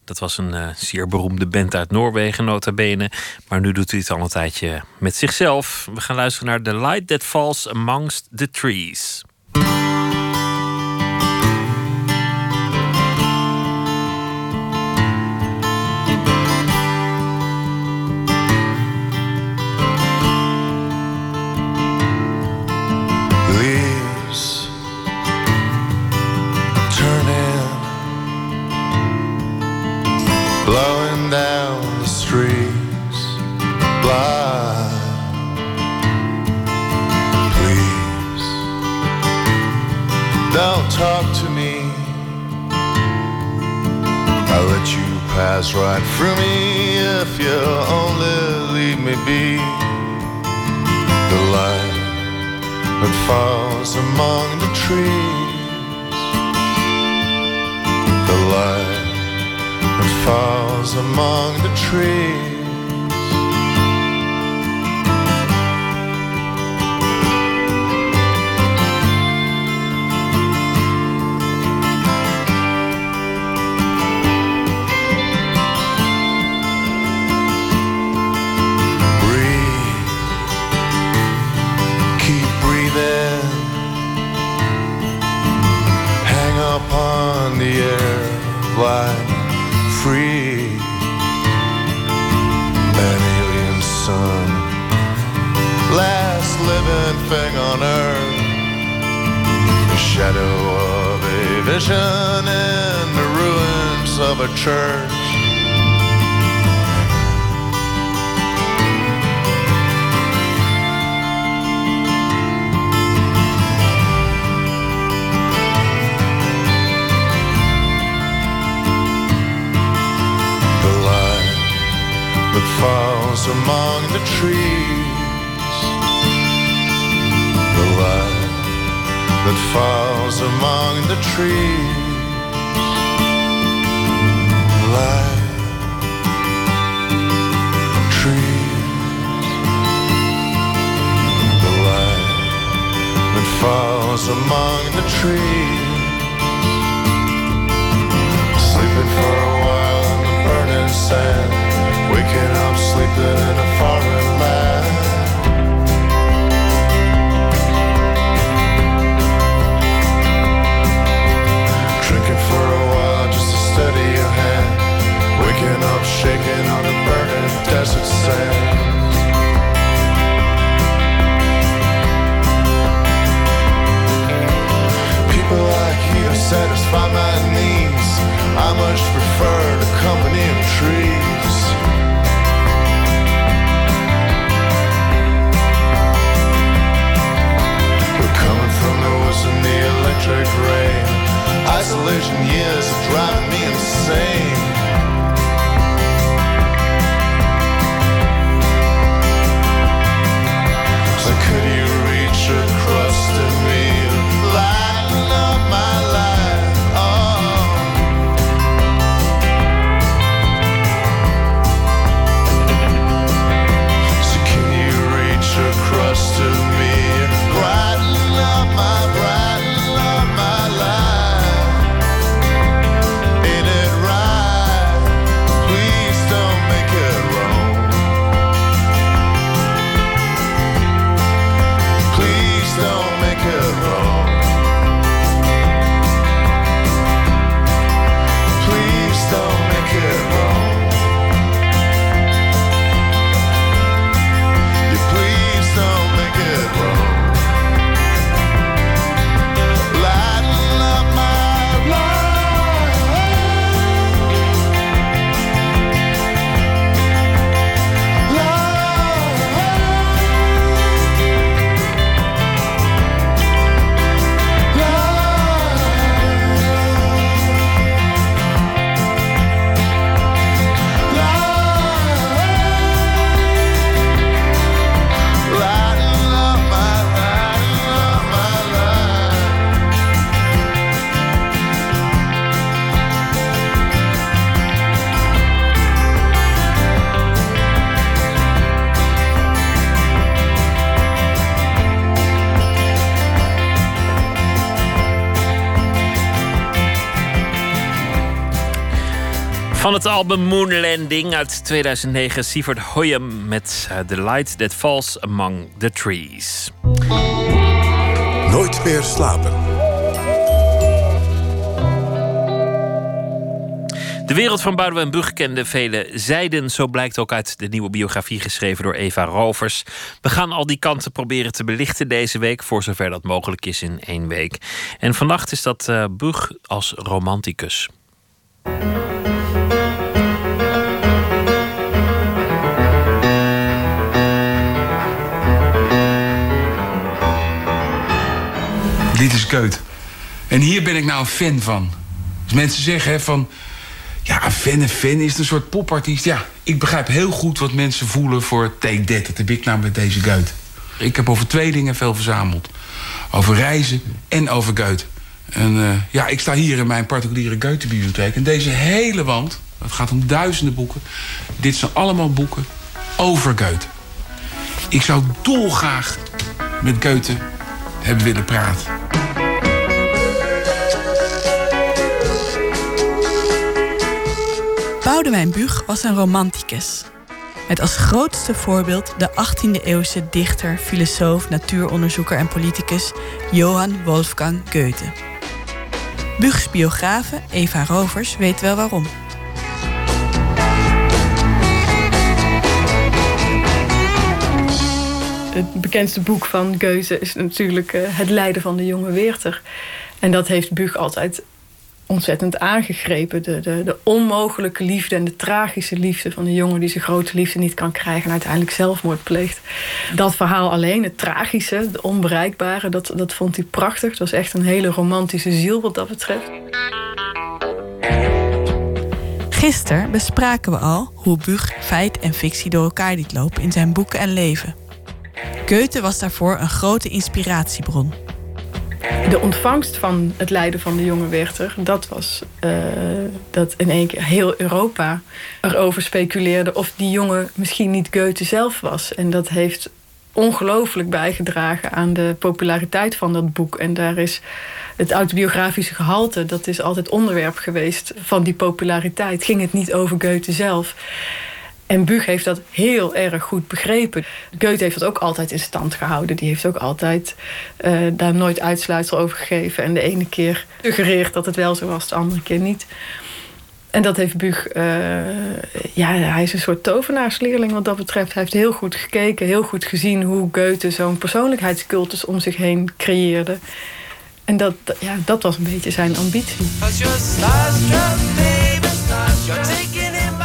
Dat was een zeer beroemde band uit Noorwegen, nota bene. Maar nu doet hij het al een tijdje met zichzelf. We gaan luisteren naar The Light That Falls Amongst the Trees. Please don't talk to me. I let you pass right through me if you only leave me be. The light that falls among the trees. The light that falls among the trees. Like free. An alien sun, last living thing on earth. The shadow of a vision in the ruins of a church. that falls among the trees. The light that falls among the trees. Light trees. The light that falls among the trees. Sleeping for a while in the burning sand waking up sleeping in a foreign land. Drinking for a while just to steady your hand, waking up shaking on the burning desert Van het album Moon Landing uit 2009, Sievert Hoyem met eh, The Light That Falls Among the Trees. Nooit meer slapen. De wereld van Boudewijn Bug kende vele zijden. Zo blijkt ook uit de nieuwe biografie geschreven door Eva Rovers. We gaan al die kanten proberen te belichten deze week, voor zover dat mogelijk is in één week. En vannacht is dat eh Bug als romanticus. Dit is Keut. En hier ben ik nou een fan van. Dus mensen zeggen hè, van... Ja, een fan, een fan is een soort popartiest. Ja, ik begrijp heel goed wat mensen voelen voor Take That. Dat heb ik nou met deze Geut. Ik heb over twee dingen veel verzameld. Over reizen en over Geut. En eh, ja, ik sta hier in mijn particuliere Goethe-bibliotheek. En deze hele wand, het gaat om duizenden boeken... dit zijn allemaal boeken over Goethe. Ik zou dolgraag met Goethe hebben willen praten. Boudewijn Buug was een romanticus. Met als grootste voorbeeld de 18e-eeuwse dichter, filosoof, natuuronderzoeker en politicus Johann Wolfgang Goethe. Buugs biografe Eva Rovers weet wel waarom. Het bekendste boek van Goethe is natuurlijk eh, Het lijden van de jonge Weerter. En dat heeft Bug altijd ontzettend aangegrepen. De, de, de onmogelijke liefde en de tragische liefde van de jongen die zijn grote liefde niet kan krijgen en uiteindelijk zelfmoord pleegt. Dat verhaal alleen, het tragische, het onbereikbare, dat, dat vond hij prachtig. Het was echt een hele romantische ziel wat dat betreft. Gisteren bespraken we al hoe Bug feit en fictie door elkaar liet lopen in zijn boeken en leven. Goethe was daarvoor een grote inspiratiebron. De ontvangst van het lijden van de jonge Werther, dat was eh, dat in één keer heel Europa erover speculeerde of die jongen misschien niet Goethe zelf was. En dat heeft ongelooflijk bijgedragen aan de populariteit van dat boek. En daar is het autobiografische gehalte, dat is altijd onderwerp geweest van die populariteit. Ging het niet over Goethe zelf. En Bug heeft dat heel erg goed begrepen. Goethe heeft dat ook altijd in stand gehouden. Die heeft ook altijd uh, daar nooit uitsluitsel over gegeven. En de ene keer suggereerd dat het wel zo was, de andere keer niet. En dat heeft Bug... Uh, ja, hij is een soort tovenaarsleerling wat dat betreft. Hij heeft heel goed gekeken, heel goed gezien... hoe Goethe zo'n persoonlijkheidscultus om zich heen creëerde. En dat, ja, dat was een beetje zijn ambitie.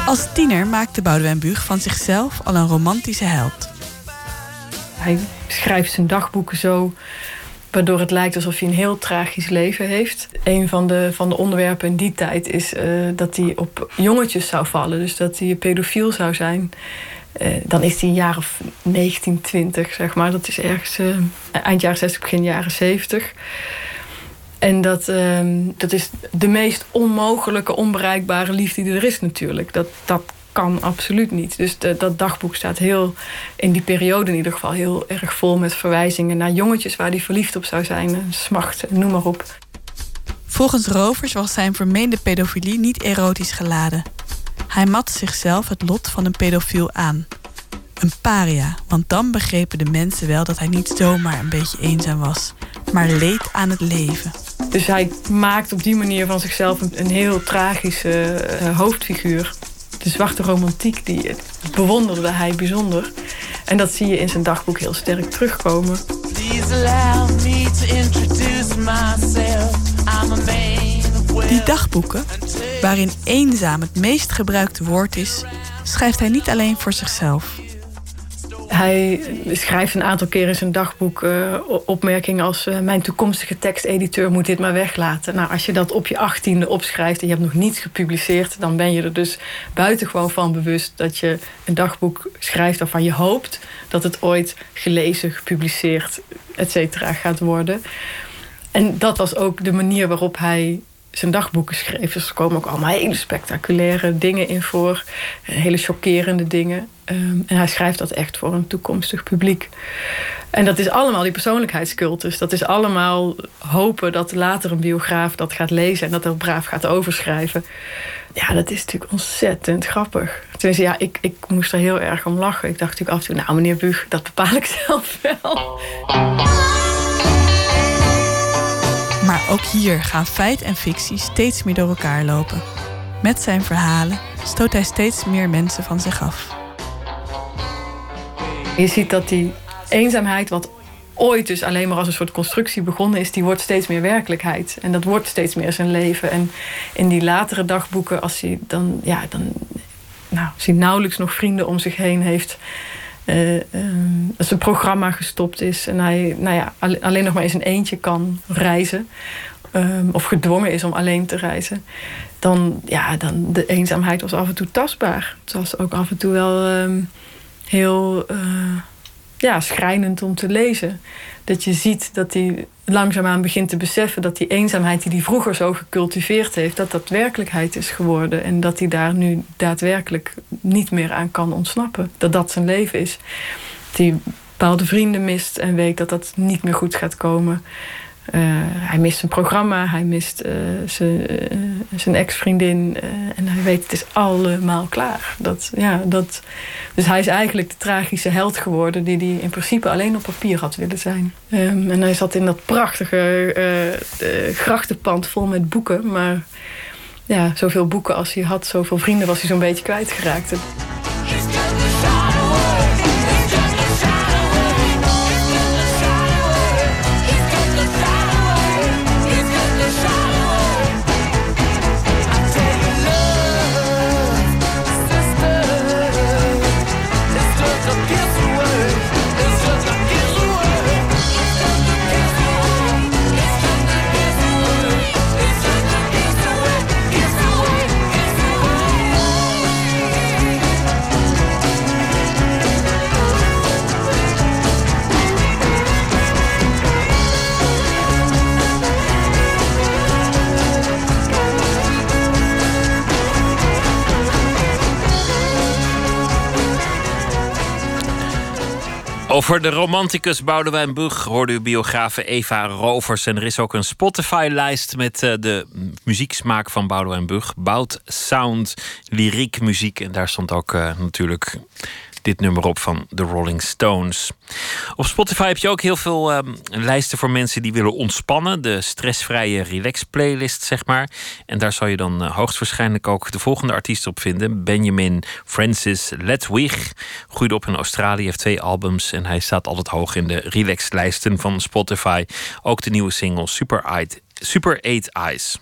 Als tiener maakte Boudewijn Buug van zichzelf al een romantische held. Hij schrijft zijn dagboeken zo waardoor het lijkt alsof hij een heel tragisch leven heeft. Een van de, van de onderwerpen in die tijd is uh, dat hij op jongetjes zou vallen. Dus dat hij pedofiel zou zijn. Uh, dan is hij een jaar of 19, 20, zeg maar. Dat is ergens uh, eind jaren 60, begin jaren 70. En dat, uh, dat is de meest onmogelijke, onbereikbare liefde die er is natuurlijk. Dat, dat kan absoluut niet. Dus dat dagboek staat heel, in die periode in ieder geval, heel erg vol met verwijzingen naar jongetjes waar hij verliefd op zou zijn. Smacht, noem maar op. Volgens Rovers was zijn vermeende pedofilie niet erotisch geladen. Hij mat zichzelf het lot van een pedofiel aan. Een paria, want dan begrepen de mensen wel dat hij niet zomaar een beetje eenzaam was, maar leed aan het leven. Dus hij maakt op die manier van zichzelf een, een heel tragische uh, hoofdfiguur. De zwarte romantiek, die bewonderde hij bijzonder. En dat zie je in zijn dagboek heel sterk terugkomen. Die dagboeken, waarin eenzaam het meest gebruikte woord is, schrijft hij niet alleen voor zichzelf. Hij schrijft een aantal keer in zijn dagboek uh, opmerkingen als... Uh, mijn toekomstige tekstediteur moet dit maar weglaten. Nou, als je dat op je achttiende opschrijft en je hebt nog niets gepubliceerd... dan ben je er dus buitengewoon van bewust dat je een dagboek schrijft... waarvan je hoopt dat het ooit gelezen, gepubliceerd, et cetera, gaat worden. En dat was ook de manier waarop hij zijn dagboeken schreef. Dus er komen ook allemaal hele spectaculaire dingen in voor. Hele chockerende dingen. Um, en hij schrijft dat echt voor een toekomstig publiek. En dat is allemaal die persoonlijkheidscultus. Dat is allemaal hopen dat later een biograaf dat gaat lezen... en dat er braaf gaat overschrijven. Ja, dat is natuurlijk ontzettend grappig. Tenminste, ja, ik, ik moest er heel erg om lachen. Ik dacht natuurlijk af en toe, nou meneer Bug, dat bepaal ik zelf wel. Maar ook hier gaan feit en fictie steeds meer door elkaar lopen. Met zijn verhalen stoot hij steeds meer mensen van zich af. Je ziet dat die eenzaamheid, wat ooit dus alleen maar als een soort constructie begonnen is, die wordt steeds meer werkelijkheid. En dat wordt steeds meer zijn leven. En in die latere dagboeken, als hij dan, ja, dan nou, als hij nauwelijks nog vrienden om zich heen heeft. Uh, uh, als een programma gestopt is en hij nou ja, alleen nog maar eens een eentje kan reizen. Um, of gedwongen is om alleen te reizen. Dan, ja, dan de eenzaamheid was af en toe tastbaar. Het was ook af en toe wel um, heel uh, ja, schrijnend om te lezen. Dat je ziet dat hij langzaamaan begint te beseffen dat die eenzaamheid die hij vroeger zo gecultiveerd heeft, dat dat werkelijkheid is geworden. En dat hij daar nu daadwerkelijk niet meer aan kan ontsnappen. Dat dat zijn leven is. Dat hij bepaalde vrienden mist en weet dat dat niet meer goed gaat komen. Uh, hij mist zijn programma, hij mist zijn, uh, zijn ex-vriendin. en hij weet het is allemaal klaar. Dat, ja, dat, dus hij is eigenlijk de tragische held geworden... die hij in principe alleen op papier had willen zijn. Um, en hij zat in dat prachtige grachtenpand vol met boeken. Maar ja, zoveel boeken als hij had, zoveel vrienden was hij zo'n beetje kwijtgeraakt. Over de romanticus Boudewijn Bug hoorde u biografe Eva Rovers. En er is ook een Spotify-lijst met uh, de muzieksmaak van Boudewijn Bug. Bout Sound, lyriek muziek. En daar stond ook uh, natuurlijk dit nummer op van The Rolling Stones. Op Spotify heb je ook heel veel um, lijsten voor mensen die willen ontspannen. De stressvrije relax playlist, zeg maar. En daar zal je dan uh, hoogstwaarschijnlijk ook de volgende artiest op vinden. Benjamin Francis Letwig. Groeide op in Australië, heeft twee albums. En hij staat altijd hoog in de relax-lijsten van Spotify. Ook de nieuwe single Super, Eight, Super 8 Eyes.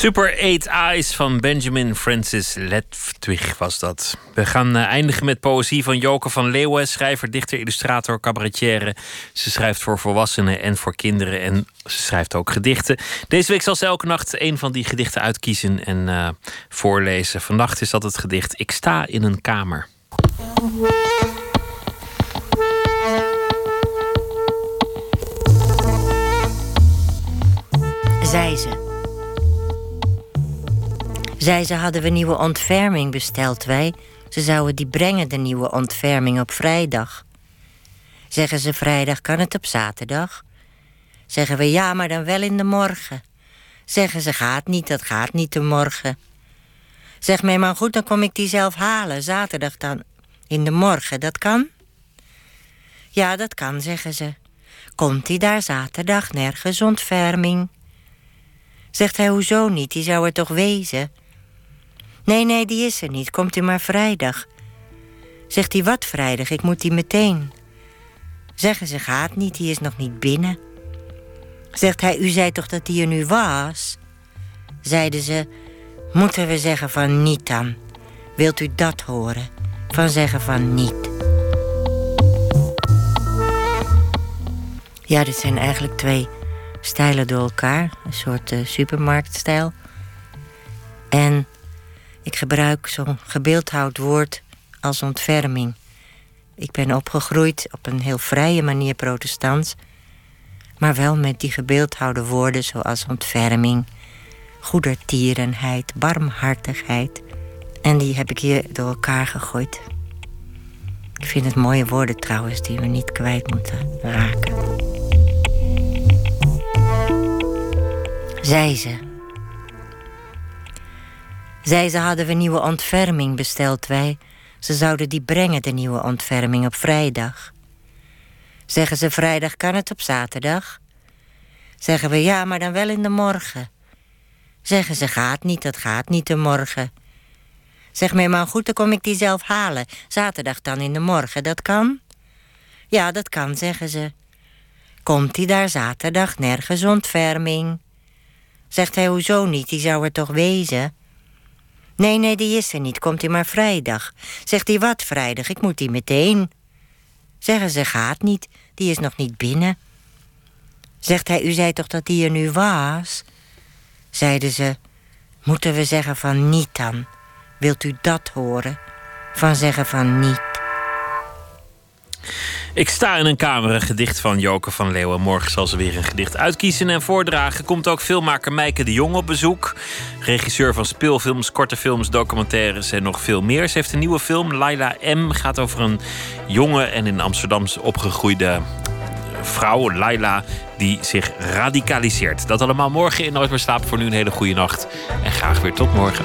Super 8 Eyes van Benjamin Francis Ledwig was dat. We gaan eh, eindigen met poëzie van Joke van Leeuwen, schrijver, dichter, illustrator, cabaretière. Ze schrijft voor volwassenen en voor kinderen en ze schrijft ook gedichten. Deze week zal ze elke nacht een van die gedichten uitkiezen en uh, voorlezen. Vannacht is dat het gedicht Ik sta in een kamer. Zei ze. Zij ze hadden we nieuwe ontferming besteld wij. Ze zouden die brengen, de nieuwe ontferming, op vrijdag. Zeggen ze vrijdag, kan het op zaterdag? Zeggen we ja, maar dan wel in de morgen. Zeggen ze gaat niet, dat gaat niet de morgen. Zeg mij maar goed, dan kom ik die zelf halen. Zaterdag dan in de morgen, dat kan? Ja, dat kan, zeggen ze. Komt hij daar zaterdag nergens ontferming? Zegt hij, hoezo niet? Die zou er toch wezen? Nee, nee, die is er niet. Komt u maar vrijdag. Zegt hij, wat vrijdag? Ik moet die meteen. Zeggen ze, gaat niet, die is nog niet binnen. Zegt hij, u zei toch dat die er nu was? Zeiden ze, moeten we zeggen van niet dan? Wilt u dat horen? Van zeggen van niet. Ja, dit zijn eigenlijk twee stijlen door elkaar. Een soort uh, supermarktstijl. En ik gebruik zo'n gebeeldhouwd woord als ontferming. Ik ben opgegroeid op een heel vrije manier protestants, maar wel met die gebeeldhouwde woorden zoals ontferming, goedertierenheid, barmhartigheid. En die heb ik hier door elkaar gegooid. Ik vind het mooie woorden trouwens die we niet kwijt moeten raken. Zij ze. Zij ze hadden we nieuwe ontferming besteld wij. Ze zouden die brengen, de nieuwe ontferming, op vrijdag. Zeggen ze vrijdag kan het op zaterdag? Zeggen we ja, maar dan wel in de morgen. Zeggen ze gaat niet, dat gaat niet de morgen. Zeg mij maar goed, dan kom ik die zelf halen. Zaterdag dan in de morgen, dat kan? Ja, dat kan, zeggen ze. Komt hij daar zaterdag nergens ontferming? Zegt hij, hoezo niet, die zou er toch wezen? Nee, nee, die is er niet. Komt hij maar vrijdag. Zegt hij wat vrijdag? Ik moet die meteen. Zeggen ze gaat niet. Die is nog niet binnen. Zegt hij, u zei toch dat die er nu was? Zeiden ze, moeten we zeggen van niet dan? Wilt u dat horen? Van zeggen van niet. Ik sta in een kamer, een gedicht van Joke van Leeuwen. Morgen zal ze weer een gedicht uitkiezen en voordragen. Komt ook filmmaker Meike de Jong op bezoek. Regisseur van speelfilms, korte films, documentaires en nog veel meer. Ze heeft een nieuwe film, Laila M. Gaat over een jonge en in Amsterdam opgegroeide vrouw, Laila, die zich radicaliseert. Dat allemaal morgen in Nooit meer slapen. Voor nu een hele goede nacht. En graag weer tot morgen.